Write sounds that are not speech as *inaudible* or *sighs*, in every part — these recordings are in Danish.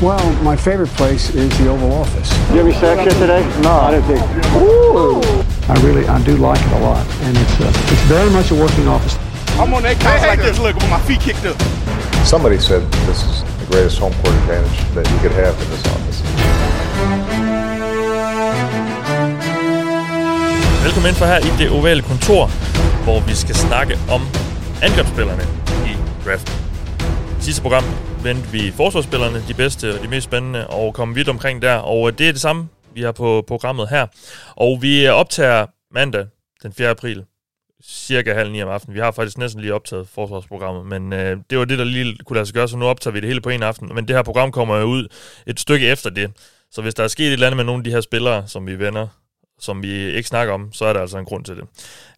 Well, my favorite place is the Oval Office. Did you have any sex yet today? No, I didn't think. Ooh. I really, I do like it a lot, and it's uh, it's very much a working office. I'm on that couch like this, look, with my feet kicked up. Somebody said this is the greatest home court advantage that you could have in this office. Velkommen ind for her i det ovale kontor, hvor vi skal snakke om angrebsspillerne i draften. I sidste program vendte vi forsvarsspillerne, de bedste og de mest spændende, og kom vidt omkring der. Og øh, det er det samme, vi har på programmet her. Og vi øh, optager mandag den 4. april, cirka halv ni om aftenen. Vi har faktisk næsten lige optaget forsvarsprogrammet, men øh, det var det, der lige kunne lade sig gøre, så nu optager vi det hele på en aften. Men det her program kommer jo ud et stykke efter det. Så hvis der er sket et eller andet med nogle af de her spillere, som vi vender, som vi ikke snakker om, så er der altså en grund til det.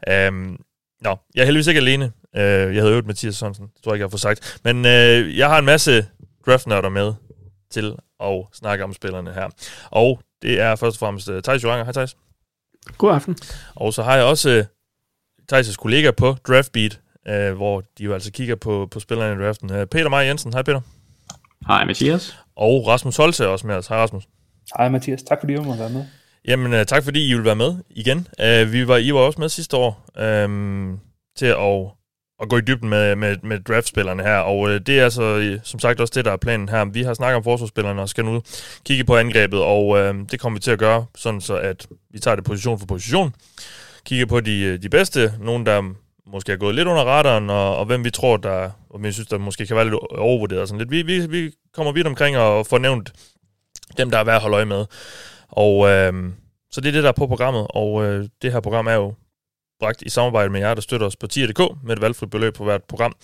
Øhm, nå, jeg er heldigvis ikke alene. Øh, jeg havde øvet Mathias Sonsen, det tror jeg ikke, jeg har fået sagt. Men øh, jeg har en masse draftnørder med til at snakke om spillerne her. Og det er først og fremmest uh, Thijs Joranger. Hej Thijs. God aften. Og så har jeg også uh, Thijs' kollega på Draftbeat, uh, hvor de jo altså kigger på, på spillerne i draften. Uh, Peter Meier Jensen. Hej Peter. Hej Mathias. Og Rasmus Holte er også med os. Hej Rasmus. Hej Mathias. Tak fordi du måtte være med. Jamen, uh, tak fordi I vil være med igen. Uh, vi var, I var også med sidste år uh, til at, at gå i dybden med, med, med draftspillerne her, og øh, det er altså øh, som sagt også det, der er planen her. Vi har snakket om forsvarsspillerne og skal nu kigge på angrebet, og øh, det kommer vi til at gøre, sådan så at vi tager det position for position. Kigger på de, øh, de bedste, nogen der måske er gået lidt under radaren, og, og hvem vi tror, der, og vi synes, der måske kan være lidt overvurderet. Sådan lidt. Vi, vi, vi kommer vidt omkring og får nævnt dem, der er værd at holde øje med. Og øh, så det er det, der er på programmet, og øh, det her program er jo bragt i samarbejde med jer, der støtter os på 10.dk med et valgfrit beløb på hvert program.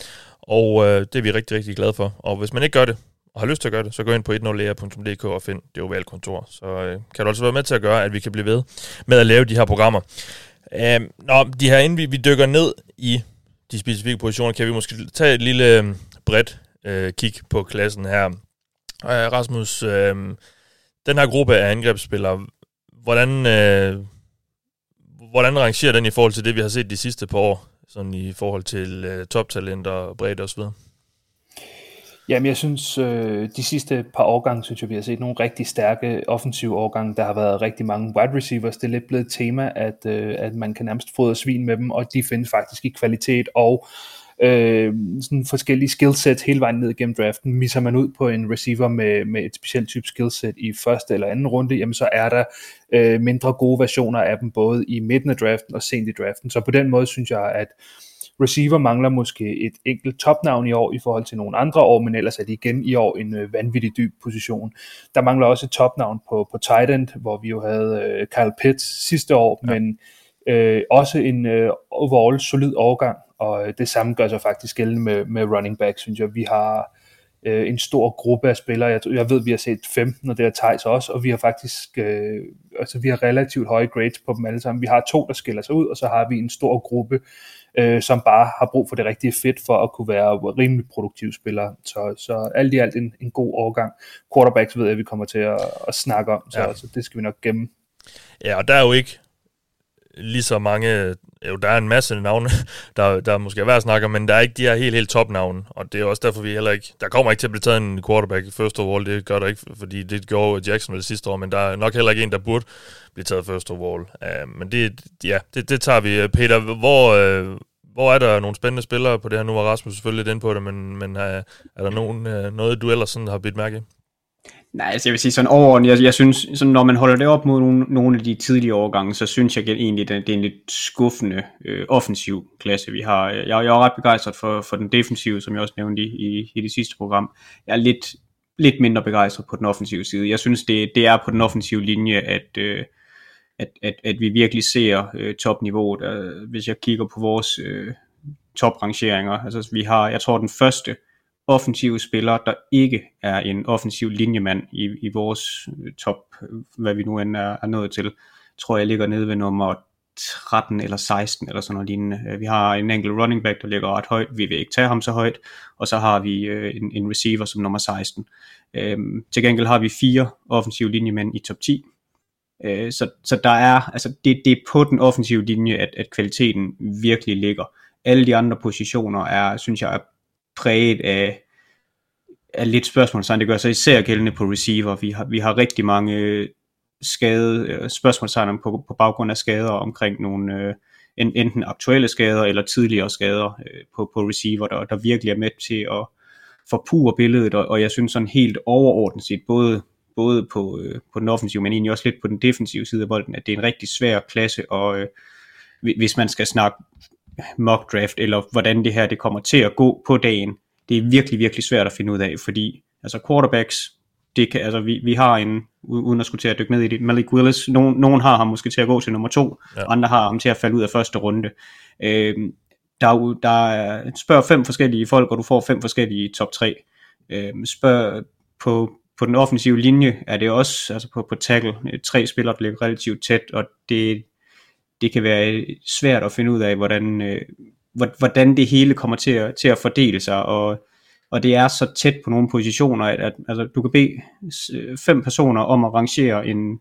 Og øh, det er vi rigtig, rigtig glade for. Og hvis man ikke gør det, og har lyst til at gøre det, så gå ind på 10lea.dk og find det ovale kontor. Så øh, kan du også være med til at gøre, at vi kan blive ved med at lave de her programmer. Øh, nå, de her, inden vi, vi dykker ned i de specifikke positioner, kan vi måske tage et lille øh, bredt øh, kig på klassen her. Øh, Rasmus, øh, den her gruppe af angrebsspillere, hvordan, øh, hvordan rangerer den i forhold til det, vi har set de sidste par år, sådan i forhold til øh, toptalenter, bredde osv.? Jamen, jeg synes, øh, de sidste par årgange, synes jeg, vi har set nogle rigtig stærke offensive årgange. Der har været rigtig mange wide receivers. Det er lidt blevet et tema, at, øh, at man kan nærmest fodre svin med dem, og de findes faktisk i kvalitet og øh, sådan forskellige skillsets hele vejen ned gennem draften. Misser man ud på en receiver med, med et specielt type skillset i første eller anden runde, jamen så er der øh, mindre gode versioner af dem, både i midten af draften og sent i draften. Så på den måde synes jeg, at receiver mangler måske et enkelt topnavn i år i forhold til nogle andre år, men ellers er det igen i år en øh, vanvittig dyb position. Der mangler også et topnavn på, på tight end, hvor vi jo havde øh, Kyle Pitts sidste år, ja. men øh, også en øh, overall solid overgang, og øh, det samme gør sig faktisk gældende med, med running back, synes jeg. Vi har øh, en stor gruppe af spillere. Jeg, jeg ved, vi har set 15, og det er Thijs også, og vi har faktisk øh, altså, vi har relativt høje grades på dem alle sammen. Vi har to, der skiller sig ud, og så har vi en stor gruppe, øh, som bare har brug for det rigtige fedt for at kunne være rimelig produktive spillere. Så, så alt i alt en, en god overgang. Quarterbacks ved jeg, at vi kommer til at, at snakke om, så, ja. så det skal vi nok gemme. Ja, og der er jo ikke lige så mange, jo der er en masse navne, *laughs* der, der måske er værd at snakke men der er ikke de her helt, helt topnavne, og det er også derfor, vi heller ikke, der kommer ikke til at blive taget en quarterback i første overall, det gør der ikke, fordi det gjorde Jacksonville sidste år, men der er nok heller ikke en, der burde blive taget første overall. Uh, men det, ja, det, det tager vi. Peter, hvor, uh, hvor er der nogle spændende spillere på det her? Nu var Rasmus selvfølgelig lidt inde på det, men, men uh, er der nogen, uh, noget, du ellers sådan har bidt mærke i? Nej, altså jeg vil sige sådan overordnet, jeg, jeg synes, sådan, når man holder det op mod nogle, nogle af de tidlige årgange, så synes jeg egentlig, at det er en lidt skuffende øh, offensiv klasse, vi har. Jeg, jeg er ret begejstret for, for den defensive, som jeg også nævnte i, i, i det sidste program. Jeg er lidt, lidt mindre begejstret på den offensive side. Jeg synes, det, det er på den offensive linje, at, øh, at, at, at vi virkelig ser øh, topniveauet. Øh, hvis jeg kigger på vores øh, toprangeringer, altså vi har, jeg tror den første offensive spillere, der ikke er en offensiv linjemand i, i vores øh, top, øh, hvad vi nu end er, er nået til, tror jeg ligger nede ved nummer 13 eller 16 eller sådan noget lignende. Øh, vi har en enkelt running back, der ligger ret højt. Vi vil ikke tage ham så højt. Og så har vi øh, en, en receiver som nummer 16. Øhm, til gengæld har vi fire offensive linjemænd i top 10. Øh, så, så der er, altså det, det er på den offensive linje, at, at kvaliteten virkelig ligger. Alle de andre positioner er, synes jeg, er præget af af lidt spørgsmålstegn. Det gør sig især gældende på receiver. Vi har, vi har rigtig mange øh, skade, øh, spørgsmålstegn på, på baggrund af skader omkring nogle øh, enten aktuelle skader eller tidligere skader øh, på, på receiver, der, der virkelig er med til at forpure billedet, og, og jeg synes sådan helt overordnet set, både, både på, øh, på den offensive, men egentlig også lidt på den defensive side af bolden, at det er en rigtig svær klasse, og øh, hvis man skal snakke mock draft, eller hvordan det her det kommer til at gå på dagen, det er virkelig, virkelig svært at finde ud af, fordi altså quarterbacks, det kan, altså vi, vi har en, uden at skulle til at dykke ned i det, Malik Willis, nogen, nogen har ham måske til at gå til nummer to, ja. andre har ham til at falde ud af første runde. Øhm, der, der er, spørg fem forskellige folk, og du får fem forskellige top tre. Øhm, spørg på, på den offensive linje, er det også, altså på, på tackle, tre spillere, der ligger relativt tæt, og det, det kan være svært at finde ud af, hvordan, øh, hvordan det hele kommer til at, til at fordele sig, og og det er så tæt på nogle positioner, at, at altså, du kan bede fem personer om at rangere, en,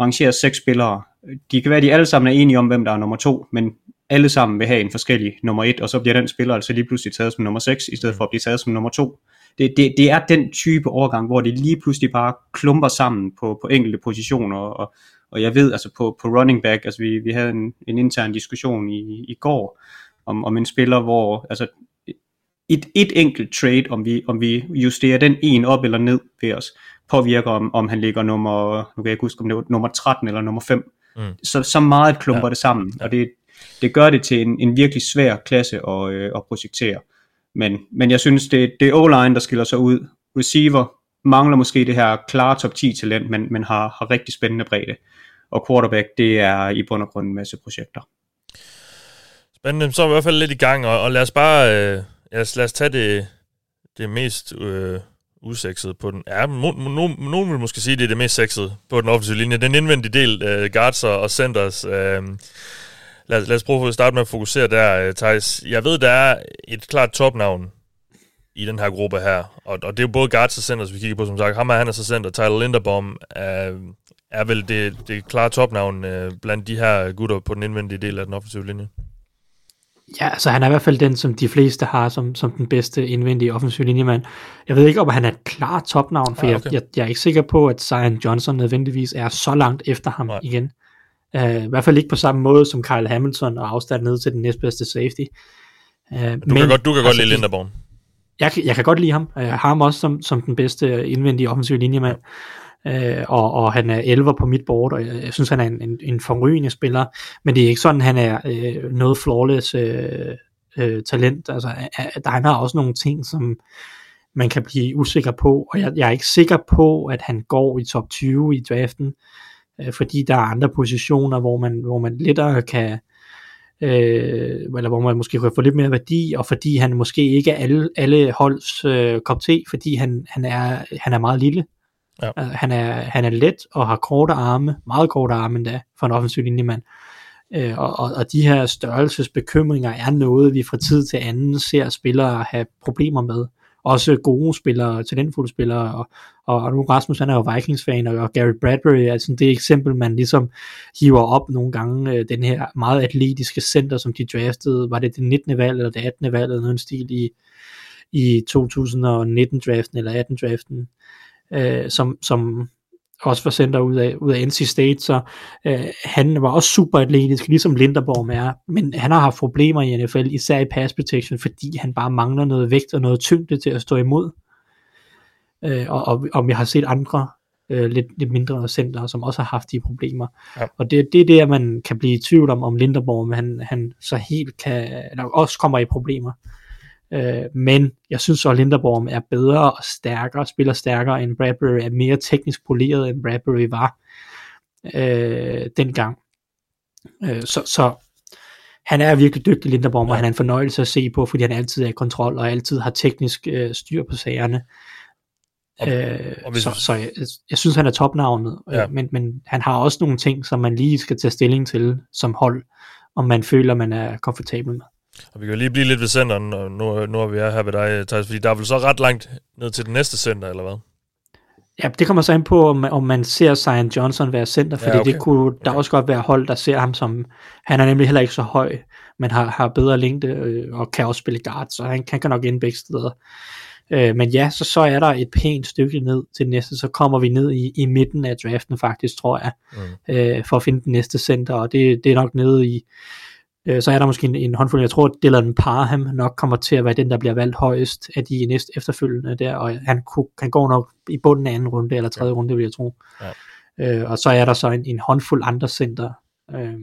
rangere seks spillere. De kan være, at de alle sammen er enige om, hvem der er nummer to, men alle sammen vil have en forskellig nummer et, og så bliver den spiller altså lige pludselig taget som nummer 6, i stedet for at blive taget som nummer 2. Det, det, det er den type overgang, hvor det lige pludselig bare klumper sammen på, på enkelte positioner, og, og jeg ved altså på, på running back, altså vi, vi havde en, en intern diskussion i, i går, om, om en spiller, hvor altså et, et enkelt trade, om vi, om vi justerer den en op eller ned ved os, påvirker om, om han ligger nummer, nu kan jeg ikke huske, om det var nummer 13 eller nummer 5. Mm. Så, så meget klumper ja. det sammen, og det, det gør det til en, en virkelig svær klasse at, øh, at projektere. Men, men jeg synes, det, det er O-line, der skiller sig ud. Receiver mangler måske det her klare top 10 talent, men, men har, har rigtig spændende bredde. Og quarterback, det er i bund og grund en masse projekter. Spændende, så er vi i hvert fald lidt i gang, og, og lad os bare... Øh Ja, lad os tage det, det mest øh, usexede på den. Ja, nogen no, no, vil måske sige, det er det mest sexede på den offensive linje. Den indvendige del, øh, guards og centers. Øh, lad, lad os prøve at starte med at fokusere der, øh, Thijs. Jeg ved, der er et klart topnavn i den her gruppe her, og, og det er jo både guards og centers, vi kigger på, som sagt. Ham er han er så center. Tyler Linderbaum er, er vel det, det klare topnavn øh, blandt de her gutter på den indvendige del af den offensive linje. Ja, altså han er i hvert fald den, som de fleste har som, som den bedste indvendige offensive linjemand. Jeg ved ikke, om han er et klart topnavn, for ah, okay. jeg, jeg, jeg er ikke sikker på, at Zion Johnson nødvendigvis er så langt efter ham Nej. igen. Uh, I hvert fald ikke på samme måde som Kyle Hamilton og afstand ned til den næstbedste safety. Uh, du, men, kan godt, du kan altså, godt lide Linderborn. Jeg, jeg kan godt lide ham. Jeg har ham også som, som den bedste indvendige offensive linjemand. Øh, og, og han er 11 på mit board, og jeg, jeg synes, han er en, en, en forrygende spiller, men det er ikke sådan, han er øh, noget flawless øh, øh, talent. Altså, der, han har også nogle ting, som man kan blive usikker på, og jeg, jeg er ikke sikker på, at han går i top 20 i draften, øh, fordi der er andre positioner, hvor man, hvor man lettere kan, øh, eller hvor man måske kan få lidt mere værdi, og fordi han måske ikke er alle, alle holds øh, kop te, fordi han, han, er, han er meget lille. Ja. Uh, han, er, han er let og har korte arme, meget korte arme endda, for en offensiv linjemand. Uh, og, og, og de her størrelsesbekymringer er noget, vi fra tid til anden ser spillere have problemer med. Også gode spillere, talentfulde spillere, og, og, og nu Rasmus han er jo Vikings-fan, og, og Gary Bradbury er sådan det eksempel, man ligesom hiver op nogle gange, øh, den her meget atletiske center, som de draftede, var det det 19. valg, eller det 18. valg, eller noget stil i, i 2019-draften, eller 18-draften, øh, som, som også var sendt ud af, ud af NC State, så øh, han var også super atletisk, ligesom Linderborg er, men han har haft problemer i NFL, især i pass protection, fordi han bare mangler noget vægt og noget tyngde til at stå imod. Øh, og, og, og vi har set andre øh, lidt, lidt mindre center, som også har haft de problemer. Ja. Og det, det er det, at man kan blive i tvivl om, om Linderborg, men han, han så helt kan, eller også kommer i problemer. Øh, men jeg synes at Linderborg er bedre og stærkere, spiller stærkere end Bradbury, er mere teknisk poleret end Bradbury var øh, dengang. Øh, så, så han er virkelig dygtig Linderborg, ja. og han er en fornøjelse at se på, fordi han altid er i kontrol og altid har teknisk øh, styr på sagerne. Og, øh, og hvis... Så, så jeg, jeg synes han er topnavnet, øh, ja. øh, men, men han har også nogle ting, som man lige skal tage stilling til som hold, om man føler, man er komfortabel med. Og vi kan lige blive lidt ved centeren, og nu, nu er vi her ved dig, Thijs, fordi der er vel så ret langt ned til det næste center, eller hvad? Ja, det kommer så ind på, om, om man ser Zion Johnson være center, fordi ja, okay. det kunne der okay. også godt være hold, der ser ham som, han er nemlig heller ikke så høj, men har, har bedre længde øh, og kan også spille guard, så han, han kan nok ind begge steder. Øh, men ja, så, så er der et pænt stykke ned til næste, så kommer vi ned i, i midten af draften faktisk, tror jeg, mm. øh, for at finde den næste center, og det, det er nok nede i, øh, så er der måske en, en håndfuld, jeg tror, at Dylan Parham nok kommer til at være den, der bliver valgt højest af de næste efterfølgende der, og han, kunne, han går nok i bunden af anden runde, eller tredje ja. runde, vil jeg tro. Ja. Øh, og så er der så en, en håndfuld andre center, øh,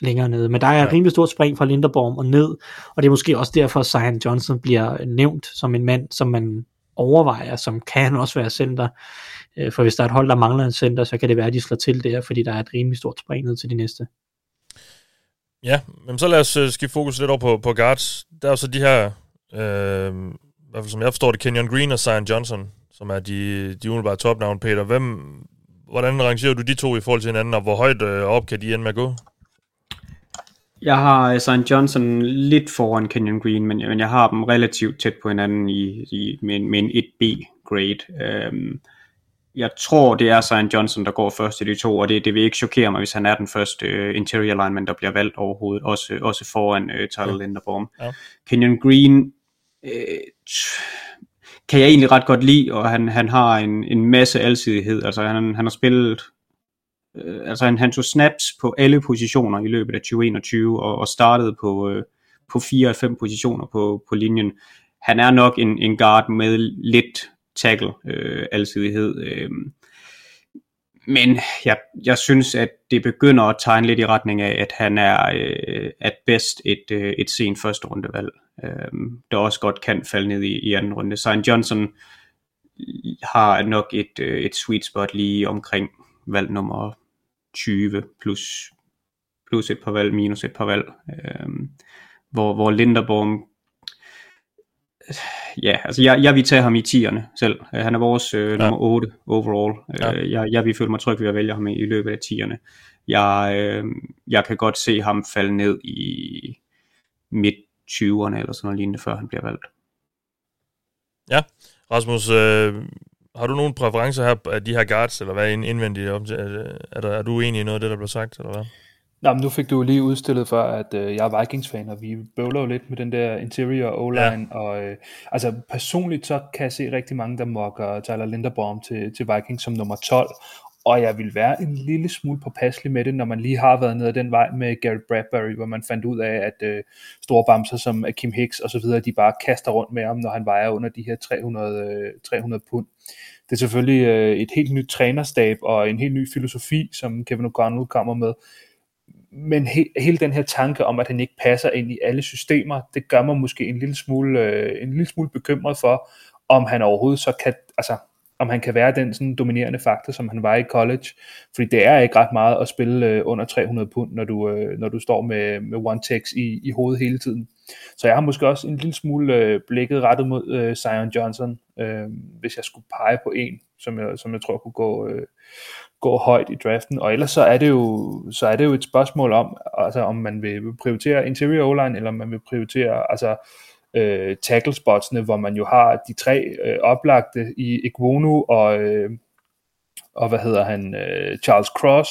længere nede. Men der er ja. rimelig stort spring fra Linderborg og ned, og det er måske også derfor, at Zion Johnson bliver nævnt som en mand, som man overvejer, som kan også være center. Øh, for hvis der er et hold, der mangler en center, så kan det være, at de slår til der, fordi der er et rimelig stort spring ned til de næste. Ja, men så lad os uh, skifte fokus lidt over på, på guards. Der er jo så de her, øh, i hvert fald som jeg forstår det, Kenyon Green og Zion Johnson, som er de, de umiddelbare topnavn, Peter. Hvem, hvordan rangerer du de to i forhold til hinanden, og hvor højt øh, op kan de ende med at gå? Jeg har øh, St. Johnson lidt foran Kenyon Green, men, men jeg har dem relativt tæt på hinanden i, i, med, med en 1B-grade. Um, øhm, jeg tror, det er St. Johnson, der går først i de to, og det, det vil ikke chokere mig, hvis han er den første uh, interior lineman, der bliver valgt overhovedet, også, også foran uh, Tyler. Linderbaum. Ja. Kenyon Green uh, kan jeg egentlig ret godt lide, og han, han har en, en masse alsidighed. Altså han, han har spillet øh, altså han, han tog snaps på alle positioner i løbet af 2021 og, og startede på, øh, på 4 af 5 positioner på, på linjen. Han er nok en, en guard med lidt tackle øh, alsidighed. Øh, men jeg, jeg synes, at det begynder at tegne lidt i retning af, at han er øh, at bedst et, øh, et sent første rundevalg, øh, der også godt kan falde ned i, i anden runde. St. Johnson har nok et, øh, et sweet spot lige omkring valg nummer 20 plus, plus et par valg, minus et par valg. Øh, hvor, hvor Linderborg ja, altså jeg, jeg vil tage ham i tierne selv. Han er vores øh, nummer 8 overall. Ja. Øh, jeg, jeg vil føle mig tryg ved at vælge ham i, i løbet af tierne. Jeg, øh, jeg kan godt se ham falde ned i midt 20'erne eller sådan noget lignende, før han bliver valgt. Ja, Rasmus, øh, har du nogen præferencer her af de her guards, eller hvad indvendigt? Er, der, er du enig i noget af det, der blev sagt, eller hvad? Nå, men nu fik du lige udstillet for, at øh, jeg er Vikings-fan, og vi bøvler jo lidt med den der interior O-line, ja. og øh, altså personligt så kan jeg se rigtig mange, der mokker Tyler Linderbaum til, til Vikings som nummer 12, og jeg vil være en lille smule påpasselig med det, når man lige har været nede ad den vej med Gary Bradbury, hvor man fandt ud af, at øh, store bamser som Kim Hicks og så videre, de bare kaster rundt med ham, når han vejer under de her 300, øh, 300 pund. Det er selvfølgelig øh, et helt nyt trænerstab og en helt ny filosofi, som Kevin O'Connell kommer med. Men he, hele den her tanke om, at han ikke passer ind i alle systemer, det gør mig måske en lille smule, øh, en lille smule bekymret for, om han overhovedet så kan, altså om han kan være den sådan dominerende faktor, som han var i college. Fordi det er ikke ret meget at spille øh, under 300 pund, når du, øh, når du står med, med one text i, i hovedet hele tiden. Så jeg har måske også en lille smule øh, blikket rettet mod øh, Zion Johnson, øh, hvis jeg skulle pege på en, som jeg, som jeg tror kunne gå, øh, gå højt i draften. Og ellers så er det jo, så er det jo et spørgsmål om, altså om man vil prioritere interior O-line, eller om man vil prioritere altså, øh, tackle spotsene, hvor man jo har de tre øh, oplagte i Iguonu og, øh, og hvad hedder han, øh, Charles Cross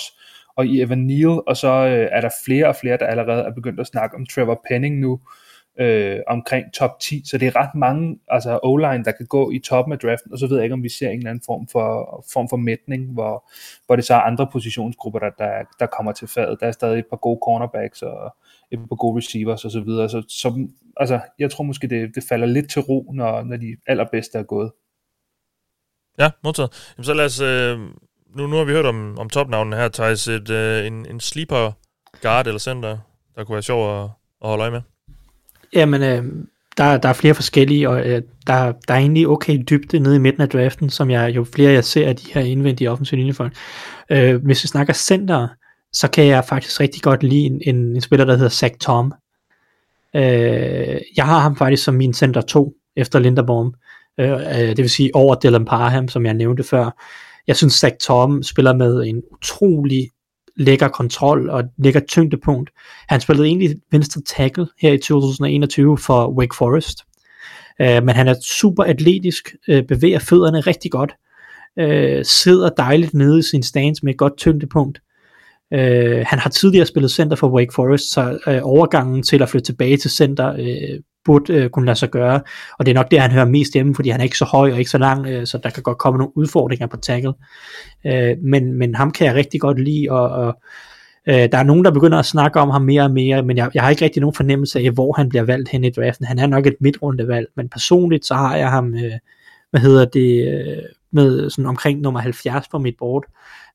og i Evan Neal, og så øh, er der flere og flere, der allerede er begyndt at snakke om Trevor Penning nu, øh, Øh, omkring top 10, så det er ret mange altså O-line, der kan gå i toppen af draften, og så ved jeg ikke, om vi ser en eller anden form for, form for mætning, hvor, hvor det så er andre positionsgrupper, der, der, der kommer til fadet. Der er stadig et par gode cornerbacks og et par gode receivers osv., så, videre. så, så altså, jeg tror måske, det, det falder lidt til ro, når, når de allerbedste er gået. Ja, modtaget. Jamen, så lad os, øh, nu, nu har vi hørt om, om topnavnene her, Thijs, et, øh, en, en sleeper guard eller center, der kunne være sjov at, at holde øje med. Jamen, øh, der, der er flere forskellige, og øh, der, der er egentlig okay dybde nede i midten af draften, som jeg jo flere jeg ser af de her indvendige offensive linjefolk. Øh, hvis vi snakker center, så kan jeg faktisk rigtig godt lide en, en, en spiller, der hedder Zach Tom. Øh, jeg har ham faktisk som min center 2 efter Linderbaum. Øh, øh, det vil sige over Dylan Parham, som jeg nævnte før. Jeg synes, Zach Tom spiller med en utrolig lækker kontrol og lækker tyngdepunkt. Han spillede egentlig venstre tackle her i 2021 for Wake Forest. Øh, men han er super atletisk, øh, bevæger fødderne rigtig godt, øh, sidder dejligt nede i sin stance med et godt tyngdepunkt. Øh, han har tidligere spillet center for Wake Forest, så øh, overgangen til at flytte tilbage til center øh, burde øh, kunne lade sig gøre, og det er nok det, han hører mest hjemme, fordi han er ikke så høj og ikke så lang, øh, så der kan godt komme nogle udfordringer på tackle. Øh, men, men ham kan jeg rigtig godt lide, og, og øh, der er nogen, der begynder at snakke om ham mere og mere, men jeg, jeg har ikke rigtig nogen fornemmelse af, hvor han bliver valgt hen i draften. Han er nok et midtrundevalg, men personligt så har jeg ham, øh, hvad hedder det, øh, med sådan omkring nummer 70 på mit board,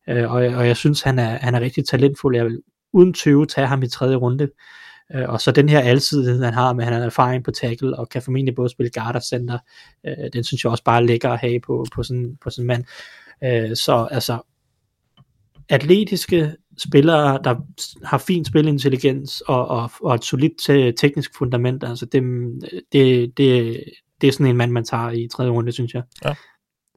øh, og, og jeg synes, han er, han er rigtig talentfuld. Jeg vil uden tøve tage ham i tredje runde. Øh, Øh, og så den her alsidighed, han har med, at han har erfaring på tackle, og kan formentlig både spille guard og center, øh, den synes jeg også bare er lækker at have på, på, sådan, på sådan en mand. Øh, så altså, atletiske spillere, der har fin spilintelligens og, og, og et solidt teknisk fundament, altså det, det, det, det er sådan en mand, man tager i tredje runde, synes jeg. Ja.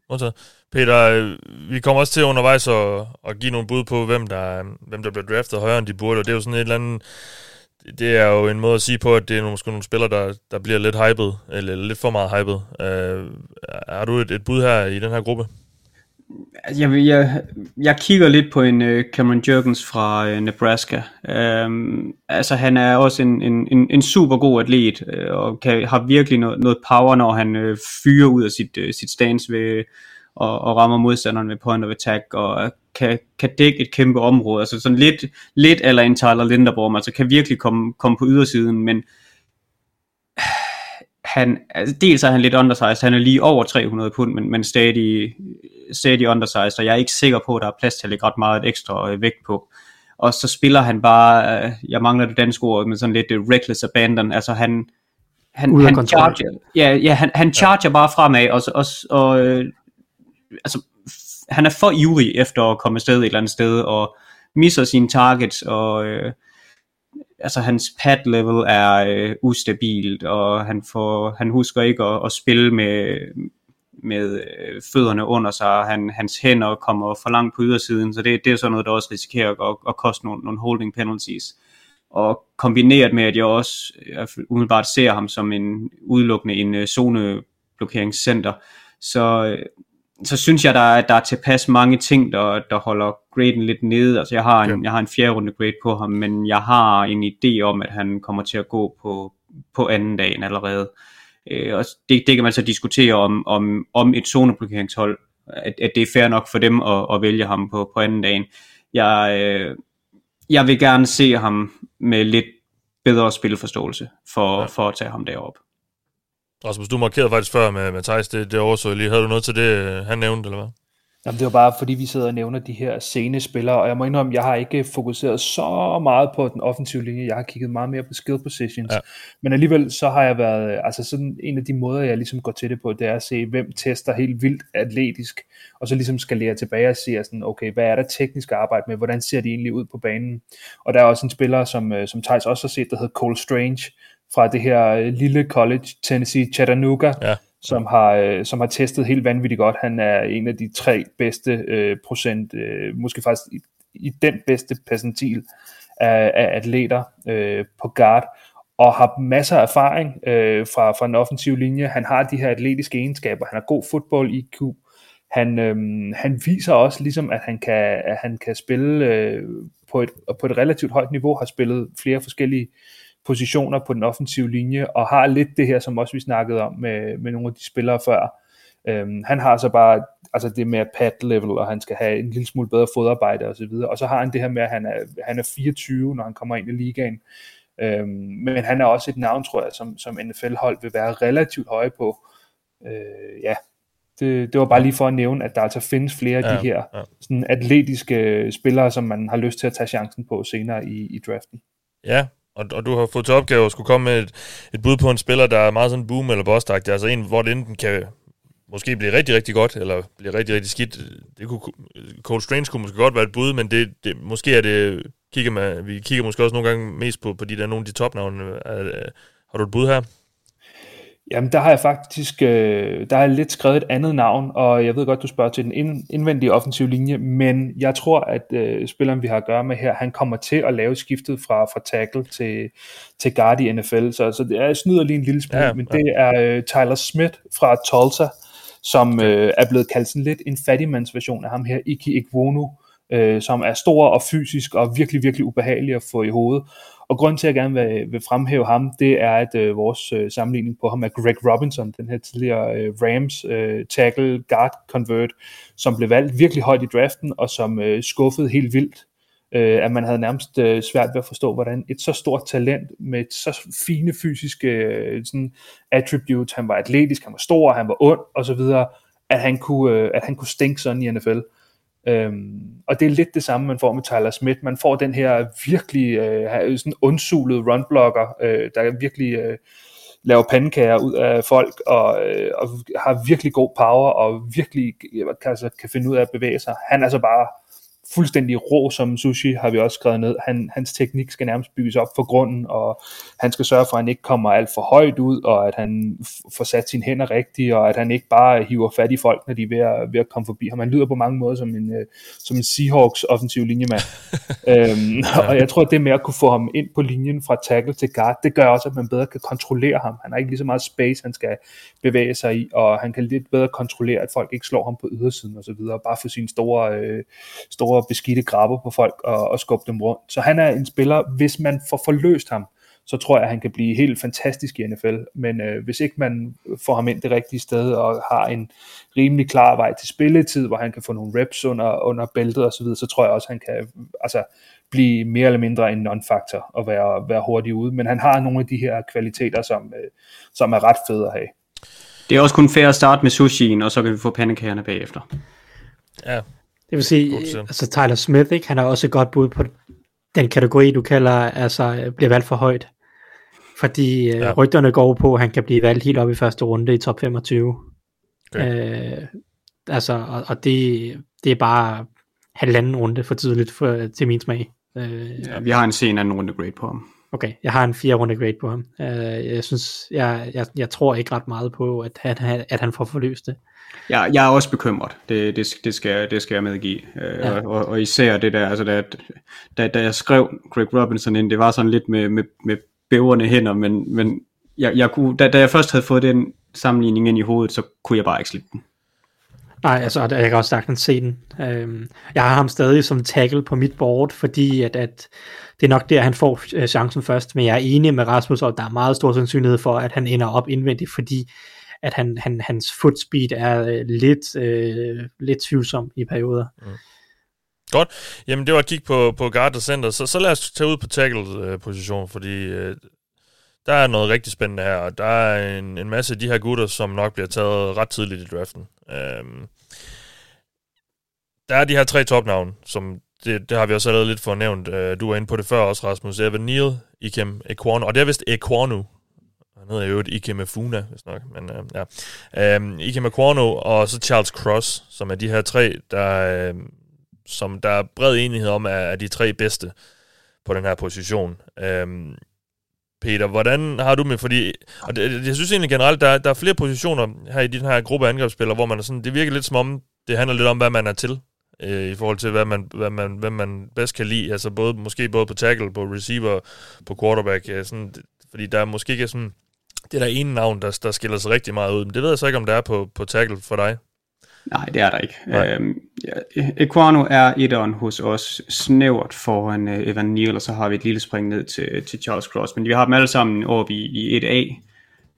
Modtaget. Peter, øh, vi kommer også til undervejs at, at give nogle bud på, hvem der, hvem der bliver draftet højere, end de burde, og det er jo sådan et eller andet, det er jo en måde at sige på, at det er måske nogle spillere, der, der bliver lidt hyped, eller lidt for meget hyped. Øh, har du et, et bud her i den her gruppe? Altså, jeg, jeg, jeg kigger lidt på en uh, Cameron Jurgens fra uh, Nebraska. Um, altså han er også en, en, en, en super god atlet, uh, og kan, har virkelig noget, noget power, når han uh, fyrer ud af sit, uh, sit stance ved, og, og rammer modstanderen med point of attack, og kan, kan dække et kæmpe område. Altså sådan lidt, lidt eller en Tyler Linderborg, altså kan virkelig komme, komme på ydersiden, men han, altså dels er han lidt undersized, han er lige over 300 pund, men, men stadig, stadig undersized, og jeg er ikke sikker på, at der er plads til at lægge ret meget ekstra øh, vægt på. Og så spiller han bare, øh, jeg mangler det danske ord, men sådan lidt reckless abandon, altså han, han, han charger, ja, ja, han, han charger ja. bare fremad, og, og, og øh, altså, han er for ivrig efter at komme afsted et eller andet sted, og misser sine targets, og øh, altså hans pad level er øh, ustabilt, og han, får, han husker ikke at, at spille med, med øh, fødderne under sig, han, hans hænder kommer for langt på ydersiden, så det, det er sådan noget, der også risikerer at, at koste nogle, nogle holding penalties. Og kombineret med, at jeg også øh, jeg umiddelbart ser ham som en udelukkende en øh, zoneblokeringscenter, så så synes jeg, der er, der er tilpas mange ting, der, der holder graden lidt nede. Altså jeg har, en, ja. jeg har en fjerde runde grade på ham, men jeg har en idé om, at han kommer til at gå på, på anden dagen allerede. Øh, og det, det kan man så diskutere om, om, om et zoneblokeringshold, at, at det er fair nok for dem at, at vælge ham på, på anden dagen. Jeg, øh, jeg vil gerne se ham med lidt bedre spilforståelse for, ja. for at tage ham derop. Rasmus, du markerede faktisk før med, med Thijs, det, det overså lige. Havde du noget til det, han nævnte, eller hvad? Jamen, det var bare, fordi vi sidder og nævner de her sene spillere, og jeg må indrømme, jeg har ikke fokuseret så meget på den offensive linje, jeg har kigget meget mere på skill positions, ja. men alligevel så har jeg været, altså sådan en af de måder, jeg ligesom går til det på, det er at se, hvem tester helt vildt atletisk, og så ligesom skalere tilbage og se, sådan, okay, hvad er der teknisk arbejde med, hvordan ser de egentlig ud på banen, og der er også en spiller, som, øh, som Thijs også har set, der hedder Cole Strange, fra det her øh, lille college, Tennessee Chattanooga, ja. som, har, øh, som har testet helt vanvittigt godt. Han er en af de tre bedste øh, procent, øh, måske faktisk i, i den bedste percentil af, af atleter øh, på guard, og har masser af erfaring øh, fra, fra en offensiv linje. Han har de her atletiske egenskaber. Han har god fodbold IQ. Han, øh, han viser også ligesom, at han kan, at han kan spille øh, på, et, på et relativt højt niveau, har spillet flere forskellige positioner på den offensive linje, og har lidt det her, som også vi snakkede om med, med nogle af de spillere før. Øhm, han har så bare altså det med pad level, og han skal have en lille smule bedre fodarbejde og så videre. Og så har han det her med, at han er, han er 24, når han kommer ind i ligaen. Øhm, men han er også et navn, tror jeg, som, som NFL-hold vil være relativt høje på. Øh, ja, det, det var bare lige for at nævne, at der altså findes flere af ja, de her ja. sådan atletiske spillere, som man har lyst til at tage chancen på senere i, i draften. Ja, og, og du har fået til opgave at skulle komme med et, et bud på en spiller, der er meget sådan boom eller bust altså en, hvor det enten kan måske blive rigtig, rigtig godt, eller blive rigtig, rigtig skidt. Det kunne, Cold Strange kunne måske godt være et bud, men det, det, måske er det, kigger man, vi kigger måske også nogle gange mest på, på de der, nogle af de topnavne. Har du et bud her? Jamen, der har jeg faktisk øh, der har jeg lidt skrevet et andet navn, og jeg ved godt, du spørger til den ind, indvendige offensive linje, men jeg tror, at øh, spilleren, vi har at gøre med her, han kommer til at lave skiftet fra, fra tackle til, til guard i NFL, så, så det er, jeg snyder lige en lille smule, ja, men ja. det er øh, Tyler Smith fra Tulsa, som øh, er blevet kaldt sådan lidt en fattigmandsversion af ham her, Iki Ikwonu, øh, som er stor og fysisk og virkelig, virkelig ubehagelig at få i hovedet. Og grund til, at jeg gerne vil, vil fremhæve ham, det er, at øh, vores øh, sammenligning på ham er Greg Robinson, den her tidligere øh, Rams øh, tackle guard convert, som blev valgt virkelig højt i draften, og som øh, skuffede helt vildt øh, at man havde nærmest øh, svært ved at forstå, hvordan et så stort talent med et så fine fysiske øh, sådan attributes, han var atletisk, han var stor, han var ond og så videre, at han kunne, øh, at han kunne stinke sådan i NFL. Øhm, og det er lidt det samme, man får med Tyler Smith. Man får den her virkelig øh, sådan undsulede runblocker, øh, der virkelig øh, laver pandekager ud af folk, og, øh, og har virkelig god power, og virkelig kan, altså, kan finde ud af at bevæge sig. Han er så bare fuldstændig rå som sushi, har vi også skrevet ned. Han, hans teknik skal nærmest bygges op for grunden, og han skal sørge for, at han ikke kommer alt for højt ud, og at han får sat sine hænder rigtigt, og at han ikke bare hiver fat i folk, når de er ved at, ved at komme forbi ham. Han lyder på mange måder som en, uh, som en Seahawks offensiv linjemand. *laughs* øhm, og jeg tror, at det med at kunne få ham ind på linjen fra tackle til guard, det gør også, at man bedre kan kontrollere ham. Han har ikke lige så meget space, han skal bevæge sig i, og han kan lidt bedre kontrollere, at folk ikke slår ham på ydersiden og så videre, bare for sine store, øh, store store beskidte grabber på folk og, og skubbe dem rundt. Så han er en spiller, hvis man får forløst ham, så tror jeg, at han kan blive helt fantastisk i NFL. Men øh, hvis ikke man får ham ind det rigtige sted og har en rimelig klar vej til spilletid, hvor han kan få nogle reps under, under bæltet osv., så, videre, så tror jeg også, at han kan altså, blive mere eller mindre en non-factor og være, være hurtig ude. Men han har nogle af de her kvaliteter, som, øh, som er ret fede at have. Det er også kun fair at starte med sushien, og så kan vi få pandekagerne bagefter. Ja, det vil sige, altså Tyler Smith, ikke? han er også et godt bud på den kategori, du kalder, altså bliver valgt for højt. Fordi øh, ja. rygterne går på, at han kan blive valgt helt op i første runde i top 25. Okay. Øh, altså, og, og det, det er bare halvanden runde for tidligt for, til min smag. Øh, ja, vi har en sen anden runde grade på ham. Okay, jeg har en fire runde grade på ham. Øh, jeg synes, jeg, jeg, jeg tror ikke ret meget på, at, at, at han får forløst det. Ja, jeg er også bekymret, det, det, det, skal, det skal jeg medgive. Øh, ja. og, og, og især det der, altså da, da, da jeg skrev Greg Robinson ind, det var sådan lidt med, med, med bæverne hænder, men, men jeg, jeg kunne, da, da jeg først havde fået den sammenligning ind i hovedet, så kunne jeg bare ikke slippe den. Nej, altså, jeg kan også sagtens se den. Øhm, jeg har ham stadig som tackle på mit board, fordi at, at det er nok der, han får øh, chancen først, men jeg er enig med Rasmus, og der er meget stor sandsynlighed for, at han ender op indvendigt, fordi at han, han, hans footspeed er øh, lidt, øh, lidt tvivlsom i perioder. Mm. Godt. Jamen, det var at kigge på, på guard og center. Så, så lad os tage ud på tackle-position, øh, fordi øh, der er noget rigtig spændende her, og der er en, en masse af de her gutter, som nok bliver taget ret tidligt i draften. Øhm, der er de her tre topnavne, som det, det har vi også allerede lidt fornævnt. Øh, du var inde på det før også, Rasmus. Evan Neal, Ikem Ekwonu, og det er vist Ekwonu, han hedder jo et Ikem Mafuna, hvis nok. Men, øh, ja. øhm, Ikem Ekwonu og så Charles Cross, som er de her tre, der, øh, som der er bred enighed om, er, er de tre bedste på den her position. Øhm, Peter, hvordan har du med, fordi, og det, jeg synes egentlig generelt, der, der er flere positioner her i den her gruppe af angrebsspillere, hvor man er sådan, det virker lidt som om, det handler lidt om, hvad man er til, øh, i forhold til, hvad man, hvad, man, hvad man bedst kan lide, altså både, måske både på tackle, på receiver, på quarterback, ja, sådan, fordi der er måske ikke sådan, det der ene navn, der, der skiller sig rigtig meget ud, men det ved jeg så ikke, om der er på, på tackle for dig. Nej, det er der ikke. Øhm, ja, Equano er etteren hos os snævert foran uh, Evan Neal, og så har vi et lille spring ned til, til Charles Cross. Men vi har dem alle sammen oppe i, i 1A,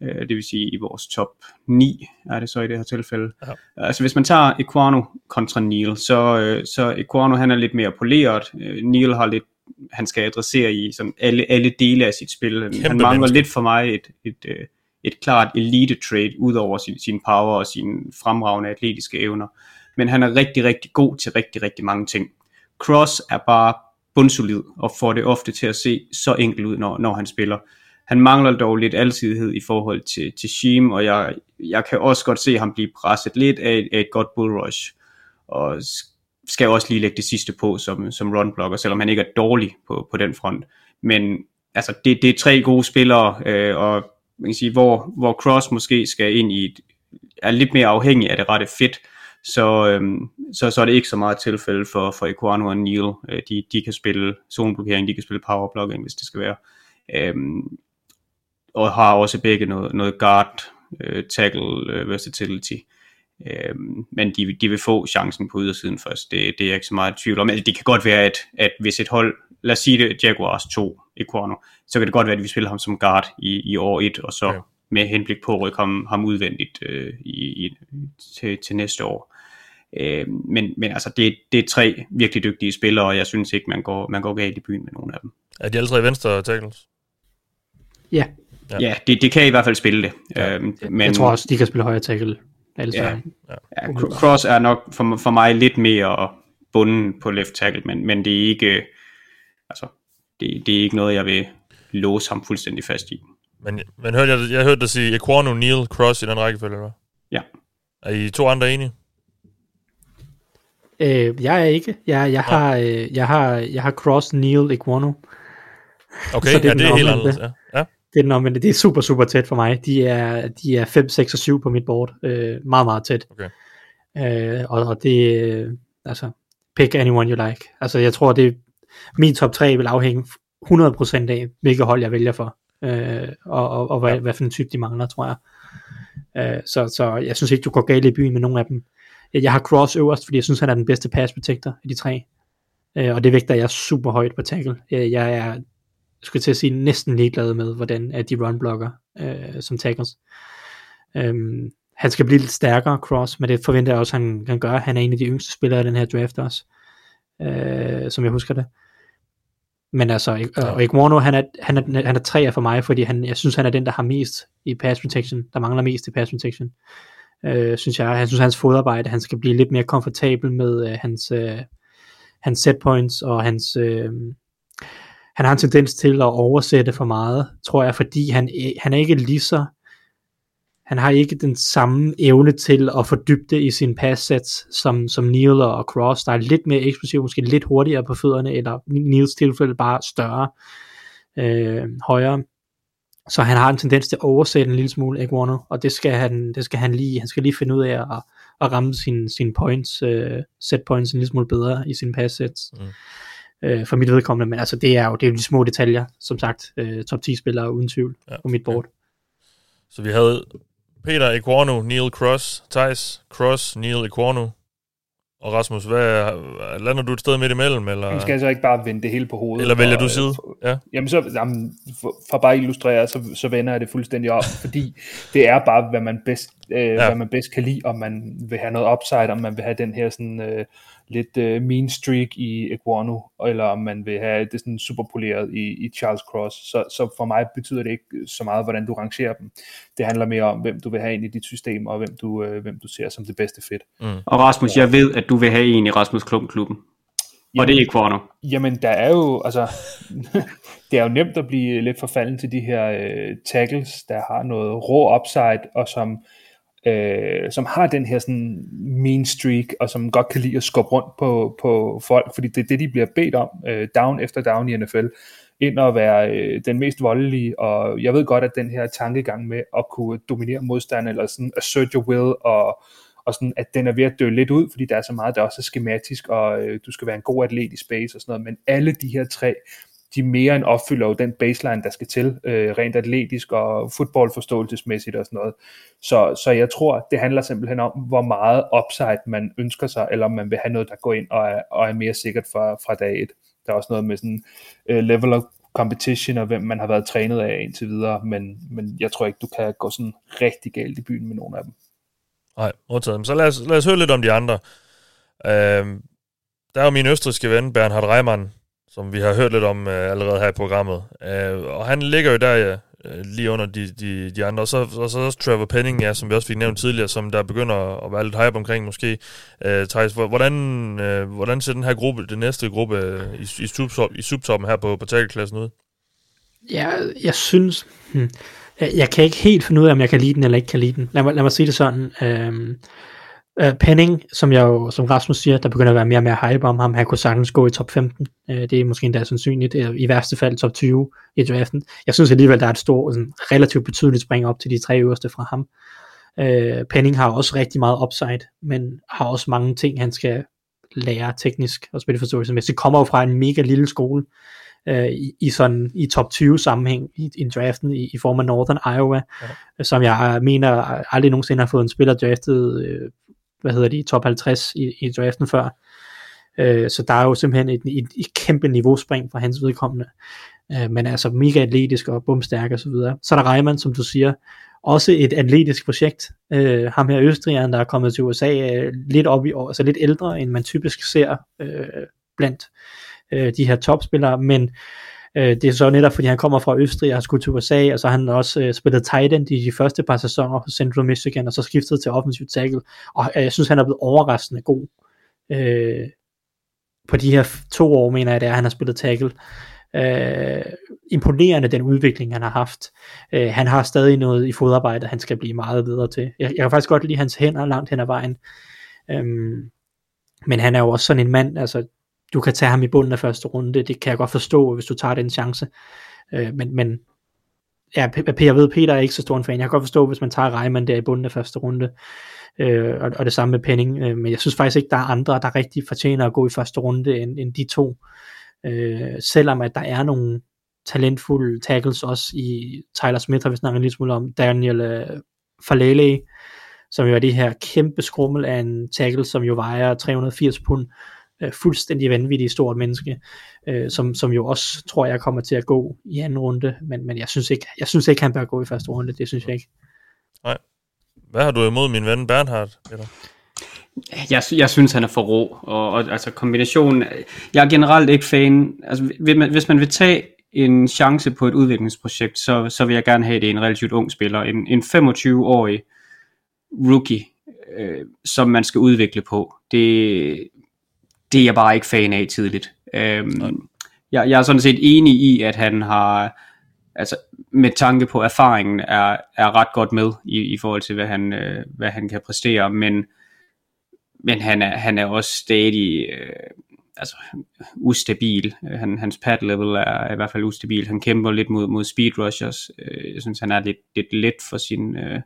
uh, øh, det vil sige i vores top 9, er det så i det her tilfælde. Ja. Altså hvis man tager Equano kontra Neal, så, uh, så Equano han er lidt mere poleret. Uh, Neal har lidt han skal adressere i sådan alle, alle dele af sit spil. Kæmpe han mangler menneske. lidt for mig et, et, et, øh, et klart elite trade ud over sin, sin power og sine fremragende atletiske evner. Men han er rigtig, rigtig god til rigtig, rigtig mange ting. Cross er bare bundsolid og får det ofte til at se så enkelt ud, når, når han spiller. Han mangler dog lidt alsidighed i forhold til, til Sheem, og jeg, jeg kan også godt se ham blive presset lidt af, af et godt bull rush. Og skal også lige lægge det sidste på som, som runblocker, selvom han ikke er dårlig på, på den front. Men altså, det, det er tre gode spillere, øh, og man kan sige, hvor, hvor Cross måske skal ind i et, er lidt mere afhængig af det rette fit, så, øhm, så, så er det ikke så meget tilfælde for, for Equano og Neil. Øh, de, de kan spille zoneblokering, de kan spille powerblocking, hvis det skal være. Øhm, og har også begge noget, noget guard, øh, tackle, øh, versatility. Øhm, men de, de vil få chancen på ydersiden først. Det, det er jeg ikke så meget i tvivl om. Altså, det kan godt være, at, at hvis et hold lad os sige det, Jaguars 2, Equano, så kan det godt være, at vi spiller ham som guard i, i år 1, og så okay. med henblik på at rykke ham, ham udvendigt øh, i, i, til, til næste år. Øh, men, men altså, det, det er tre virkelig dygtige spillere, og jeg synes ikke, man går, man går galt i byen med nogen af dem. Er de alle tre venstre tackles? Ja, Ja. Ja, ja det, det kan i hvert fald spille det. Ja. Øhm, men, jeg tror også, de kan spille højre tackle. Alle Ja. sammen. ja, Cro- Cross er nok for, for mig lidt mere bunden på left tackle, men, men det er ikke altså, det, det er ikke noget, jeg vil låse ham fuldstændig fast i. Men, men hørte jeg, jeg hørte dig sige Equano, Neil, Cross i den rækkefølge, eller hvad? Ja. Er I to andre enige? Øh, jeg er ikke. Jeg, jeg, har, øh, jeg, har, jeg har Cross, Neil, Iguano. Okay, Så det er ja, det er helt anderledes. Ja. ja. Det er den omvendte. Det er super, super tæt for mig. De er, de er 5, 6 og 7 på mit board. Øh, meget, meget tæt. Okay. Øh, og, og det øh, altså, pick anyone you like. Altså, jeg tror, det min top 3 vil afhænge 100% af, hvilket hold jeg vælger for. Øh, og og, og hvad, Ja. hvad for en type de mangler, tror jeg. Øh, så, så jeg synes ikke, du går galt i byen med nogen af dem. Jeg har Cross øverst, fordi jeg synes, han er den bedste pass protector af de tre. Øh, og det vægter jeg super højt på tackle. Øh, jeg er, jeg skulle til at sige, næsten ligeglad med, hvordan at de run blocker øh, som tackles. Øhm, han skal blive lidt stærkere, Cross, men det forventer jeg også, han kan gøre. Han er en af de yngste spillere i den her draft også, øh, som jeg husker det. Men altså, og Iguano, han er, han er, han er træer for mig, fordi han, jeg synes, han er den, der har mest i pass protection, der mangler mest i pass protection. Øh, synes jeg, jeg synes, hans fodarbejde, han skal blive lidt mere komfortabel med øh, hans, øh, hans set points og hans, øh, han har en tendens til at oversætte for meget, tror jeg, fordi han, han er ikke lige så, han har ikke den samme evne til at fordybe det i sin pass sets, som, som Neil og Cross, der er lidt mere eksplosiv, måske lidt hurtigere på fødderne, eller Neils tilfælde bare større, øh, højere. Så han har en tendens til at oversætte en lille smule Iguano, og det skal han, det skal han lige, han skal lige finde ud af at, at ramme sine sin points, øh, set points en lille smule bedre i sine pass sets. Mm. Øh, for mit vedkommende, men altså det er jo, det er jo de små detaljer, som sagt, øh, top 10 spillere uden tvivl Ja. på mit board. Så vi havde Peter Equano, Neil Cross, Thijs Cross, Neil Equano. Og Rasmus, hvad, lander du et sted midt imellem? Eller? Jamen, skal jeg så ikke bare vende det hele på hovedet? Eller vælger og, du øh, side? Ja. Jamen, så, jamen, for, for bare at illustrere, så, så vender jeg det fuldstændig op, *laughs* fordi det er bare, hvad man bedst, øh, ja. hvad man bedst kan lide, om man vil have noget upside, om man vil have den her sådan øh, lidt øh, mean streak i Iguano, eller om man vil have det sådan super poleret i, i Charles Cross. Så, så for mig betyder det ikke så meget, hvordan du rangerer dem. Det handler mere om, hvem du vil have ind i dit system, og hvem du, øh, hvem du ser som det bedste fit. Og Rasmus, jeg ved, at du vil have en i Rasmus Klump-klubben. Og det er Equano. Jamen, der er jo, altså, *laughs* det er jo nemt at blive lidt forfalden til de her øh, tackles, der har noget rå upside, og som, øh, Øh, som har den her sådan mean streak, og som godt kan lide at skubbe rundt på, på folk, fordi det er det, de bliver bedt om, øh, down efter down i NFL, ind og være øh, den mest voldelige, og jeg ved godt, at den her tankegang med at kunne dominere modstanderen, eller sådan assert your will, og og sådan, at den er ved at dø lidt ud, fordi der er så meget, der også er skematisk, og øh, du skal være en god atlet i space og sådan noget, men alle de her tre, de mere end opfylder jo den baseline, der skal til, øh, rent atletisk og fodboldforståelsesmæssigt og sådan noget. Så, så jeg tror, det handler simpelthen om, hvor meget upside man ønsker sig, eller om man vil have noget, der går ind og er, og er mere sikkert fra, fra dag et. Der er også noget med sådan øh, level of competition, og hvem man har været trænet af indtil videre, men, men jeg tror ikke, du kan gå sådan rigtig galt i byen med nogen af dem. Nej, modtaget. Så lad os, lad os høre lidt om de andre. Øh, der er jo min østriske ven, Bernhard Reimann, som vi har hørt lidt om øh, allerede her i programmet. Øh, og han ligger jo der ja, lige under de, de, de andre. Og så, og så også Trevor Penning, ja, som vi også fik nævnt tidligere, som der begynder at være lidt hype omkring måske. Øh, Thijs, hvordan, øh, hvordan ser den her gruppe, den næste gruppe øh, i, i, subtop, i subtoppen her på, på tackle-klassen ud? Ja, jeg synes, hmm, jeg, jeg kan ikke helt finde ud af, om jeg kan lide den eller ikke kan lide den. Lad mig, lad mig sige det sådan. Øh, øh, Penning, som jeg jo, som Rasmus siger, der begynder at være mere og mere hype om ham, han kunne sagtens gå i top 15. Øh, det er måske endda sandsynligt, i værste fald top 20 i draften. Jeg synes alligevel, der er et stort, sådan, relativt betydeligt spring op til de tre øverste fra ham. Øh, Penning har også rigtig meget upside, men har også mange ting, han skal lære teknisk og spilforståelsesmæssigt. Kommer jo fra en mega lille skole, øh, i, i sådan i top 20 sammenhæng i, i draften i, i form af Northern Iowa, ja. som jeg mener aldrig nogensinde har fået en spiller draftet, øh, hvad hedder de, top 50 i, i draften før. Øh, så der er jo simpelthen et, et, et kæmpe niveauspring fra hans vedkommende. Øh, men altså mega atletisk og bumstærk og så videre. Så er der Reimann, som du siger, også et atletisk projekt. Øh, ham her Østrigeren, der er kommet til USA øh, lidt op i år, altså lidt ældre, end man typisk ser øh, blandt øh, de her topspillere, men øh, det er så netop, fordi han kommer fra Østrig og har skudt til USA, og så har han også øh, spillet tight end i de første par sæsoner på Central Michigan, og så skiftet til offensiv tackle, og øh, jeg synes, han er blevet overraskende god øh, på de her to år, mener jeg, det er, han har spillet tackle øh, imponerende den udvikling, han har haft. Øh, han har stadig noget i fodarbejde, han skal blive meget videre til. Jeg, jeg kan faktisk godt lide hans hænder langt hen ad vejen. Øhm, men han er jo også sådan en mand, altså du kan tage ham i bunden af første runde, det kan jeg godt forstå, hvis du tager den chance. Øh, men, men ja, jeg ved, Peter er ikke så stor en fan. Jeg kan godt forstå, hvis man tager Reimann der i bunden af første runde, øh, og, og det samme med Penning. Øh, men jeg synes faktisk ikke, der er andre, der rigtig fortjener at gå i første runde, end, end de to. Øh, selvom at der er nogle talentfulde tackles også i Tyler Smith, har vi snakket lidt smule om, Daniel øh, Falele, som jo er det her kæmpe skrummel af en tackle, som jo vejer 380 pund, øh, fuldstændig vanvittigt stort menneske, øh, som, som jo også tror jeg kommer til at gå i anden runde, men, men jeg, synes ikke, jeg synes ikke, han bør gå i første runde, det synes jeg ikke. Nej. Hvad har du imod min ven Bernhard, Peter? Jeg, jeg synes, han er for rå, og, og altså kombinationen, jeg er generelt ikke fan, altså hvis man, hvis man vil tage en chance på et udviklingsprojekt, så, så vil jeg gerne have det en relativt ung spiller, en, en 25-årig rookie, øh, som man skal udvikle på. Det, det er jeg bare ikke fan af tidligt. Øhm, jeg, jeg er sådan set enig i, at han har, altså med tanke på erfaringen, er, er ret godt med i, i forhold til, hvad han, øh, hvad han kan præstere, men men han er, han er også stadig øh, altså, ustabil. Han, hans pad level er, i hvert fald ustabil. Han kæmper lidt mod, mod speed rushers. Øh, jeg synes, han er lidt, lidt let for sin, øh,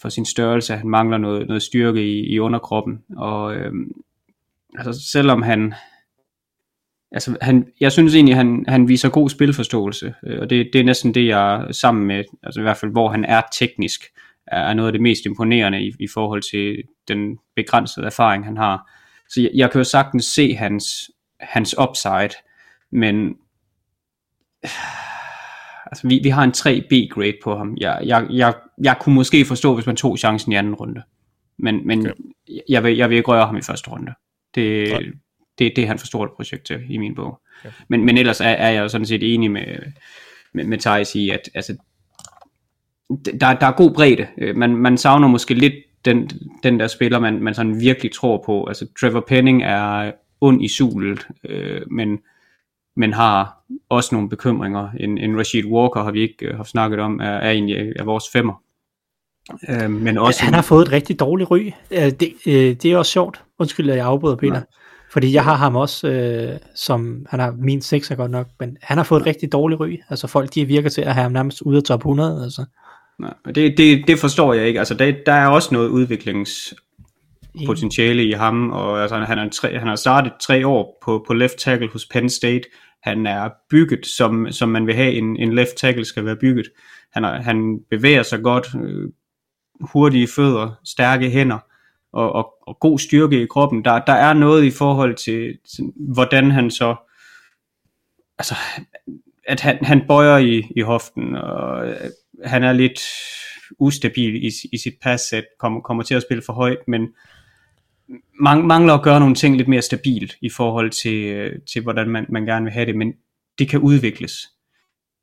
for sin størrelse. Han mangler noget, noget styrke i, i underkroppen. Og øh, altså, selvom han... Altså, han, jeg synes egentlig, han, han viser god spilforståelse, øh, og det, det er næsten det, jeg sammen med, altså i hvert fald, hvor han er teknisk, er noget af det mest imponerende i, i forhold til den begrænsede erfaring, han har. Så jeg, jeg kan jo sagtens se hans, hans upside, men *sighs* altså, vi, vi har en 3B-grade på ham. Jeg, jeg, jeg, jeg kunne måske forstå, hvis man tog chancen i anden runde. Men, men okay. jeg, vil, jeg vil ikke røre ham i første runde. Det, det, det er han for stort projekt til i min bog. Okay. Men, men ellers er, er jeg sådan set enig med, med, med Thijs i, at altså, der, der er god bredde. Øh, man, man savner måske lidt den, den der spiller, man, man sådan virkelig tror på. Altså Trevor Penning er ond i sulet, øh, men, men har også nogle bekymringer. En, en Rashid Walker har vi ikke øh, haft snakket om, er, er egentlig er vores femmer. Øh, men også han har fået et rigtig dårligt ry. Øh, det, øh, det er også sjovt. Undskyld, at jeg afbryder Peter. Nej. Fordi jeg har ham også, øh, som han har min 6 godt nok, men han har fået et rigtig dårligt ry. Altså folk, de virker til at have ham nærmest ude af top 100. Altså. Nej, det, det, det forstår jeg ikke. Altså, der, der er også noget udviklingspotentiale i ham, og altså, han, er tre, han har startet tre år på, på left tackle hos Penn State. Han er bygget, som, som man vil have en, en left tackle skal være bygget. Han, er, han bevæger sig godt, øh, hurtige fødder, stærke hænder, og, og, og god styrke i kroppen. Der, der er noget i forhold til, til hvordan han så altså, at han, han bøjer i, i hoften, og øh, han er lidt ustabil i, i sit passet, kommer, kommer til at spille for højt, men man, mangler at gøre nogle ting lidt mere stabilt i forhold til, øh, til hvordan man, man gerne vil have det, men det kan udvikles.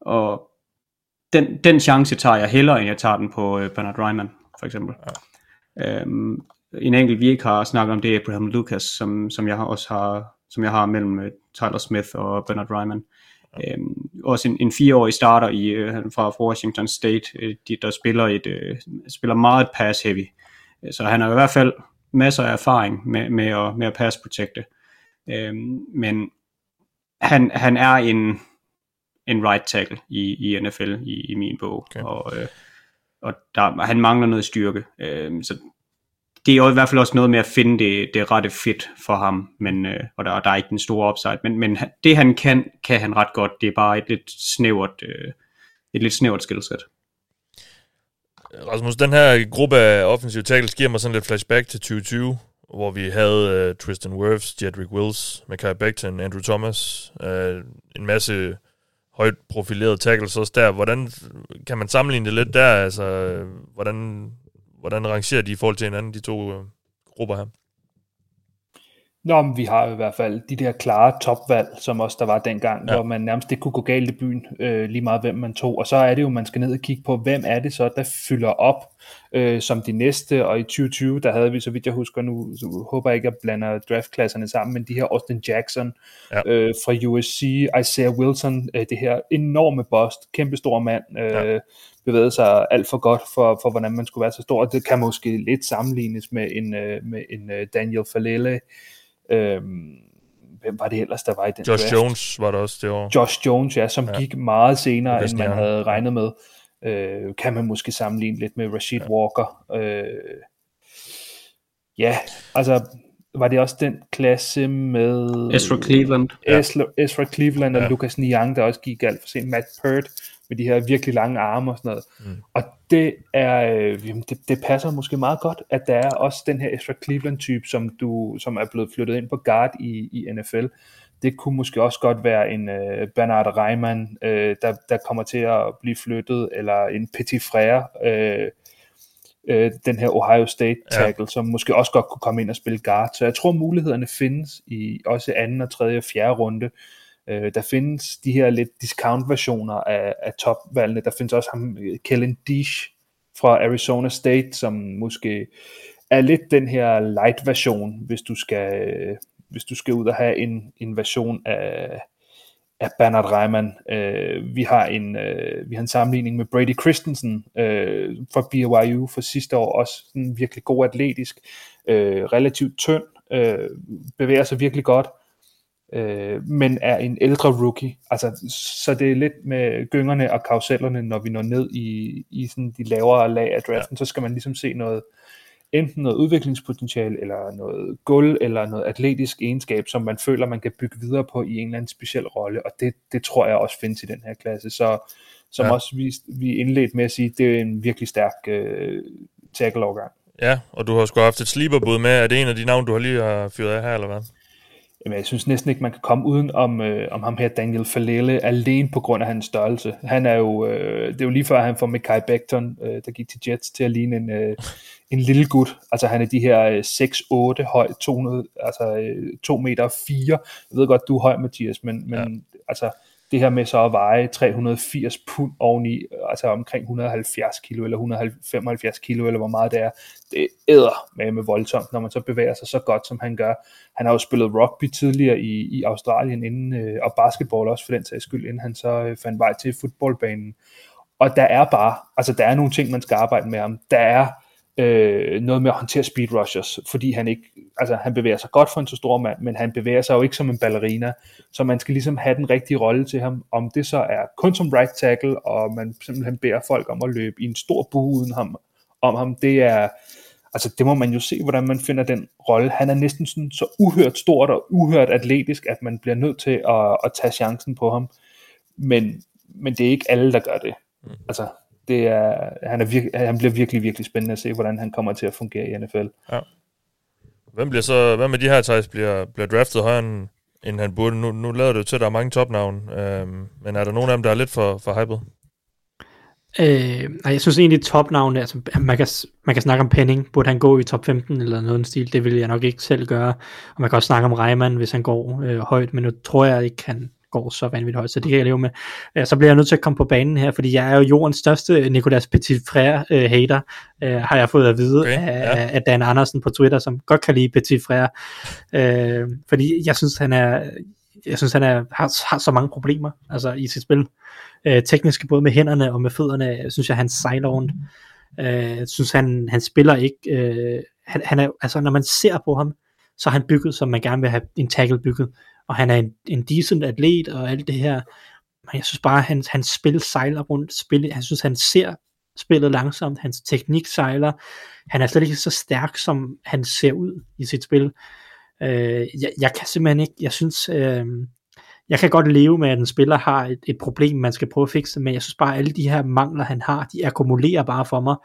Og den, den chance tager jeg hellere, end jeg tager den på øh, Bernard Reimann for eksempel. Ja. Øhm, en enkelt, vi ikke har snakket om, det er Abraham Lucas, som, som jeg også har, som jeg har mellem uh, Tyler Smith og Bernard Ryman. Øhm, også en, en fireårig starter i, øh, fra Washington State, øh, de, der spiller, et, øh, spiller meget pass heavy. Så han har i hvert fald masser af erfaring med, med, at, med at pass protecte. Øhm, men han, han er en, en right tackle i, i NFL i, i min bog. Okay. Og, øh, og der, han mangler noget styrke. Øh, så det er jo i hvert fald også noget med at finde det, det rette fit for ham, men, øh, og der, der er ikke den store upside, men, men det han kan, kan han ret godt, det er bare et lidt snævert, øh, et lidt snævert skillset. Rasmus, den her gruppe af offensive tackles giver mig sådan lidt flashback til 2020, hvor vi havde uh, Tristan Wirfs, Jedrick Wills, Mackay Becton, Andrew Thomas, uh, en masse højt profilerede tackles også der. Hvordan kan man sammenligne det lidt der? Altså, øh, hvordan, hvordan rangerer de i forhold til hinanden, de to øh, grupper her? Nå, men vi har i hvert fald de der klare topvalg, som også der var dengang, ja. hvor man nærmest ikke kunne gå galt i byen, øh, lige meget hvem man tog. Og så er det jo, man skal ned og kigge på, hvem er det så, der fylder op øh, som de næste. Og i 2020, der havde vi, så vidt jeg husker nu, så håber jeg ikke, at jeg blander draftklasserne sammen, men de her Austin Jackson ja. øh, fra USC, Isaiah Wilson, øh, det her enorme bust, kæmpe stor mand, øh, ja bevægede sig alt for godt for, for, hvordan man skulle være så stor. Det kan måske lidt sammenlignes med en, øh, med en Daniel Falele, Øhm, hvem var det ellers, der var i den Josh draft? Jones var der også det år. Josh Jones, ja, som ja. gik meget senere, end man havde regnet med. Øh, kan man måske sammenligne lidt med Rashid ja. Walker. Øh, ja, altså var det også den klasse med Ezra Cleveland, Ezra, Ezra Cleveland og ja. Lucas Niang, der også gik alt for sent. Matt Pert med de her virkelig lange arme og sådan noget. Mm. Og det er, øh, jamen det, det passer måske meget godt, at der er også den her Ezra Cleveland-type, som, du, som er blevet flyttet ind på guard i, i NFL. Det kunne måske også godt være en øh, Bernard Reimann, øh, der, der kommer til at blive flyttet, eller en Petit Frère, øh, øh, den her Ohio State tackle, ja. som måske også godt kunne komme ind og spille guard. Så jeg tror, mulighederne findes i også anden og tredje og fjerde runde. Øh, der findes de her lidt discount-versioner af, af topvalgene. Der findes også ham, Kellen Dish fra Arizona State, som måske er lidt den her light-version, hvis du skal, hvis du skal ud og have en, en version af, af Bernard Reimann. Øh, vi, har en, øh, vi har en sammenligning med Brady Christensen øh, fra BYU for sidste år, også en virkelig god atletisk, øh, relativt tynd, øh, bevæger sig virkelig godt, øh, men er en ældre rookie. Altså, så det er lidt med gyngerne og karusellerne, når vi når ned i, i sådan de lavere lag af draften, ja. så skal man ligesom se noget, enten noget udviklingspotentiale, eller noget guld, eller noget atletisk egenskab, som man føler, man kan bygge videre på i en eller anden speciel rolle, og det, det tror jeg også findes i den her klasse. Så som ja. også vi, vi indledt med at sige, det er en virkelig stærk øh, tackle-overgang. Ja, og du har sgu haft et sleeperbud med. Er det en af de navne, du har lige har fyret af her, eller hvad? Jamen, jeg synes næsten ikke, man kan komme uden om, øh, om ham her, Daniel Falele, alene på grund af hans størrelse. Han er jo, øh, det er jo lige før, han får Mekai Becton, øh, der gik til Jets, til at ligne en, øh, en lille gut. Altså, han er de her øh, 6-8 høj, 200, altså øh, 2 meter 4. Jeg ved godt, du er høj, Mathias, men, men ja. altså, det her med så at veje 380 pund oveni, altså omkring 170 kilo eller 175 kilo, eller hvor meget det er, det æder med med voldsomt, når man så bevæger sig så godt, som han gør. Han har jo spillet rugby tidligere i, i Australien, inden, øh, og basketball også for den sags skyld, inden han så øh, fandt vej til fodboldbanen. Og der er bare, altså der er nogle ting, man skal arbejde med ham. Der er øh, noget med at håndtere speed rushers, fordi han ikke, altså han bevæger sig godt for en så stor mand, men han bevæger sig jo ikke som en ballerina, så man skal ligesom have den rigtige rolle til ham, om det så er kun som right tackle, og man simpelthen beder folk om at løbe i en stor bue uden ham, om ham, det er, altså det må man jo se, hvordan man finder den rolle. Han er næsten sådan så uhørt stort og uhørt atletisk, at man bliver nødt til at, at tage chancen på ham, men, men det er ikke alle, der gør det. Mm. Altså, det er, han, er virke, han bliver virkelig, virkelig spændende at se, hvordan han kommer til at fungere i NFL. Ja. Hvem bliver så, hvem med de her, Thijs, bliver, bliver draftet højere end, end han burde? Nu, nu lader det til, at der er mange topnavn, øhm, men er der nogen af dem, der er lidt for, for hyped? Øh, nej, jeg synes egentlig topnavne, altså man kan, man kan snakke om Penning, burde han gå i top 15 eller noget en stil, det vil jeg nok ikke selv gøre, og man kan også snakke om Reimann, hvis han går øh, højt, men nu tror jeg ikke, han, går så vanvittigt højt, så det kan jeg leve med. Øh, så bliver jeg nødt til at komme på banen her, fordi jeg er jo jordens største Nicolas Petit Frère øh, hater, øh, har jeg fået at vide okay, af, ja. af Dan Andersen på Twitter, som godt kan lide Petit Frère, øh, fordi jeg synes, han er jeg synes, han er, har, har så mange problemer altså, i sit spil. Øh, teknisk både med hænderne og med fødderne, synes jeg, han sejler rundt. Øh, synes, han, han spiller ikke... Øh, han, han er, altså, når man ser på ham, så er han bygget, som man gerne vil have en tackle bygget og han er en, en decent atlet og alt det her, men jeg synes bare, at hans, hans spil sejler rundt, spil, jeg synes, han ser spillet langsomt, hans teknik sejler, han er slet ikke så stærk, som han ser ud i sit spil. Øh, jeg, jeg kan simpelthen ikke, jeg synes, øh, jeg kan godt leve med, at en spiller har et, et problem, man skal prøve at fikse, men jeg synes bare, at alle de her mangler, han har, de akkumulerer bare for mig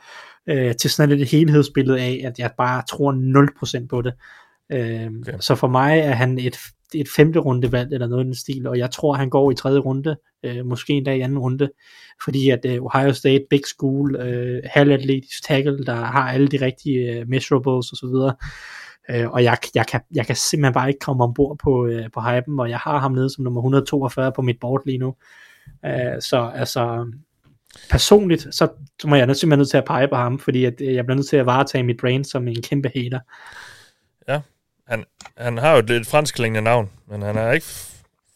øh, til sådan et helhedsbillede af, at jeg bare tror 0% på det. Øh, okay. Så for mig er han et, et femte runde valg, eller noget i den stil, og jeg tror, han går i tredje runde, øh, måske endda i anden runde, fordi at øh, Ohio State, big school, øh, halvatletisk tackle, der har alle de rigtige øh, measurables osv., Øh, og jeg, jeg, kan, jeg kan simpelthen bare ikke komme ombord på, øh, på hypen, og jeg har ham nede som nummer 142 på mit board lige nu. Øh, så altså, personligt, så, så må jeg simpelthen nødt til at pege på ham, fordi at, øh, jeg bliver nødt til at varetage mit brain som en kæmpe hater. Han, han har jo et lidt franskklingende navn, men han er ikke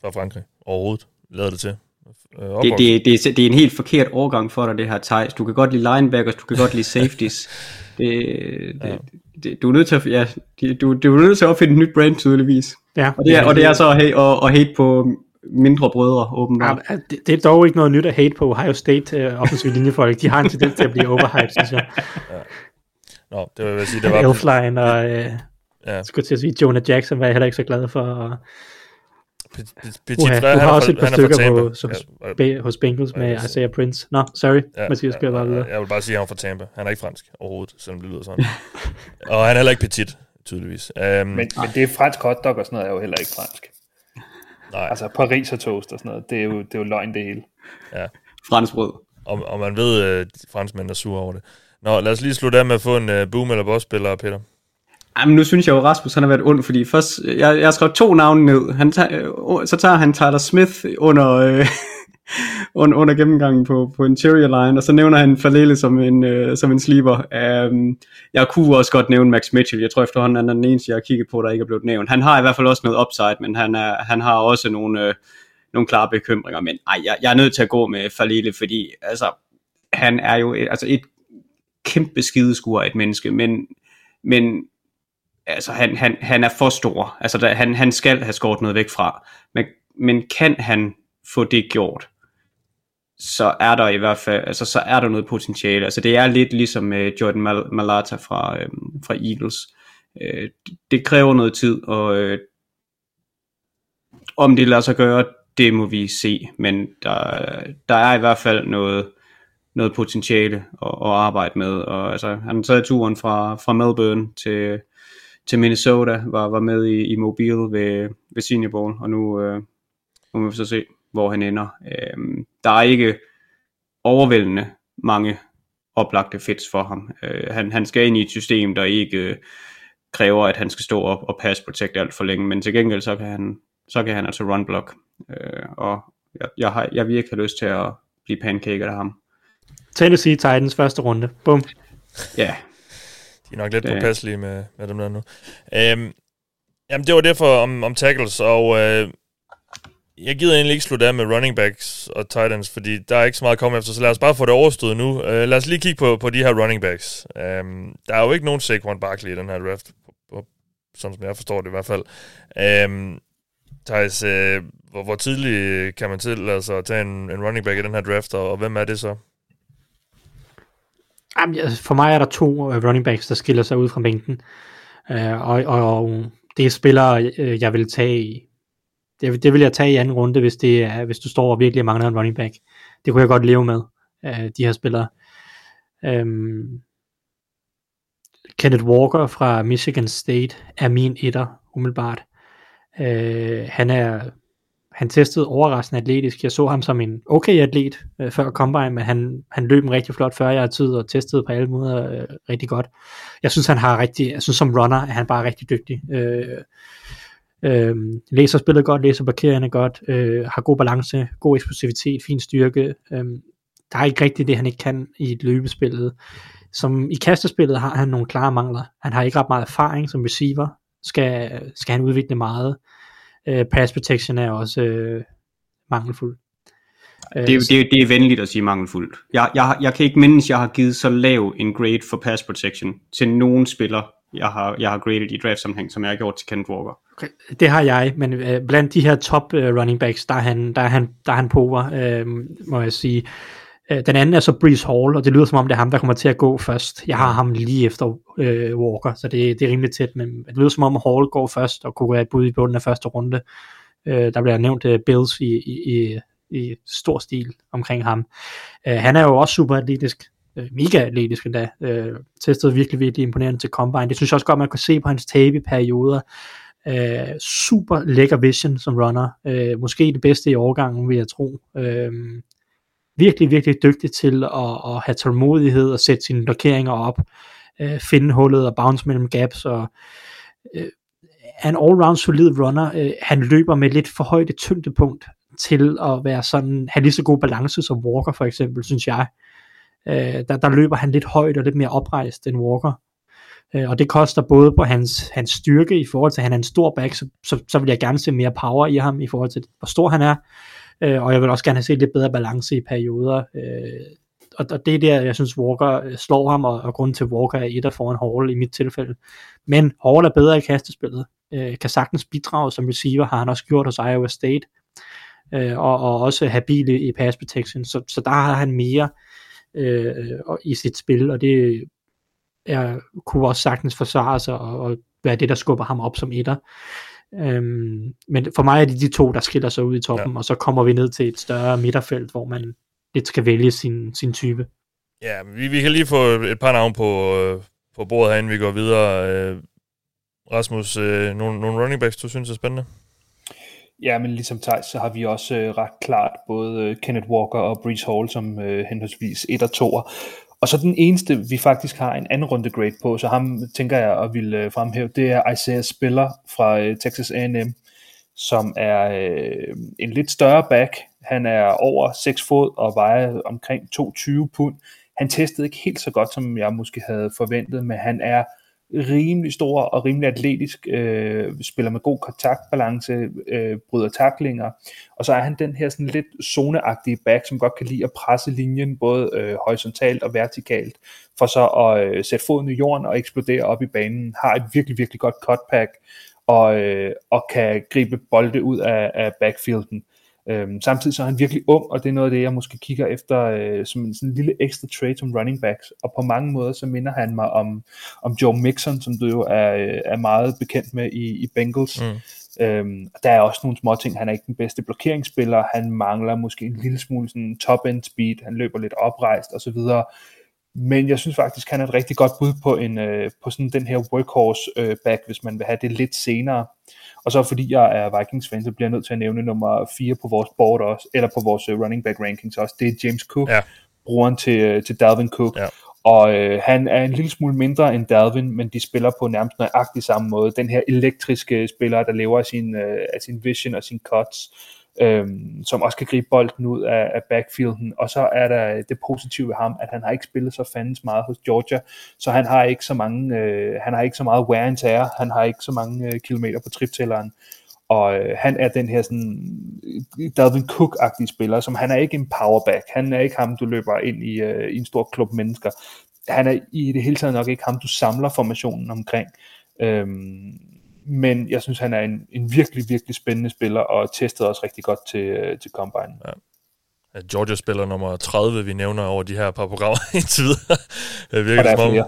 fra Frankrig overhovedet, lader det til. Øh, det, det, det, det er en helt forkert overgang for dig, det her Thijs. Du kan godt lide linebackers, du kan godt lide safeties. *laughs* Det, det, ja det, du er nødt til at, ja, du, du er nødt til at opfinde et nyt brand tydeligvis. Ja, og, det er, og det er så at, hate, at, at hate på mindre brødre, åbenbart. Ja, det, det, er dog ikke noget nyt at hate på Ohio State uh, offensive linjefolk. De har en tendens til at blive overhyped, synes jeg. Ja. Nå, det vil jeg sige, det var... Elfline og... Uh, ja. Skulle til at sige, Jonah Jackson var jeg heller ikke så glad for. Petit uh, du har også et par stykker på, hos, ja, hos Bengals med Isaiah Prince. Nå, no, sorry. Ja, Mathias, ja, bare videre. Jeg vil bare sige, at han er fra Tampa. Han er ikke fransk overhovedet, selvom det lyder sådan. *laughs* og han er heller ikke petit, tydeligvis. Um, men, men det er fransk hotdog og sådan noget er jo heller ikke fransk. Nej. Altså Paris og toast og sådan noget, det er jo, det er jo løgn det hele. Ja. Fransk brød. Og, og man ved, at franskmænd er sure over det. Nå, lad os lige slutte af med at få en uh, boom eller boss spiller, Peter. Jamen, nu synes jeg jo, at Rasmus han har været ond, fordi først, jeg, jeg har skrevet to navne ned. Han tager, øh, så tager han Tyler Smith under, øh, *laughs* under, under gennemgangen på, på interior line, og så nævner han Falele som en, øh, som en sleeper. Um, jeg kunne også godt nævne Max Mitchell. Jeg tror efterhånden, han er den eneste, jeg har kigget på, der ikke er blevet nævnt. Han har i hvert fald også noget upside, men han, er, han har også nogle, øh, nogle klare bekymringer. Men ej, jeg, jeg er nødt til at gå med Falele, fordi altså, han er jo et, altså et kæmpe skideskur af et menneske, men, men altså han, han, han er for stor. Altså der, han, han skal have skåret noget væk fra. Men, men kan han få det gjort, så er der i hvert fald, altså så er der noget potentiale. Altså det er lidt ligesom med Jordan Mal- Malata fra, øh, fra Eagles. Øh, det kræver noget tid, og øh, om det lader sig gøre, det må vi se. Men der, der er i hvert fald noget, noget potentiale at, at arbejde med. Og altså, han har taget turen fra, fra Melbourne til, til Minnesota, var, var med i, i Mobile ved, ved Senior Bowl, og nu, øh, nu må vi så se, hvor han ender. Øh, der er ikke overvældende mange oplagte fits for ham. Øh, han, han skal ind i et system, der ikke øh, kræver, at han skal stå op og pass protect alt for længe, men til gengæld så kan han, så kan han altså run block, øh, og jeg, jeg, har, jeg virkelig har lyst til at blive pancaker af ham. Tennessee Titans første runde. Bum. Ja, de er nok lidt påpasselige med, med dem der nu. Øhm, jamen, det var det for om, om tackles, og øh, jeg gider egentlig ikke slutte af med running backs og tight ends, fordi der er ikke så meget at komme efter, så lad os bare få det overstået nu. Øh, lad os lige kigge på, på de her running backs. Øhm, der er jo ikke nogen Saquon Barkley i den her draft, sådan som jeg forstår det i hvert fald. Øhm, Thijs, øh, hvor, hvor tidligt kan man til altså, at tage en, en running back i den her draft, og, og hvem er det så? For mig er der to øh, running backs, der skiller sig ud fra bænken. Uh, og, og det er spillere, øh, jeg vil tage det, det vil jeg tage i anden runde, hvis, det er, hvis du står og virkelig mangler en running back. Det kunne jeg godt leve med, de her spillere. Um, Kenneth Walker fra Michigan State er min etter, umiddelbart. Uh, han er han testede overraskende atletisk. Jeg så ham som en okay atlet øh, før Combine, men han, han løb en rigtig flot 40 tid og testede på alle måder øh, rigtig godt. Jeg synes, han har rigtig, jeg synes som runner er han bare rigtig dygtig. Øh, øh, læser spillet godt, læser parkerende godt, øh, har god balance, god eksplosivitet, fin styrke. Øh, der er ikke rigtigt det, han ikke kan i løbespillet. Som i kastespillet har han nogle klare mangler. Han har ikke ret meget erfaring som receiver. Skal, skal han udvikle meget øh, pass protection er også øh, mangelfuld. Det, det, det er venligt at sige mangelfuldt. Jeg, jeg, jeg kan ikke mindes, jeg har givet så lav en grade for pass protection til nogen spiller, jeg har, jeg har graded i draft sammenhæng, som jeg har gjort til Kenneth Walker. Okay, det har jeg, men øh, blandt de her top øh, running backs, der er han, der er han, der er han pover, øh, må jeg sige. Øh, den anden er så Breeze Hall, og det lyder som om, det er ham, der kommer til at gå først. Jeg har ham lige efter øh, Walker, så det, det er rimelig tæt, men det lyder som om, Hall går først, og kunne være et bud i bunden af første runde. Øh, der bliver nævnt uh, Bills i, i, i, i stor stil omkring ham. Øh, han er jo også super atletisk, øh, mega atletisk endda. øh, testet virkelig, virkelig imponerende til Combine. Det synes jeg også godt, man kan se på hans tape i perioder. Øh, super lækker vision som runner. Øh, måske det bedste i årgangen, vil jeg tro. Øh, virkelig, virkelig dygtig til at, at have tålmodighed og sætte sine blokeringer op, øh, finde hullet og bounce mellem gaps og øh, er en all-round solid runner. Øh, han løber med lidt for højt et tyngdepunkt til at være sådan, have lige så god balance som Walker for eksempel, synes jeg. Øh, der, der løber han lidt højt og lidt mere oprejst end Walker. Øh, og det koster både på hans, hans styrke i forhold til, at han er en stor back, så, så, så vil jeg gerne se mere power i ham i forhold til, hvor stor han er øh, og jeg vil også gerne have set lidt bedre balance i perioder. Øh, og, og det er der, jeg synes, Walker øh, slår ham, og, og grunden til, Walker er et af foran Hall i mit tilfælde. Men Hall er bedre i kastespillet. øh, kan sagtens bidrage som receiver, har han også gjort hos Iowa State. øh, og, og også habil i, i pass protection. Så, så der har han mere øh, i sit spil, og det er, kunne også sagtens forsvare sig og, og være det, der skubber ham op som etter. Øhm, men for mig er det de to, der skiller sig ud i toppen, ja. og så kommer vi ned til et større midterfelt, hvor man lidt skal vælge sin, sin type. Ja, vi, vi kan lige få et par navne på, øh, på bordet herinde, vi går videre. Øh, Rasmus, øh, nogle, nogle running backs, du synes er spændende? Ja, men ligesom Thijs, så har vi også øh, ret klart både øh, Kenneth Walker og Breeze Hall som øh, henholdsvis 1 og 2. Og så den eneste, vi faktisk har en anden runde grade på, så ham tænker jeg at ville øh, fremhæve, det er Isaiah Spiller fra øh, Texas A&M, som er øh, en lidt større back. Han er over 6 fod og vejer omkring 22 pund. Han testede ikke helt så godt, som jeg måske havde forventet, men han er rimelig stor og rimelig atletisk, øh, spiller med god kontaktbalance, øh, bryder taklinger, og så er han den her sådan lidt zoneagtige back, som godt kan lide at presse linjen både øh, horisontalt og vertikalt, for så at øh, sætte foden i jorden og eksplodere op i banen, har et virkelig, virkelig godt cutback, og, øh, og kan gribe bolde ud af, af backfielden. Øhm, samtidig så er han virkelig ung, og det er noget af det, jeg måske kigger efter øh, som en sådan lille ekstra trade som running backs. Og på mange måder, så minder han mig om, om Joe Mixon, som du jo er, øh, er meget bekendt med i, i Bengals. Mm. Øhm, der er også nogle små ting. Han er ikke den bedste blokeringsspiller. Han mangler måske en lille smule sådan top-end speed. Han løber lidt oprejst osv. Men jeg synes faktisk, han er et rigtig godt bud på, en, øh, på sådan den her workhorse øh, back, hvis man vil have det lidt senere. Og så fordi jeg er Vikings-fan, så bliver jeg nødt til at nævne nummer 4 på vores board også, eller på vores øh, running back rankings også. Det er James Cook, ja. brugeren til, øh, til Dalvin Cook. Ja. Og øh, han er en lille smule mindre end Dalvin, men de spiller på nærmest nøjagtig samme måde. Den her elektriske spiller, der lever af sin, øh, af sin vision og sin cuts øhm, som også kan gribe bolden ud af, af backfielden. Og så er der det positive ved ham, at han har ikke spillet så fandens meget hos Georgia, så han har ikke så mange, øh, han har ikke så meget wear and tear, han har ikke så mange øh, kilometer på triptælleren. Og øh, han er den her sådan øh, Dalvin Cook-agtige spiller, som han er ikke en powerback. Han er ikke ham, du løber ind i, øh, i en stor klub mennesker. Han er i det hele taget nok ikke ham, du samler formationen omkring. Øhm, men jeg synes, han er en, en virkelig, virkelig spændende spiller, og testede også rigtig godt til, øh, til Combine. Ja. Georgia spiller nummer 30, vi nævner over de her par programmer *laughs* indtil videre. Det virker som om,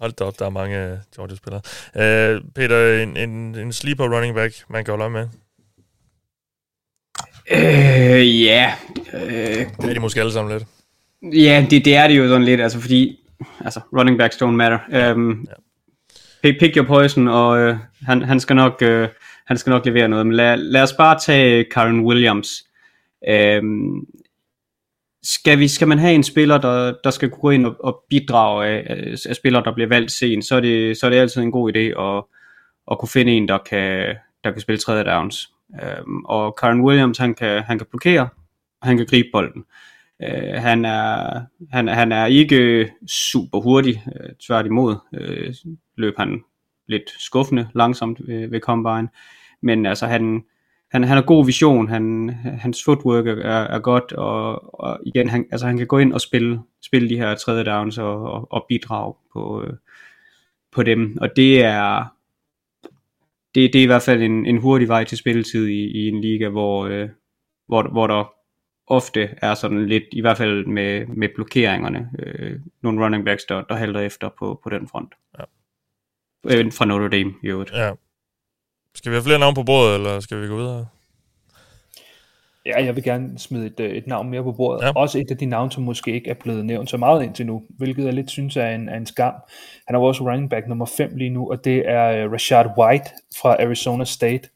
hold da op, der er mange Georgia-spillere. Uh, Peter, en, en, en sleeper running back, man kan holde øje med? Øh, ja. Øh, det er de måske alle sammen lidt. Ja, det, det er det jo sådan lidt, altså fordi, altså running backs don't matter. Um, ja pick your poison, og øh, han, han, skal nok, øh, han skal nok levere noget. Men lad, lad os bare tage Karen Williams. Øhm, skal, vi, skal man have en spiller, der, der skal gå ind og, og bidrage af, af spillere, der bliver valgt sent, så er det, så er det altid en god idé at, at kunne finde en, der kan, der kan spille tredje downs. Øhm, og Karen Williams, han kan, han kan blokere, og han kan gribe bolden. Øh, Øh, han, er, han, han er ikke super hurtig, øh, tværtimod. Øh, løb han lidt skuffende langsomt ved, ved Combine, men altså han, han, han har god vision, han, hans footwork er, er godt, og, og igen, han, altså han kan gå ind og spille, spille de her tredje downs og, og, og bidrage på, øh, på dem, og det er, det, det er i hvert fald en, en hurtig vej til spilletid i, i en liga, hvor, øh, hvor, hvor der ofte er sådan lidt, i hvert fald med, med blokeringerne, øh, nogle running backs, der, der halter efter på, på den front. Ja. Øh, fra Notre Dame i øvrigt. Ja. Skal vi have flere navne på bordet, eller skal vi gå videre? Ja, jeg vil gerne smide et, øh, et navn mere på bordet. Ja. Også et af de navne, som måske ikke er blevet nævnt så meget indtil nu, hvilket jeg lidt synes er en, er en skam. Han er jo også running back nummer 5 lige nu, og det er uh, Rashad White fra Arizona State.